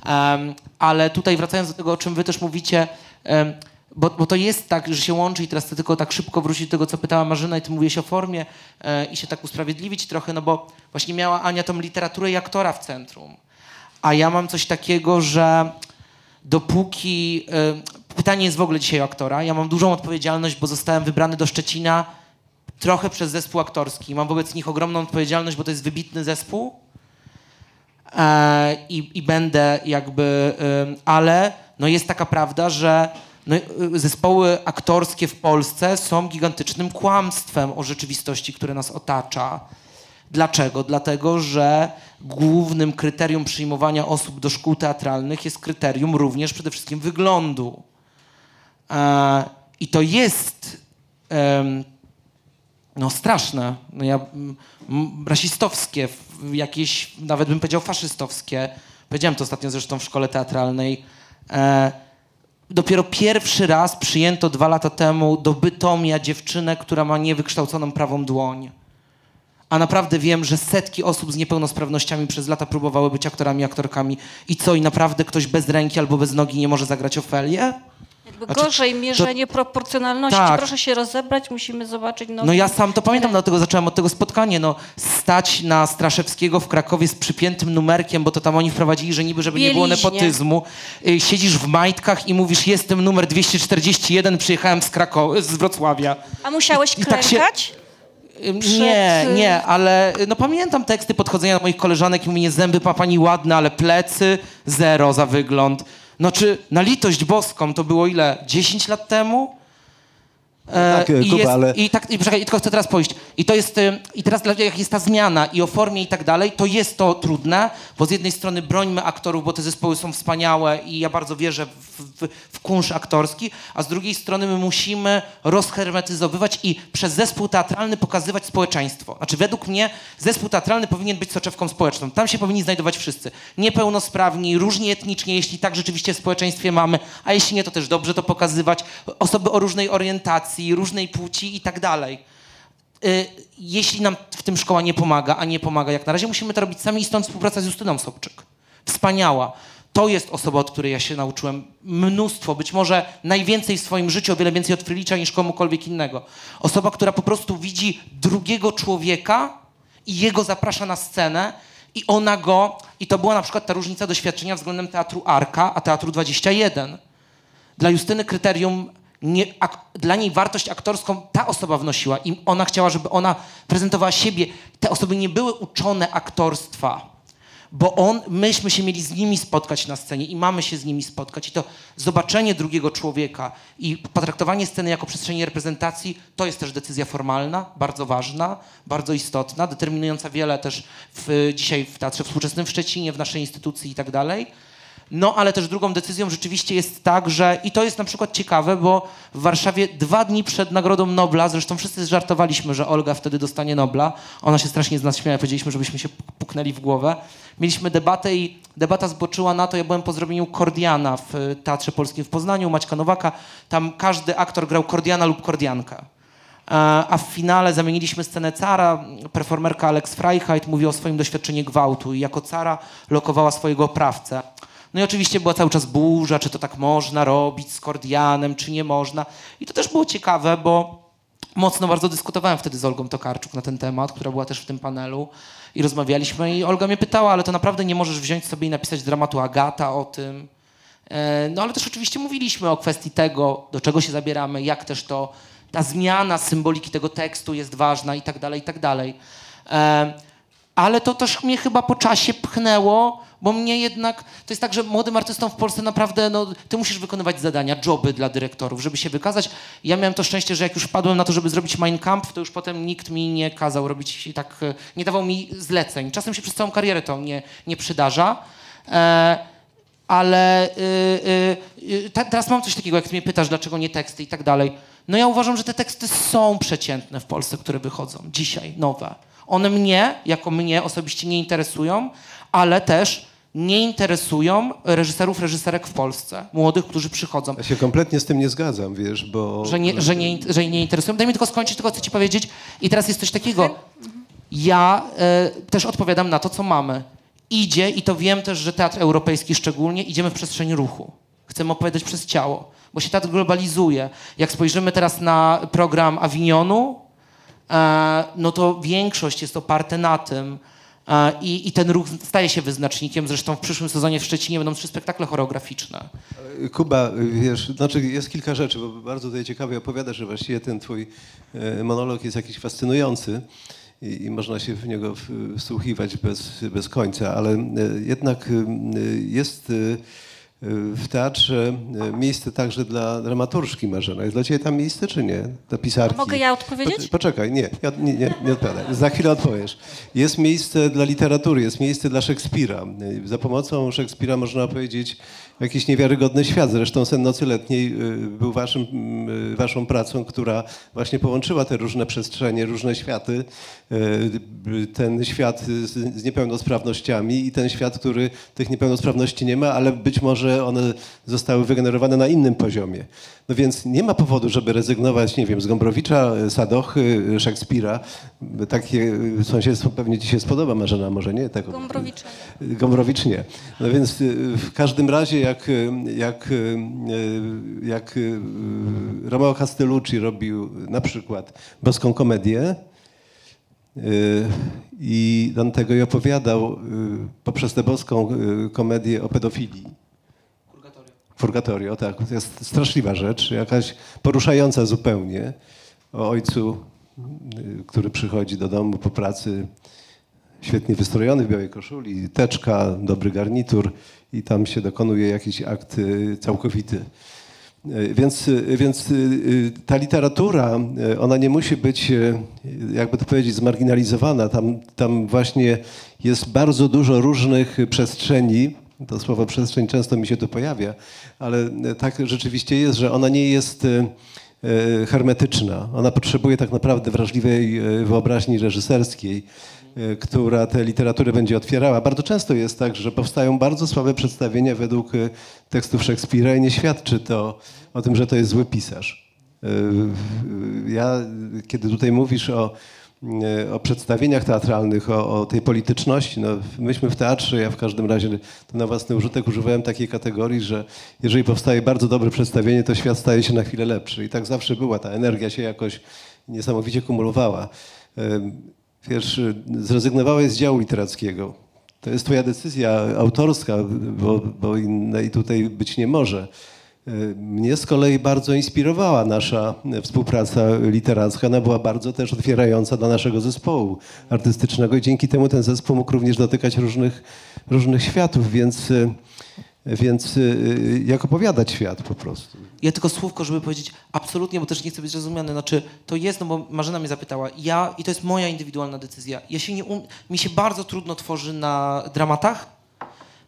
Em, ale tutaj wracając do tego, o czym wy też mówicie, em, bo, bo to jest tak, że się łączy i teraz chcę tylko tak szybko wrócić do tego, co pytała Marzyna i ty mówiłeś o formie e, i się tak usprawiedliwić trochę, no bo właśnie miała Ania tą literaturę i aktora w centrum. A ja mam coś takiego, że dopóki... E, pytanie jest w ogóle dzisiaj o aktora. Ja mam dużą odpowiedzialność, bo zostałem wybrany do Szczecina trochę przez zespół aktorski. Mam wobec nich ogromną odpowiedzialność, bo to jest wybitny zespół. E, i, i będę jakby, ym, ale no jest taka prawda, że no, y, zespoły aktorskie w Polsce są gigantycznym kłamstwem o rzeczywistości, które nas otacza. Dlaczego? Dlatego, że głównym kryterium przyjmowania osób do szkół teatralnych jest kryterium również przede wszystkim wyglądu. E, I to jest no straszne, no ja, rasistowskie, jakieś, nawet bym powiedział faszystowskie. Powiedziałem to ostatnio zresztą w szkole teatralnej. Dopiero pierwszy raz przyjęto dwa lata temu do Bytomia dziewczynę, która ma niewykształconą prawą dłoń. A naprawdę wiem, że setki osób z niepełnosprawnościami przez lata próbowały być aktorami, aktorkami. I co, i naprawdę ktoś bez ręki albo bez nogi nie może zagrać Ofelię? Jakby Znaczy, gorzej mierzenie proporcjonalności. Tak. Proszę się rozebrać, musimy zobaczyć. No ja sam to pamiętam, dlatego zacząłem od tego spotkania. No, stać na Straszewskiego w Krakowie z przypiętym numerkiem, bo to tam oni wprowadzili, że niby, żeby nie było Bieliźnie. nepotyzmu. Y, Siedzisz w majtkach i mówisz, jestem numer 241, przyjechałem z Krakow- z Wrocławia. A musiałeś I tak się- klękać? Ym, Przed, Nie, y- nie, ale y, no pamiętam teksty podchodzenia do moich koleżanek i mówienie, zęby ma pani ładne, ale plecy zero za wygląd. No czy na litość boską to było ile? 10 lat temu? E, tak, e, i, Kuba, jest, ale- I tak, i, i tylko chcę teraz pójść. I to jest, i teraz dla- jak jest ta zmiana i o formie i tak dalej, to jest to trudne, bo z jednej strony brońmy aktorów, bo te zespoły są wspaniałe i ja bardzo wierzę w, w, w kunsz aktorski, a z drugiej strony my musimy rozhermetyzowywać i przez zespół teatralny pokazywać społeczeństwo. Znaczy według mnie zespół teatralny powinien być soczewką społeczną. Tam się powinni znajdować wszyscy. Niepełnosprawni, różni etnicznie, jeśli tak rzeczywiście w społeczeństwie mamy, a jeśli nie, to też dobrze to pokazywać. Osoby o różnej orientacji, różnej płci i tak dalej. Y, Jeśli nam w tym szkoła nie pomaga, a nie pomaga jak na razie, musimy to robić sami i stąd współpraca z Justyną Sobczyk. Wspaniała. To jest osoba, od której ja się nauczyłem mnóstwo, być może najwięcej w swoim życiu, o wiele więcej od Frylicza niż komukolwiek innego. Osoba, która po prostu widzi drugiego człowieka i jego zaprasza na scenę i ona go, i to była na przykład ta różnica doświadczenia względem Teatru Arka, a Teatru 21 dla Justyny kryterium, nie, dla niej wartość aktorską ta osoba wnosiła i ona chciała, żeby ona prezentowała siebie. Te osoby nie były uczone aktorstwa, bo on, myśmy się mieli z nimi spotkać na scenie i mamy się z nimi spotkać i to zobaczenie drugiego człowieka i potraktowanie sceny jako przestrzeni reprezentacji, to jest też decyzja formalna, bardzo ważna, bardzo istotna, determinująca wiele też w, dzisiaj w Teatrze Współczesnym w Szczecinie, w naszej instytucji i tak dalej. No, ale też drugą decyzją rzeczywiście jest tak, że i to jest na przykład ciekawe, bo w Warszawie dwa dni przed Nagrodą Nobla, zresztą wszyscy żartowaliśmy, że Olga wtedy dostanie Nobla. Ona się strasznie z nas śmiała, powiedzieliśmy, żebyśmy się puknęli w głowę. Mieliśmy debatę i debata zboczyła na to, ja byłem po zrobieniu Kordiana w y, Teatrze Polskim w Poznaniu, Maćka Nowaka. Tam każdy aktor grał Kordiana lub Kordiankę. E, A w finale zamieniliśmy scenę cara. Performerka Alex Freiheit mówi o swoim doświadczeniu gwałtu i jako cara lokowała swojego oprawcę. No i oczywiście była cały czas burza, czy to tak można robić z Kordianem, czy nie można. I to też było ciekawe, bo mocno bardzo dyskutowałem wtedy z Olgą Tokarczuk na ten temat, która była też w tym panelu i rozmawialiśmy i Olga mnie pytała, ale to naprawdę nie możesz wziąć sobie i napisać dramatu Agata o tym. E, No ale też oczywiście mówiliśmy o kwestii tego, do czego się zabieramy, jak też to, ta zmiana symboliki tego tekstu jest ważna i tak dalej, i tak dalej. E, Ale to też mnie chyba po czasie pchnęło, bo mnie jednak, to jest tak, że młodym artystom w Polsce naprawdę, no, ty musisz wykonywać zadania, joby dla dyrektorów, żeby się wykazać. Ja miałem to szczęście, że jak już wpadłem na to, żeby zrobić Mein Kampf, to już potem nikt mi nie kazał robić i tak, e, nie dawał mi zleceń. Czasem się przez całą karierę to nie, nie przydarza. E, ale y, te- teraz mam coś takiego, jak ty mnie pytasz, dlaczego nie teksty i tak dalej. No ja uważam, że te teksty są przeciętne w Polsce, które wychodzą dzisiaj, nowe. One mnie, jako mnie osobiście nie interesują, ale też nie interesują reżyserów, reżyserek w Polsce, młodych, którzy przychodzą. Ja się kompletnie z tym nie zgadzam, wiesz, bo... Że nie, że, nie, że nie interesują. Daj mi tylko skończyć, tylko chcę ci powiedzieć. I teraz jest coś takiego. Ja e, też odpowiadam na to, co mamy. Idzie, i to wiem też, że teatr europejski szczególnie, idziemy w przestrzeń ruchu. Chcemy opowiadać przez ciało, bo się teatr globalizuje. Jak spojrzymy teraz na program Avignonu, no to większość jest oparte na tym. E, i, I ten ruch staje się wyznacznikiem. Zresztą w przyszłym sezonie w Szczecinie będą trzy spektakle choreograficzne. Kuba, wiesz, znaczy jest kilka rzeczy, bo bardzo tutaj ciekawie opowiadasz, że właściwie ten twój e, monolog jest jakiś fascynujący i, i można się w niego wsłuchiwać bez, bez końca, ale e, jednak e, jest e, w teatrze e, miejsce także dla dramaturżki Marzena. Jest dla ciebie tam miejsce, czy nie? Dla pisarki? mogę ja odpowiedzieć? Poczekaj, nie, nie, nie, nie odpowiadaj. Za chwilę odpowiesz. Jest miejsce dla literatury, jest miejsce dla Szekspira. Za pomocą Szekspira można opowiedzieć jakiś niewiarygodny świat. Zresztą Sen Nocy Letniej y, był waszym, y, waszą pracą, która właśnie połączyła te różne przestrzenie, różne światy. Y, Ten świat z, niepełnosprawnościami i ten świat, który tych niepełnosprawności nie ma, ale być może one zostały wygenerowane na innym poziomie. No więc nie ma powodu, żeby rezygnować, nie wiem, z Gombrowicza, Sadochy, Szekspira. Takie sąsiedztwo pewnie ci się spodoba, Marzena, może nie? Tak, Gombrowicza Gombrowicz nie. No więc w każdym razie jak, y, jak, y, jak y, Romeo Castellucci robił na przykład boską komedię i Dantego i opowiadał poprzez tę boską komedię o pedofilii. Purgatorio, tak. To jest straszliwa rzecz, jakaś poruszająca zupełnie o ojcu, który przychodzi do domu po pracy świetnie wystrojony w białej koszuli, teczka, dobry garnitur i tam się dokonuje jakiś akt y, całkowity. Y, Więc, y, więc ta literatura, ona nie musi być, jakby to powiedzieć, zmarginalizowana. Tam, tam właśnie jest bardzo dużo różnych przestrzeni. To słowo przestrzeń często mi się tu pojawia, ale tak rzeczywiście jest, że ona nie jest hermetyczna. Ona potrzebuje tak naprawdę wrażliwej wyobraźni reżyserskiej, która tę literaturę będzie otwierała. Bardzo często jest tak, że powstają bardzo słabe przedstawienia według y, tekstów Szekspira i nie świadczy to o tym, że to jest zły pisarz. Y, Ja, kiedy tutaj mówisz o, o przedstawieniach teatralnych, o, o tej polityczności, no, myśmy w teatrze, ja w każdym razie to na własny użytek używałem takiej kategorii, że jeżeli powstaje bardzo dobre przedstawienie, to świat staje się na chwilę lepszy. I tak zawsze była, ta energia się jakoś niesamowicie kumulowała. Y, Wiesz, y, zrezygnowałeś z działu literackiego. To jest twoja decyzja autorska, bo, bo innej tutaj być nie może. Mnie z kolei bardzo inspirowała nasza współpraca literacka. Ona była bardzo też otwierająca dla naszego zespołu artystycznego i dzięki temu ten zespół mógł również dotykać różnych, różnych światów, więc, więc y, jak opowiadać świat po prostu. Ja tylko słówko, żeby powiedzieć absolutnie, bo też nie chcę być zrozumiany. Znaczy, to jest, no bo Marzena mnie zapytała. Ja, i to jest moja indywidualna decyzja. Ja się nie um... Mi się bardzo trudno tworzy na dramatach.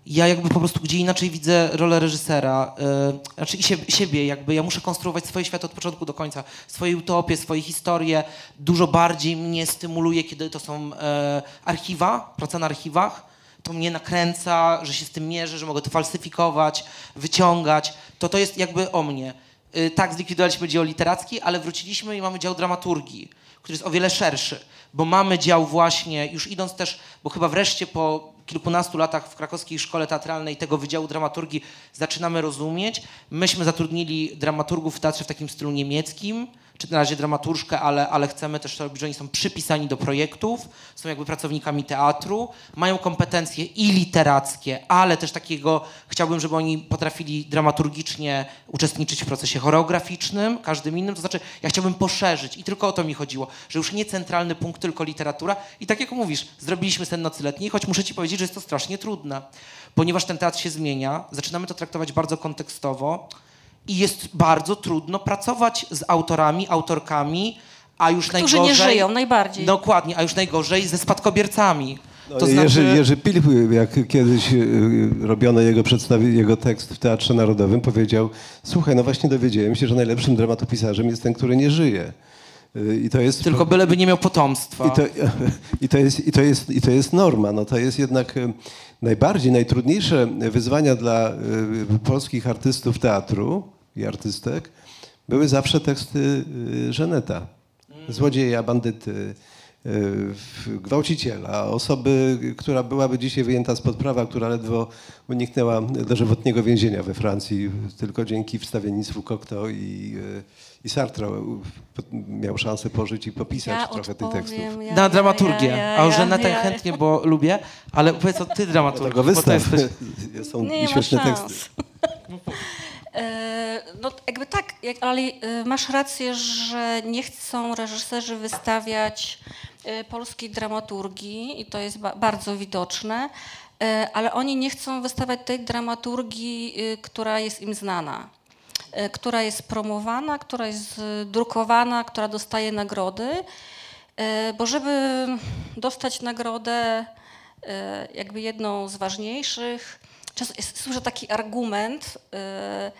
Ja jakby po prostu gdzie inaczej widzę rolę reżysera, yy, znaczy i siebie, jakby. Ja muszę konstruować swoje światy od początku do końca. Swoje utopie, swoje historie. Dużo bardziej mnie stymuluje, kiedy to są e, archiwa, praca na archiwach to mnie nakręca, że się z tym mierzę, że mogę to falsyfikować, wyciągać. To to jest jakby o mnie. Y, Tak, zlikwidowaliśmy dział literacki, ale wróciliśmy i mamy dział dramaturgii, który jest o wiele szerszy, bo mamy dział właśnie, już idąc też, bo chyba wreszcie po kilkunastu latach w krakowskiej szkole teatralnej tego Wydziału Dramaturgii zaczynamy rozumieć. Myśmy zatrudnili dramaturgów w teatrze w takim stylu niemieckim, czy na razie dramaturżkę, ale, ale chcemy też robić, że oni są przypisani do projektów, są jakby pracownikami teatru, mają kompetencje i literackie, ale też takiego, chciałbym, żeby oni potrafili dramaturgicznie uczestniczyć w procesie choreograficznym, każdym innym, to znaczy ja chciałbym poszerzyć i tylko o to mi chodziło, że już nie centralny punkt, tylko literatura. I tak jak mówisz, zrobiliśmy sen nocy letniej, choć muszę ci powiedzieć, że jest to strasznie trudne, ponieważ ten teatr się zmienia, zaczynamy to traktować bardzo kontekstowo, i jest bardzo trudno pracować z autorami, autorkami, a już Którzy najgorzej... nie żyją najbardziej. Dokładnie, a już najgorzej ze spadkobiercami. No, to Jerzy, znaczy, Jerzy Pilch, jak kiedyś y, robiono jego, przedstawi- jego tekst w Teatrze Narodowym, powiedział, słuchaj, no właśnie dowiedziałem się, że najlepszym dramatopisarzem jest ten, który nie żyje. Y, I to jest... tylko byleby nie miał potomstwa. I to, i, to jest, i, to jest, I to jest norma. No to jest jednak y, najbardziej, najtrudniejsze wyzwania dla y, polskich artystów teatru i artystek były zawsze teksty y, Żeneta. Złodzieja, bandyty, y, gwałciciela, osoby, która byłaby dzisiaj wyjęta spod prawa, która ledwo uniknęła dożywotniego więzienia we Francji, tylko dzięki wstawiennictwu Cocteau i, i Sartre miał szansę pożyć i popisać ja trochę tych tekstów. ja- Na dramaturgię, ja- ja- a ja- Żenetę ja- chętnie, bo lubię, ale powiedz o ty dramaturgii, Dlatego bo to jesteś... Są Nie świetne teksty. E, No jakby tak, jak, ale e, masz rację, że nie chcą reżyserzy wystawiać e, polskiej dramaturgii i to jest ba- bardzo widoczne, e, ale oni nie chcą wystawiać tej dramaturgii, e, która jest im znana, e, która jest promowana, która jest e, drukowana, która dostaje nagrody, e, bo żeby dostać nagrodę, e, jakby jedną z ważniejszych, często jest, słyszę taki argument e,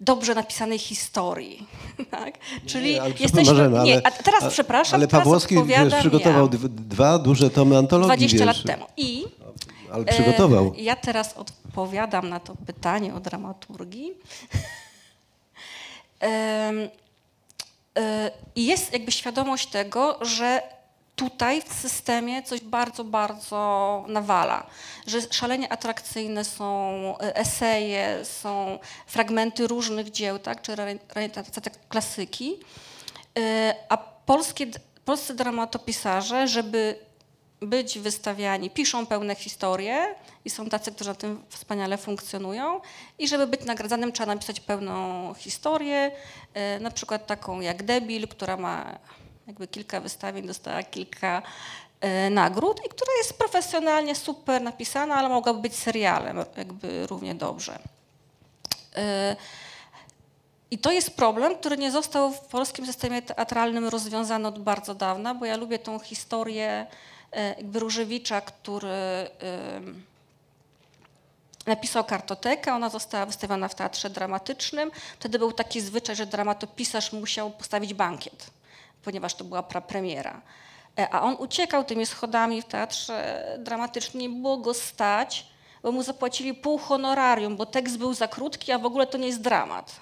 dobrze napisanej historii. Tak? Czyli Nie, ale jesteśmy. Marzena, nie, ale- a teraz a- przepraszam, Ale Pawłowski wiesz, przygotował ja. dw- dwa duże tomy antologii 20 lat wierszy. temu. I Ale przygotował. E, ja teraz odpowiadam na to pytanie o dramaturgii. E, I jest jakby świadomość tego, że tutaj w systemie coś bardzo, bardzo nawala. Że szalenie atrakcyjne są e, eseje, są fragmenty różnych dzieł, tak, czy re- reinternpretacja klasyki. E, A polskie, polscy dramatopisarze, żeby być wystawiani, piszą pełne historie i są tacy, którzy na tym wspaniale funkcjonują i żeby być nagradzanym trzeba napisać pełną historię, e, na przykład taką jak Debil, która ma jakby kilka wystawień, dostała kilka e, nagród i która jest profesjonalnie super napisana, ale mogłaby być serialem jakby równie dobrze. E, i to jest problem, który nie został w polskim systemie teatralnym rozwiązany od bardzo dawna, bo ja lubię tą historię jakby Różewicza, który napisał kartotekę, ona została wystawiona w teatrze dramatycznym. Wtedy był taki zwyczaj, że dramatopisarz musiał postawić bankiet, ponieważ to była premiera. E, A on uciekał tymi schodami w teatrze dramatycznym, nie było go stać, bo mu zapłacili pół honorarium, bo tekst był za krótki, a w ogóle to nie jest dramat.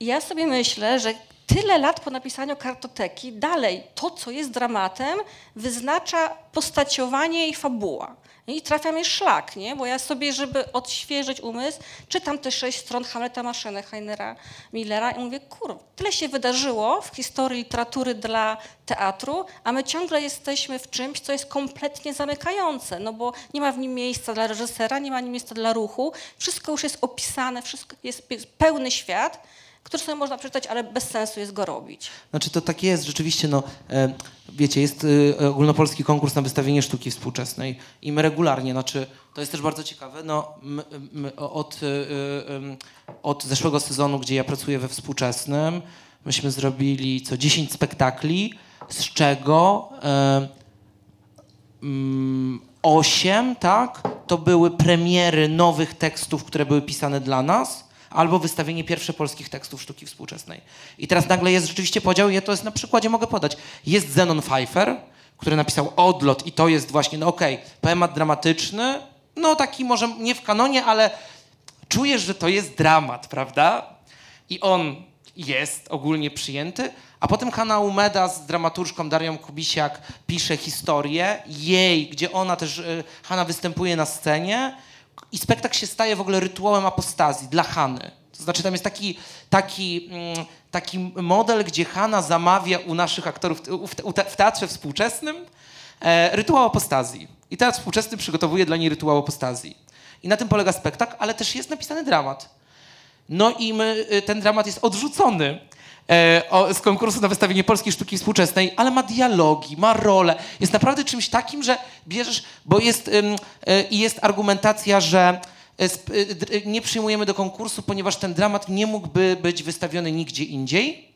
I ja sobie myślę, że tyle lat po napisaniu kartoteki, dalej to, co jest dramatem, wyznacza postaciowanie i fabuła. I trafia mnie szlak, nie? bo ja sobie, żeby odświeżyć umysł, czytam te sześć stron Hamleta Maszynę Heinera Millera i mówię, kurwa, tyle się wydarzyło w historii literatury dla teatru, a my ciągle jesteśmy w czymś, co jest kompletnie zamykające, no bo nie ma w nim miejsca dla reżysera, nie ma w nim miejsca dla ruchu, wszystko już jest opisane, wszystko jest, jest pełny świat, który sobie można przeczytać, ale bez sensu jest go robić. Znaczy to tak jest, rzeczywiście, no, e, wiecie, jest e, ogólnopolski konkurs na wystawienie sztuki współczesnej i my regularnie, znaczy, to jest też bardzo ciekawe, no, my, my od, e, od zeszłego sezonu, gdzie ja pracuję we współczesnym, myśmy zrobili co 10 spektakli, z czego mm, 8, tak, to były premiery nowych tekstów, które były pisane dla nas, albo wystawienie pierwsze polskich tekstów sztuki współczesnej. I teraz nagle jest rzeczywiście podział, ja to jest na przykładzie mogę podać. Jest Zenon Pfeiffer, który napisał Odlot i to jest właśnie, no okej, poemat dramatyczny, no taki może nie w kanonie, ale czujesz, że to jest dramat, prawda? I on jest ogólnie przyjęty, A potem Hanna Umeda z dramaturżką Darią Kubisiak pisze historię jej, gdzie ona też, y, Hanna występuje na scenie i spektakl się staje w ogóle rytuałem apostazji dla Hany. To znaczy tam jest taki, taki, mm, taki model, gdzie Hanna zamawia u naszych aktorów w, teatrze współczesnym e, rytuał apostazji. I teatr współczesny przygotowuje dla niej rytuał apostazji. I na tym polega spektakl, ale też jest napisany dramat. No i my, y, ten dramat jest odrzucony e, z konkursu na wystawienie polskiej sztuki współczesnej, ale ma dialogi, ma rolę. Jest naprawdę czymś takim, że bierzesz, bo jest, y, jest argumentacja, że y, nie przyjmujemy do konkursu, ponieważ ten dramat nie mógłby być wystawiony nigdzie indziej.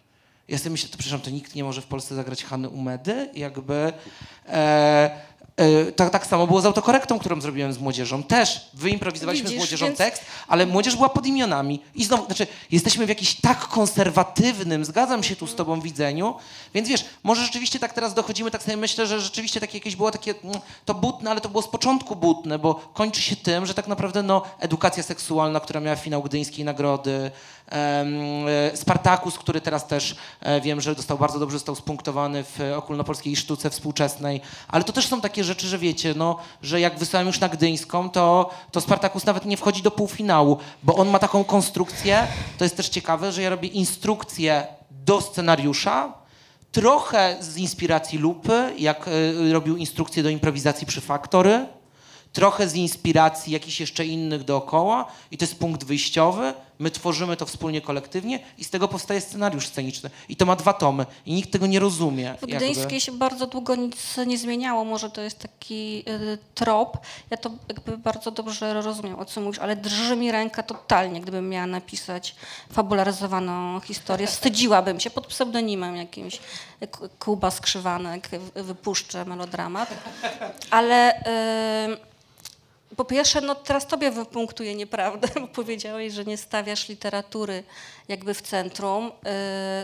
Ja sobie myślę, to przepraszam, to nikt nie może w Polsce zagrać Hanny Umedy, jakby... E, e, tak, tak samo było z autokorektą, którą zrobiłem z młodzieżą. Też wyimprowizowaliśmy z Widzisz, młodzieżą więc- tekst, ale młodzież była pod imionami. I znowu, znaczy, jesteśmy w jakimś tak konserwatywnym, zgadzam się tu z tobą widzeniu, więc wiesz, może rzeczywiście tak teraz dochodzimy, tak sobie myślę, że rzeczywiście takie jakieś było takie, mm, to butne, ale to było z początku butne, bo kończy się tym, że tak naprawdę no, edukacja seksualna, która miała finał Gdyńskiej Nagrody, e, Spartakus, który teraz też e, wiem, że dostał bardzo dobrze, został spunktowany w e, ogólnopolskiej sztuce współczesnej, ale to też są takie rzeczy, że wiecie, no, że jak wysyłam już na Gdyńską, to, to Spartakus nawet nie wchodzi do półfinału, bo on ma taką konstrukcję, to jest też ciekawe, że ja robię instrukcję do scenariusza, trochę z inspiracji Lupy, jak e, robił instrukcję do improwizacji przy Faktory, trochę z inspiracji jakichś jeszcze innych dookoła i to jest punkt wyjściowy. My tworzymy to wspólnie, kolektywnie i z tego powstaje scenariusz sceniczny. I to ma dwa tomy i nikt tego nie rozumie. W jakby. Gdyńskiej się bardzo długo nic nie zmieniało, może to jest taki y, trop. Ja to jakby bardzo dobrze rozumiem, o co mówisz, ale drży mi ręka totalnie, gdybym miała napisać fabularyzowaną historię. Wstydziłabym się pod pseudonimem jakimś. Kuba Skrzywanek wypuszczę melodramat. Ale... Y, po pierwsze, no teraz tobie wypunktuję nieprawdę, bo powiedziałeś, że nie stawiasz literatury jakby w centrum. Yy,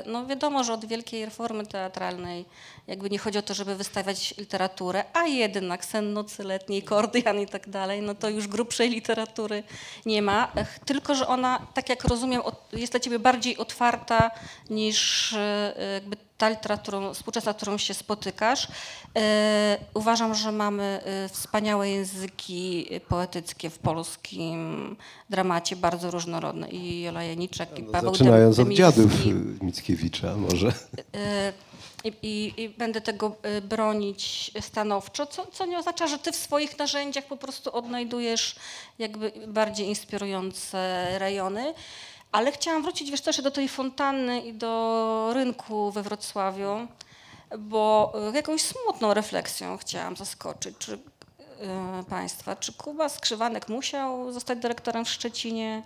No wiadomo, że od wielkiej reformy teatralnej jakby nie chodzi o to, żeby wystawiać literaturę, a jednak sen nocy letniej, kordian i tak dalej, no to już grubszej literatury nie ma. Tylko, że ona, tak jak rozumiem, jest dla ciebie bardziej otwarta niż yy, jakby ta literatura współczesna, z którą się spotykasz. E, uważam, że mamy e, wspaniałe języki poetyckie w polskim dramacie, bardzo różnorodne. I Jola Janiczak, i Paweł No, Zaczynając od dziadów Mickiewicza może. E, I, i, I będę tego bronić stanowczo, co, co nie oznacza, że ty w swoich narzędziach po prostu odnajdujesz jakby bardziej inspirujące rejony. Ale chciałam wrócić wiesz, też do tej fontanny i do rynku we Wrocławiu, bo e, jakąś smutną refleksją chciałam zaskoczyć czy, e, Państwa. Czy Kuba Skrzywanek musiał zostać dyrektorem w Szczecinie?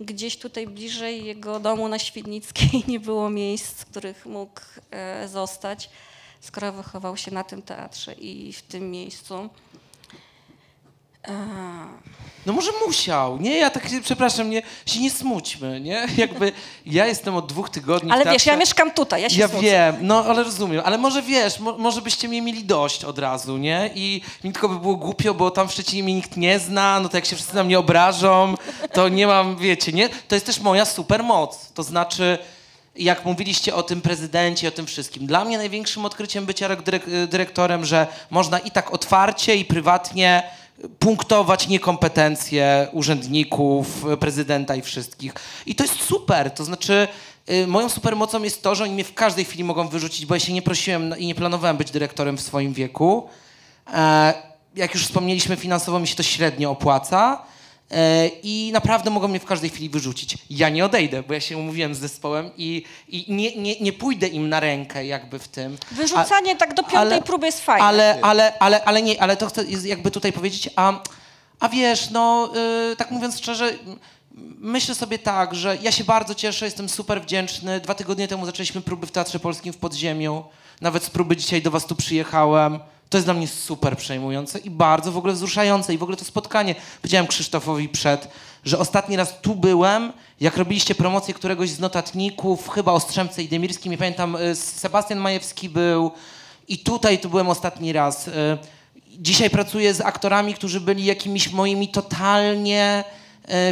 gdzieś tutaj bliżej jego domu na Świdnickiej nie było miejsc, w których mógł e, zostać, skoro wychował się na tym teatrze i w tym miejscu. No może musiał, nie? Ja tak się, przepraszam, nie, się nie smućmy, nie? Jakby ja jestem od dwóch tygodni ale wiesz, ja mieszkam tutaj, ja się Ja smucę. wiem, no ale rozumiem, ale może wiesz, mo, może byście mnie mieli dość od razu, nie? I mi tylko by było głupio, bo tam w Szczecinie mnie nikt nie zna, no to jak się wszyscy na mnie obrażą, to nie mam, wiecie, nie? To jest też moja super moc, to znaczy... Jak mówiliście o tym prezydencie, o tym wszystkim. Dla mnie największym odkryciem bycia dyrek- dyrektorem, że można i tak otwarcie, i prywatnie punktować niekompetencje urzędników, prezydenta i wszystkich. I to jest super. To znaczy, y, moją supermocą jest to, że oni mnie w każdej chwili mogą wyrzucić, bo ja się nie prosiłem i nie planowałem być dyrektorem w swoim wieku. E, jak już wspomnieliśmy, finansowo mi się to średnio opłaca. E, I naprawdę mogą mnie w każdej chwili wyrzucić. Ja nie odejdę, bo ja się umówiłem z zespołem i, i nie, nie, nie pójdę im na rękę jakby w tym. Wyrzucanie tak do piątej ale- próby jest fajne. Ale, ale, ale, ale nie, ale to chcę jakby tutaj powiedzieć, a, a wiesz, no y, tak mówiąc szczerze, myślę sobie tak, że ja się bardzo cieszę, jestem super wdzięczny. Dwa tygodnie temu zaczęliśmy próby w Teatrze Polskim w Podziemiu. Nawet z próby dzisiaj do was tu przyjechałem. To jest dla mnie super przejmujące i bardzo w ogóle wzruszające. I w ogóle to spotkanie, powiedziałem Krzysztofowi przed, że ostatni raz tu byłem, jak robiliście promocję któregoś z notatników, chyba o Strzemce i Demirskim, nie pamiętam, y, Sebastian Majewski był, i tutaj tu byłem ostatni raz. Y, Dzisiaj pracuję z aktorami, którzy byli jakimiś moimi totalnie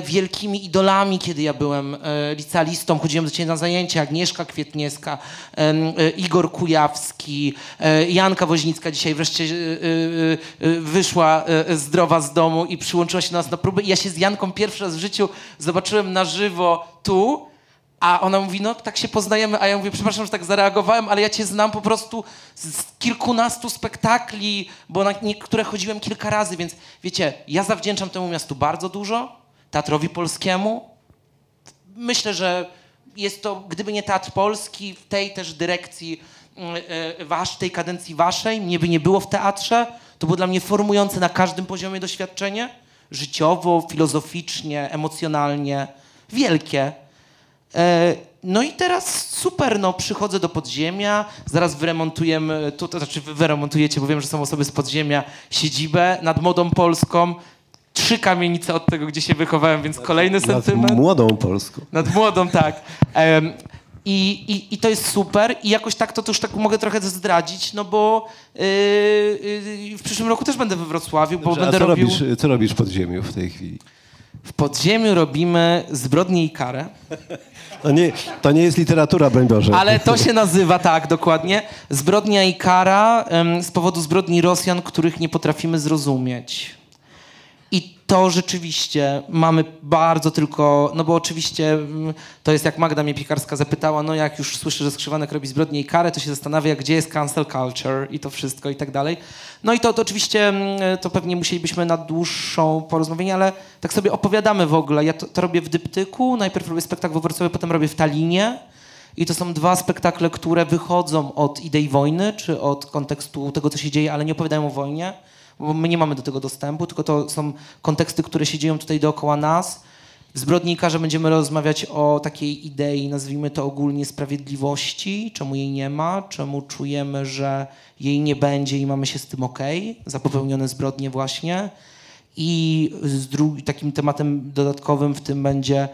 wielkimi idolami, kiedy ja byłem e, licealistą. Chodziłem do ciebie na zajęcia. Agnieszka Kwietniewska, e, Igor Kujawski, e, Janka Woźnicka dzisiaj wreszcie e, e, e, wyszła e, zdrowa z domu i przyłączyła się do nas na próbę. I ja się z Janką pierwszy raz w życiu zobaczyłem na żywo tu. A ona mówi, no tak się poznajemy, a ja mówię, przepraszam, że tak zareagowałem, ale ja cię znam po prostu z kilkunastu spektakli, bo na niektóre chodziłem kilka razy, więc wiecie, ja zawdzięczam temu miastu bardzo dużo, Teatrowi Polskiemu. Myślę, że jest to, gdyby nie Teatr Polski, w tej też dyrekcji mm, e, wasz, tej kadencji waszej, mnie by nie było w teatrze, to było dla mnie formujące na każdym poziomie doświadczenie, życiowo, filozoficznie, emocjonalnie, wielkie. E, No i teraz super, no przychodzę do podziemia, zaraz wyremontujemy, tu, to znaczy wy wyremontujecie, bo wiem, że są osoby z podziemia, siedzibę nad Modą Polską, trzy kamienice od tego, gdzie się wychowałem, więc kolejny Nad sentyment. młodą Polską. Nad młodą, tak. Em, i, i, I to jest super i jakoś tak to, to już tak mogę trochę zdradzić, no bo yy, yy, w przyszłym roku też będę we Wrocławiu, bo Dobrze, będę co robił... robisz, co robisz w podziemiu w tej chwili? W podziemiu robimy zbrodnię i karę. To nie, to nie jest literatura, broń Boże. Ale to się nazywa tak, dokładnie. Zbrodnia i kara z powodu zbrodni Rosjan, których nie potrafimy zrozumieć. I to rzeczywiście mamy bardzo tylko, no bo oczywiście mm, to jest jak Magda mnie Piekarska zapytała, no jak już słyszę, że Skrzywanek robi zbrodnię i karę, to się zastanawia, gdzie jest cancel culture i to wszystko i tak dalej. No i to, to oczywiście, mm, to pewnie musielibyśmy na dłuższą porozmawianie, ale tak sobie opowiadamy w ogóle. Ja to, to robię w Dyptyku, najpierw robię spektakl we Wrocławiu, potem robię w Talinie. I to są dwa spektakle, które wychodzą od idei wojny, czy od kontekstu tego, co się dzieje, ale nie opowiadają o wojnie, bo my nie mamy do tego dostępu, tylko to są konteksty, które się dzieją tutaj dookoła nas. W Zbrodni i Karze będziemy rozmawiać o takiej idei, nazwijmy to ogólnie sprawiedliwości, czemu jej nie ma, czemu czujemy, że jej nie będzie i mamy się z tym okej, za popełnione zbrodnie właśnie. I takim tematem dodatkowym w tym będzie,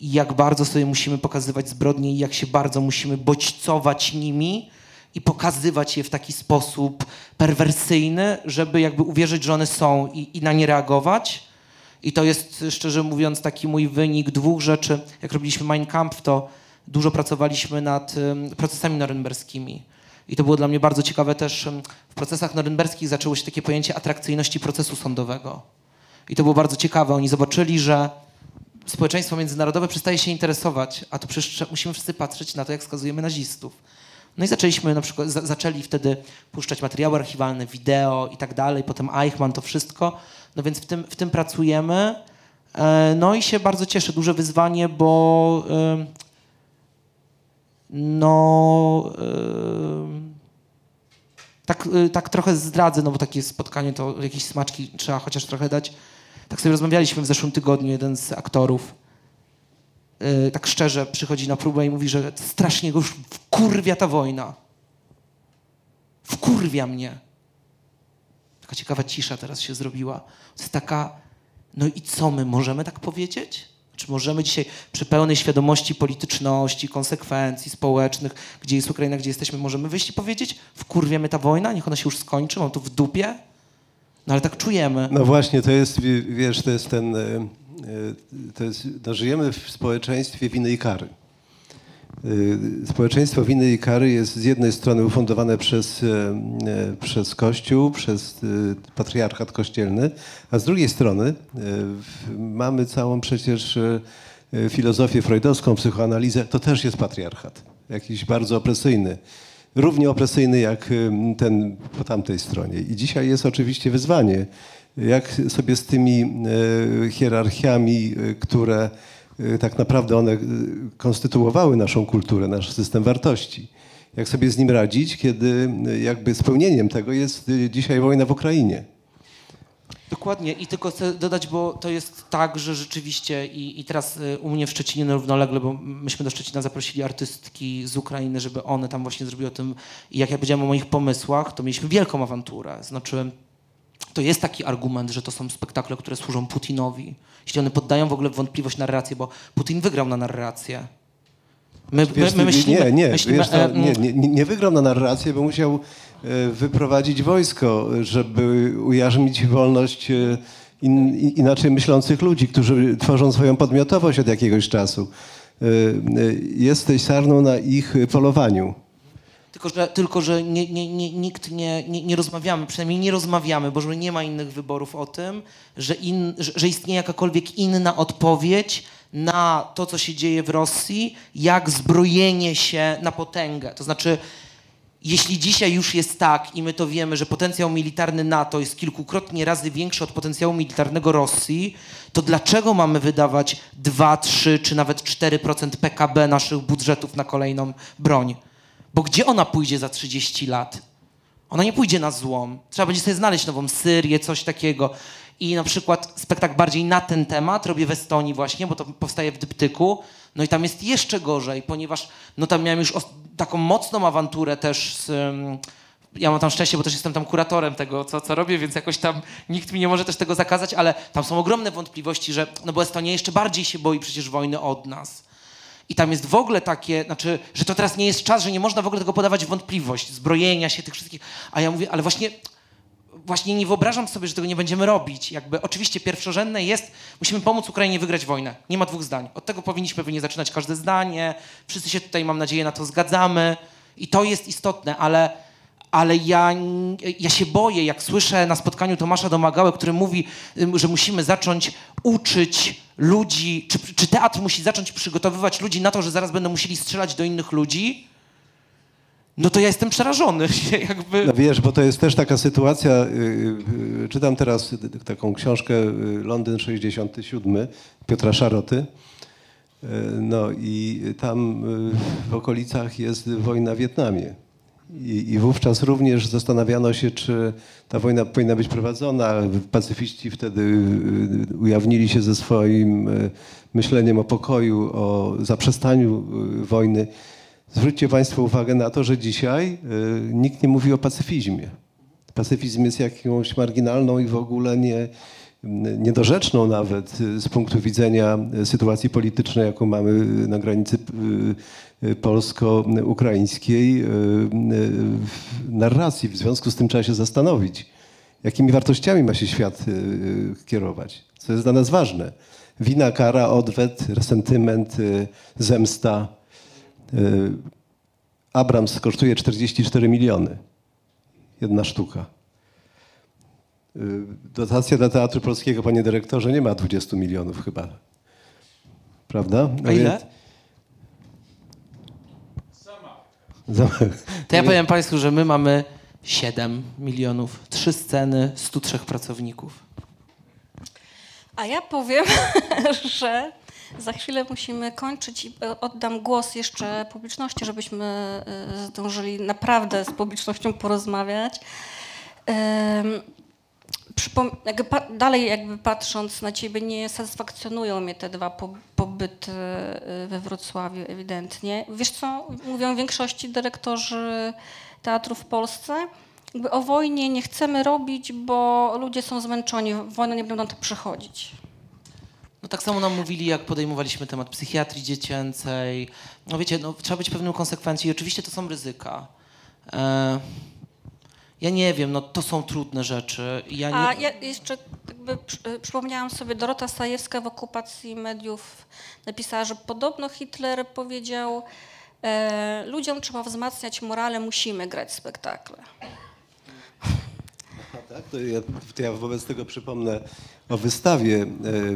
jak bardzo sobie musimy pokazywać zbrodnie i jak się bardzo musimy bodźcować nimi i pokazywać je w taki sposób perwersyjny, żeby jakby uwierzyć, że one są i, i na nie reagować. I to jest, szczerze mówiąc, taki mój wynik dwóch rzeczy. Jak robiliśmy Mein Kampf, to dużo pracowaliśmy nad procesami norymberskimi. I to było dla mnie bardzo ciekawe też. W procesach norymberskich zaczęło się takie pojęcie atrakcyjności procesu sądowego. I to było bardzo ciekawe. Oni zobaczyli, że społeczeństwo międzynarodowe przestaje się interesować, a tu przecież musimy wszyscy patrzeć na to, jak skazujemy nazistów. No i zaczęliśmy na przykład, za, zaczęli wtedy puszczać materiały archiwalne, wideo i tak dalej, potem Eichmann, to wszystko. No więc w tym, w tym pracujemy. E, No i się bardzo cieszę, duże wyzwanie, bo no tak, y, tak trochę zdradzę, no bo takie spotkanie to jakieś smaczki trzeba chociaż trochę dać. Tak sobie rozmawialiśmy w zeszłym tygodniu, jeden z aktorów yy, tak szczerze przychodzi na próbę i mówi, że strasznie go już wkurwia ta wojna. Wkurwia mnie. Taka ciekawa cisza teraz się zrobiła. To jest taka, no i co my możemy tak powiedzieć? Czy możemy dzisiaj przy pełnej świadomości polityczności, konsekwencji społecznych, gdzie jest Ukraina, gdzie jesteśmy, możemy wyjść i powiedzieć, wkurwia mnie ta wojna, niech ona się już skończy, mam to w dupie? No ale tak czujemy. No właśnie, to jest, wie- wiesz, to jest ten, e, to jest, no żyjemy w społeczeństwie winy i kary. E, Społeczeństwo winy i kary jest z jednej strony ufundowane przez, e, przez Kościół, przez patriarchat kościelny, a z drugiej strony mamy całą przecież filozofię freudowską, psychoanalizę, to też jest patriarchat, jakiś bardzo opresyjny. Równie opresyjny jak ten po tamtej stronie. I dzisiaj jest oczywiście wyzwanie, jak sobie z tymi e, hierarchiami, e, które e, tak naprawdę one konstytuowały naszą kulturę, nasz system wartości. Jak sobie z nim radzić, kiedy jakby spełnieniem tego jest dzisiaj wojna w Ukrainie. Dokładnie i tylko chcę dodać, bo to jest tak, że rzeczywiście i, i teraz u mnie w Szczecinie no równolegle, bo myśmy do Szczecina zaprosili artystki z Ukrainy, żeby one tam właśnie zrobiły o tym i jak ja powiedziałem o moich pomysłach, to mieliśmy wielką awanturę. Znaczy, to jest taki argument, że to są spektakle, które służą Putinowi. Jeśli one poddają w ogóle wątpliwość narrację, bo Putin wygrał na narrację. My, my, Wiesz, my myślimy, nie, nie, myślimy wiesz, to, e, nie, nie, nie wygrał na narrację, bo musiał e, wyprowadzić wojsko, żeby ujarzmić wolność e, in, inaczej myślących ludzi, którzy tworzą swoją podmiotowość od jakiegoś czasu. Y, Jesteś sarną na ich polowaniu. Tylko, że, tylko, że nie, nie, nie, nikt nie, nie, nie rozmawiamy, przynajmniej nie rozmawiamy, bo nie ma innych wyborów o tym, że, in, że, że istnieje jakakolwiek inna odpowiedź na to, co się dzieje w Rosji, jak zbrojenie się na potęgę. To znaczy, jeśli dzisiaj już jest tak i my to wiemy, że potencjał militarny NATO jest kilkukrotnie razy większy od potencjału militarnego Rosji, to dlaczego mamy wydawać 2, 3 czy nawet 4% PKB naszych budżetów na kolejną broń? Bo gdzie ona pójdzie za 30 lat? Ona nie pójdzie na złom. Trzeba będzie sobie znaleźć nową Syrię, coś takiego. I na przykład spektakl bardziej na ten temat robię w Estonii właśnie, bo to powstaje w Dyptyku. No i tam jest jeszcze gorzej, ponieważ no tam miałem już taką mocną awanturę też z... ym, ja mam tam szczęście, bo też jestem tam kuratorem tego, co, co robię, więc jakoś tam nikt mi nie może też tego zakazać, ale tam są ogromne wątpliwości, że no bo Estonia jeszcze bardziej się boi przecież wojny od nas. I tam jest w ogóle takie, znaczy, że to teraz nie jest czas, że nie można w ogóle tego podawać w wątpliwość, zbrojenia się tych wszystkich. A ja mówię, ale właśnie, właśnie nie wyobrażam sobie, że tego nie będziemy robić. Jakby oczywiście pierwszorzędne jest, musimy pomóc Ukrainie wygrać wojnę. Nie ma dwóch zdań. Od tego powinniśmy pewnie zaczynać każde zdanie. Wszyscy się tutaj, mam nadzieję, na to zgadzamy. I to jest istotne, ale, ale ja, ja się boję, jak słyszę na spotkaniu Tomasza Domagałę, który mówi, że musimy zacząć uczyć ludzi, czy, czy teatr musi zacząć przygotowywać ludzi na to, że zaraz będą musieli strzelać do innych ludzi, no to ja jestem przerażony. Jakby... No wiesz, bo to jest też taka sytuacja, y, y, czytam teraz taką książkę y, Londyn 67 Piotra Szaroty. No i tam w okolicach jest wojna w Wietnamie. I, I wówczas również zastanawiano się, czy ta wojna powinna być prowadzona. Pacyfiści wtedy y, ujawnili się ze swoim y, myśleniem o pokoju, o zaprzestaniu y, wojny. Zwróćcie Państwo uwagę na to, że dzisiaj nikt nie mówi o pacyfizmie. Pacyfizm jest jakąś marginalną i w ogóle nie, niedorzeczną nawet z punktu widzenia sytuacji politycznej, jaką mamy na granicy polsko-ukraińskiej, y, y, narracji. W związku z tym trzeba się zastanowić, jakimi wartościami ma się świat y, y, kierować, co jest dla nas ważne. Wina, kara, odwet, resentyment, y, zemsta. Y, Abrams kosztuje 44 miliony. Jedna sztuka. Y, Dotacja dla Teatru Polskiego, panie dyrektorze, nie ma 20 milionów chyba. Prawda? No A ile? więc- Za- To ja powiem Państwu, że my mamy 7 milionów, trzy sceny, 103 pracowników. A ja powiem, że za chwilę musimy kończyć i oddam głos jeszcze publiczności, żebyśmy e, zdążyli naprawdę z publicznością porozmawiać. Jakby dalej jakby patrząc na ciebie, nie satysfakcjonują mnie te dwa po- pobyty e, we Wrocławiu ewidentnie. Wiesz co mówią większości dyrektorzy teatru w Polsce? Jakby o wojnie nie chcemy robić, bo ludzie są zmęczeni, wojny nie będą na to przychodzić. No tak samo nam mówili, jak podejmowaliśmy temat psychiatrii dziecięcej. No wiecie, no, trzeba być pewnym konsekwencji i oczywiście to są ryzyka. E, ja nie wiem, no to są trudne rzeczy. Ja nie... A ja jeszcze jakby y, przypomniałam sobie, Dorota Sajewska w okupacji mediów napisała, że podobno Hitler powiedział, e, ludziom trzeba wzmacniać morale, musimy grać spektakle. Tak, to ja, to ja wobec tego przypomnę o wystawie e,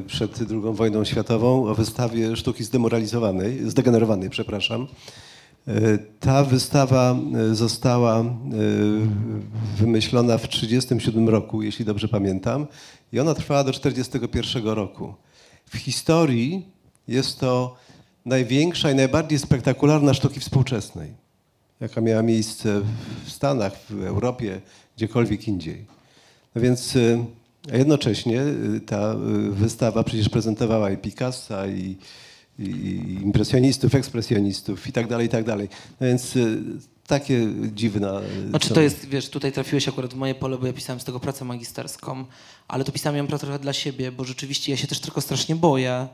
przed II wojną światową, o wystawie sztuki zdemoralizowanej, zdegenerowanej, przepraszam. E, Ta wystawa e, została e, wymyślona w 1937 roku, jeśli dobrze pamiętam, i ona trwała do 1941 roku. W historii jest to największa i najbardziej spektakularna sztuki współczesnej jaka miała miejsce w Stanach, w Europie, gdziekolwiek indziej. No więc a jednocześnie ta wystawa przecież prezentowała i Picassa, i impresjonistów, ekspresjonistów i tak dalej, i tak dalej. No więc y, takie dziwne... Znaczy są- to jest, wiesz, tutaj trafiłeś akurat w moje pole, bo ja pisałem z tego pracę magisterską, ale to pisałem ją trochę dla siebie, bo rzeczywiście ja się też tylko strasznie boję.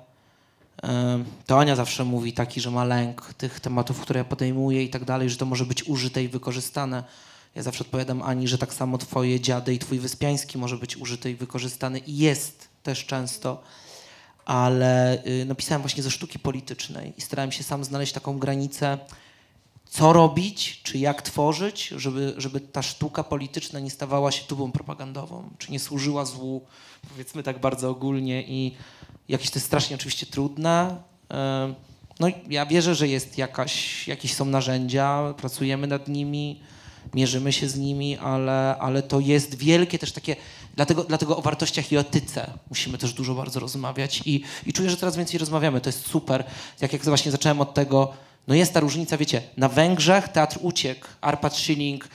To Ania zawsze mówi taki, że ma lęk tych tematów, które ja podejmuję i tak dalej, że to może być użyte i wykorzystane. Ja zawsze odpowiadam Ani, że tak samo twoje dziady i twój Wyspiański może być użyty i wykorzystany i jest też często, ale y, napisałem właśnie ze sztuki politycznej i starałem się sam znaleźć taką granicę, co robić, czy jak tworzyć, żeby, żeby ta sztuka polityczna nie stawała się tubą propagandową, czy nie służyła złu, powiedzmy tak bardzo ogólnie i jakieś to jest strasznie oczywiście trudne. Em, No ja wierzę, że jest jakaś, jakieś są narzędzia, pracujemy nad nimi, mierzymy się z nimi, ale, ale to jest wielkie też takie, dlatego, dlatego o wartościach i etyce musimy też dużo bardzo rozmawiać i, i czuję, że coraz więcej rozmawiamy, to jest super. Jak, właśnie zacząłem od tego, no jest ta różnica, wiecie, na Węgrzech teatr uciekł, Arpad Schilling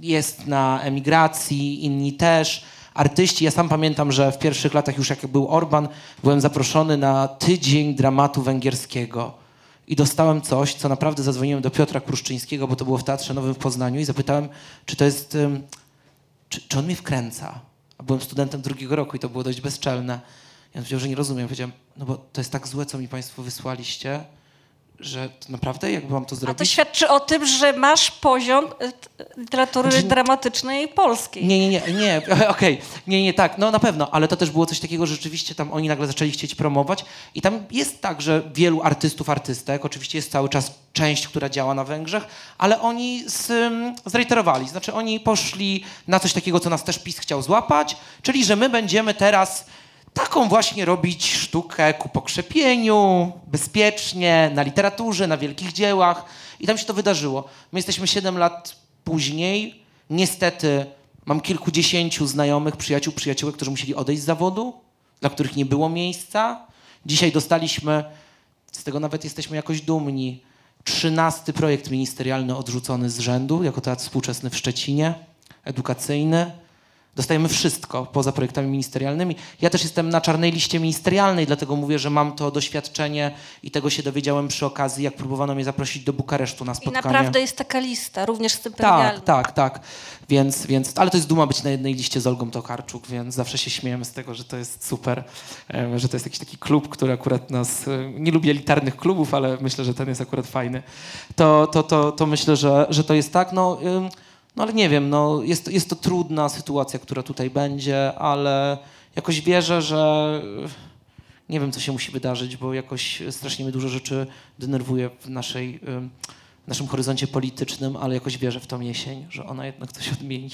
jest na emigracji, inni też, artyści. Ja sam pamiętam, że w pierwszych latach już jak był Orban, byłem zaproszony na tydzień dramatu węgierskiego. I dostałem coś, co naprawdę zadzwoniłem do Piotra Kruszczyńskiego, bo to było w Teatrze Nowym w Poznaniu i zapytałem, czy to jest, czy, czy on mnie wkręca. Byłem studentem drugiego roku i to było dość bezczelne. I on powiedział, że nie rozumiem. Powiedziałem, no bo to jest tak złe, co mi państwo wysłaliście, że to naprawdę jakby mam to A to zrobić? świadczy o tym, że masz poziom e, literatury Znaczy- dramatycznej polskiej. Nie, nie, nie, nie, okej, nie, nie, tak, no na pewno, ale to też było coś takiego, że rzeczywiście tam oni nagle zaczęli chcieć promować i tam jest tak, że wielu artystów, artystek, oczywiście jest cały czas część, która działa na Węgrzech, ale oni z, um, zreiterowali, znaczy oni poszli na coś takiego, co nas też PiS chciał złapać, czyli że my będziemy teraz taką właśnie robić sztukę ku pokrzepieniu, bezpiecznie, na literaturze, na wielkich dziełach i tam się to wydarzyło. My jesteśmy 7 lat później, niestety mam kilkudziesięciu znajomych, przyjaciół, przyjaciółek, którzy musieli odejść z zawodu, dla których nie było miejsca. Dzisiaj dostaliśmy, z tego nawet jesteśmy jakoś dumni, trzynasty projekt ministerialny odrzucony z rzędu, jako teatr współczesny w Szczecinie, edukacyjny. Dostajemy wszystko poza projektami ministerialnymi. Ja też jestem na czarnej liście ministerialnej, dlatego mówię, że mam to doświadczenie i tego się dowiedziałem przy okazji, jak próbowano mnie zaprosić do Bukaresztu na I spotkanie. naprawdę jest taka lista, również stypendialna. Tak, tak, tak. Więc, więc, ale to jest duma być na jednej liście z Olgą Tokarczuk, więc zawsze się śmiejemy z tego, że to jest super, że to jest jakiś taki klub, który akurat nas, e, nie lubię elitarnych klubów, ale myślę, że ten jest akurat fajny. To, to, to, to myślę, że, że to jest tak, no, no ale nie wiem, no, jest, jest to trudna sytuacja, która tutaj będzie, ale jakoś wierzę, że nie wiem, co się musi wydarzyć, bo jakoś strasznie mnie dużo rzeczy denerwuje w naszej, w naszym horyzoncie politycznym, ale jakoś wierzę w tą jesień, że ona jednak coś odmieni.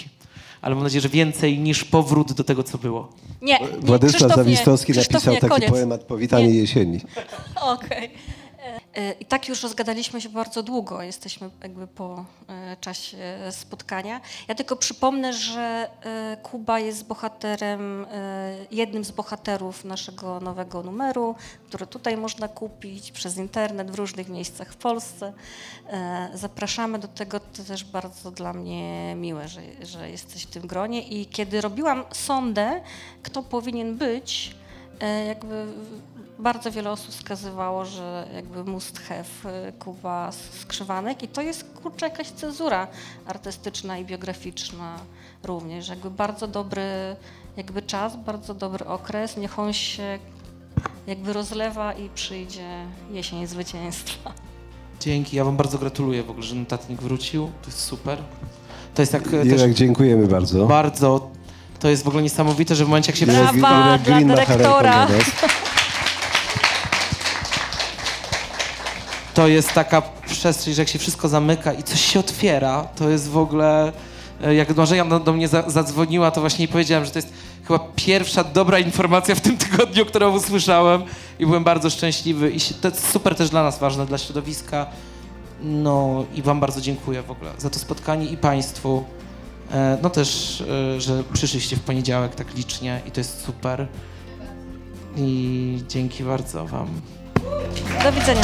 Ale mam nadzieję, że więcej niż powrót do tego, co było. Nie, nie Władysław Zawistowski napisał nie, taki koniec. poemat Powitanie Nie. jesieni. Okej. E, I tak już rozgadaliśmy się bardzo długo, jesteśmy jakby po e, czasie spotkania. Ja tylko przypomnę, że e, Kuba jest bohaterem, e, jednym z bohaterów naszego nowego numeru, który tutaj można kupić przez internet w różnych miejscach w Polsce. E, Zapraszamy do tego, to też bardzo dla mnie miłe, że, że jesteś w tym gronie. I kiedy robiłam sondę, kto powinien być, E, jakby bardzo wiele osób wskazywało, że jakby must have e, Kuba Skrzywanek i to jest kurczę jakaś cezura artystyczna i biograficzna również. Jakby bardzo dobry jakby czas, bardzo dobry okres. Niech on się jakby rozlewa i przyjdzie jesień zwycięstwa. Dzięki, ja wam bardzo gratuluję w ogóle, że notatnik wrócił. To jest super. To jest tak e, też dziękujemy bardzo. bardzo, to jest w ogóle niesamowite, że w momencie, jak się... Brawa dla dyrektora. charakter dla nas. To jest taka przestrzeń, że jak się wszystko zamyka i coś się otwiera, to jest w ogóle... e, Jak Marzenia do, do mnie za, zadzwoniła, to właśnie powiedziałem, że to jest chyba pierwsza dobra informacja w tym tygodniu, którą usłyszałem i byłem bardzo szczęśliwy i się, to jest super też dla nas ważne, dla środowiska. No i wam bardzo dziękuję w ogóle za to spotkanie i państwu. E, no też, e, że przyszliście w poniedziałek tak licznie i to jest super. I dzięki bardzo wam. Do widzenia.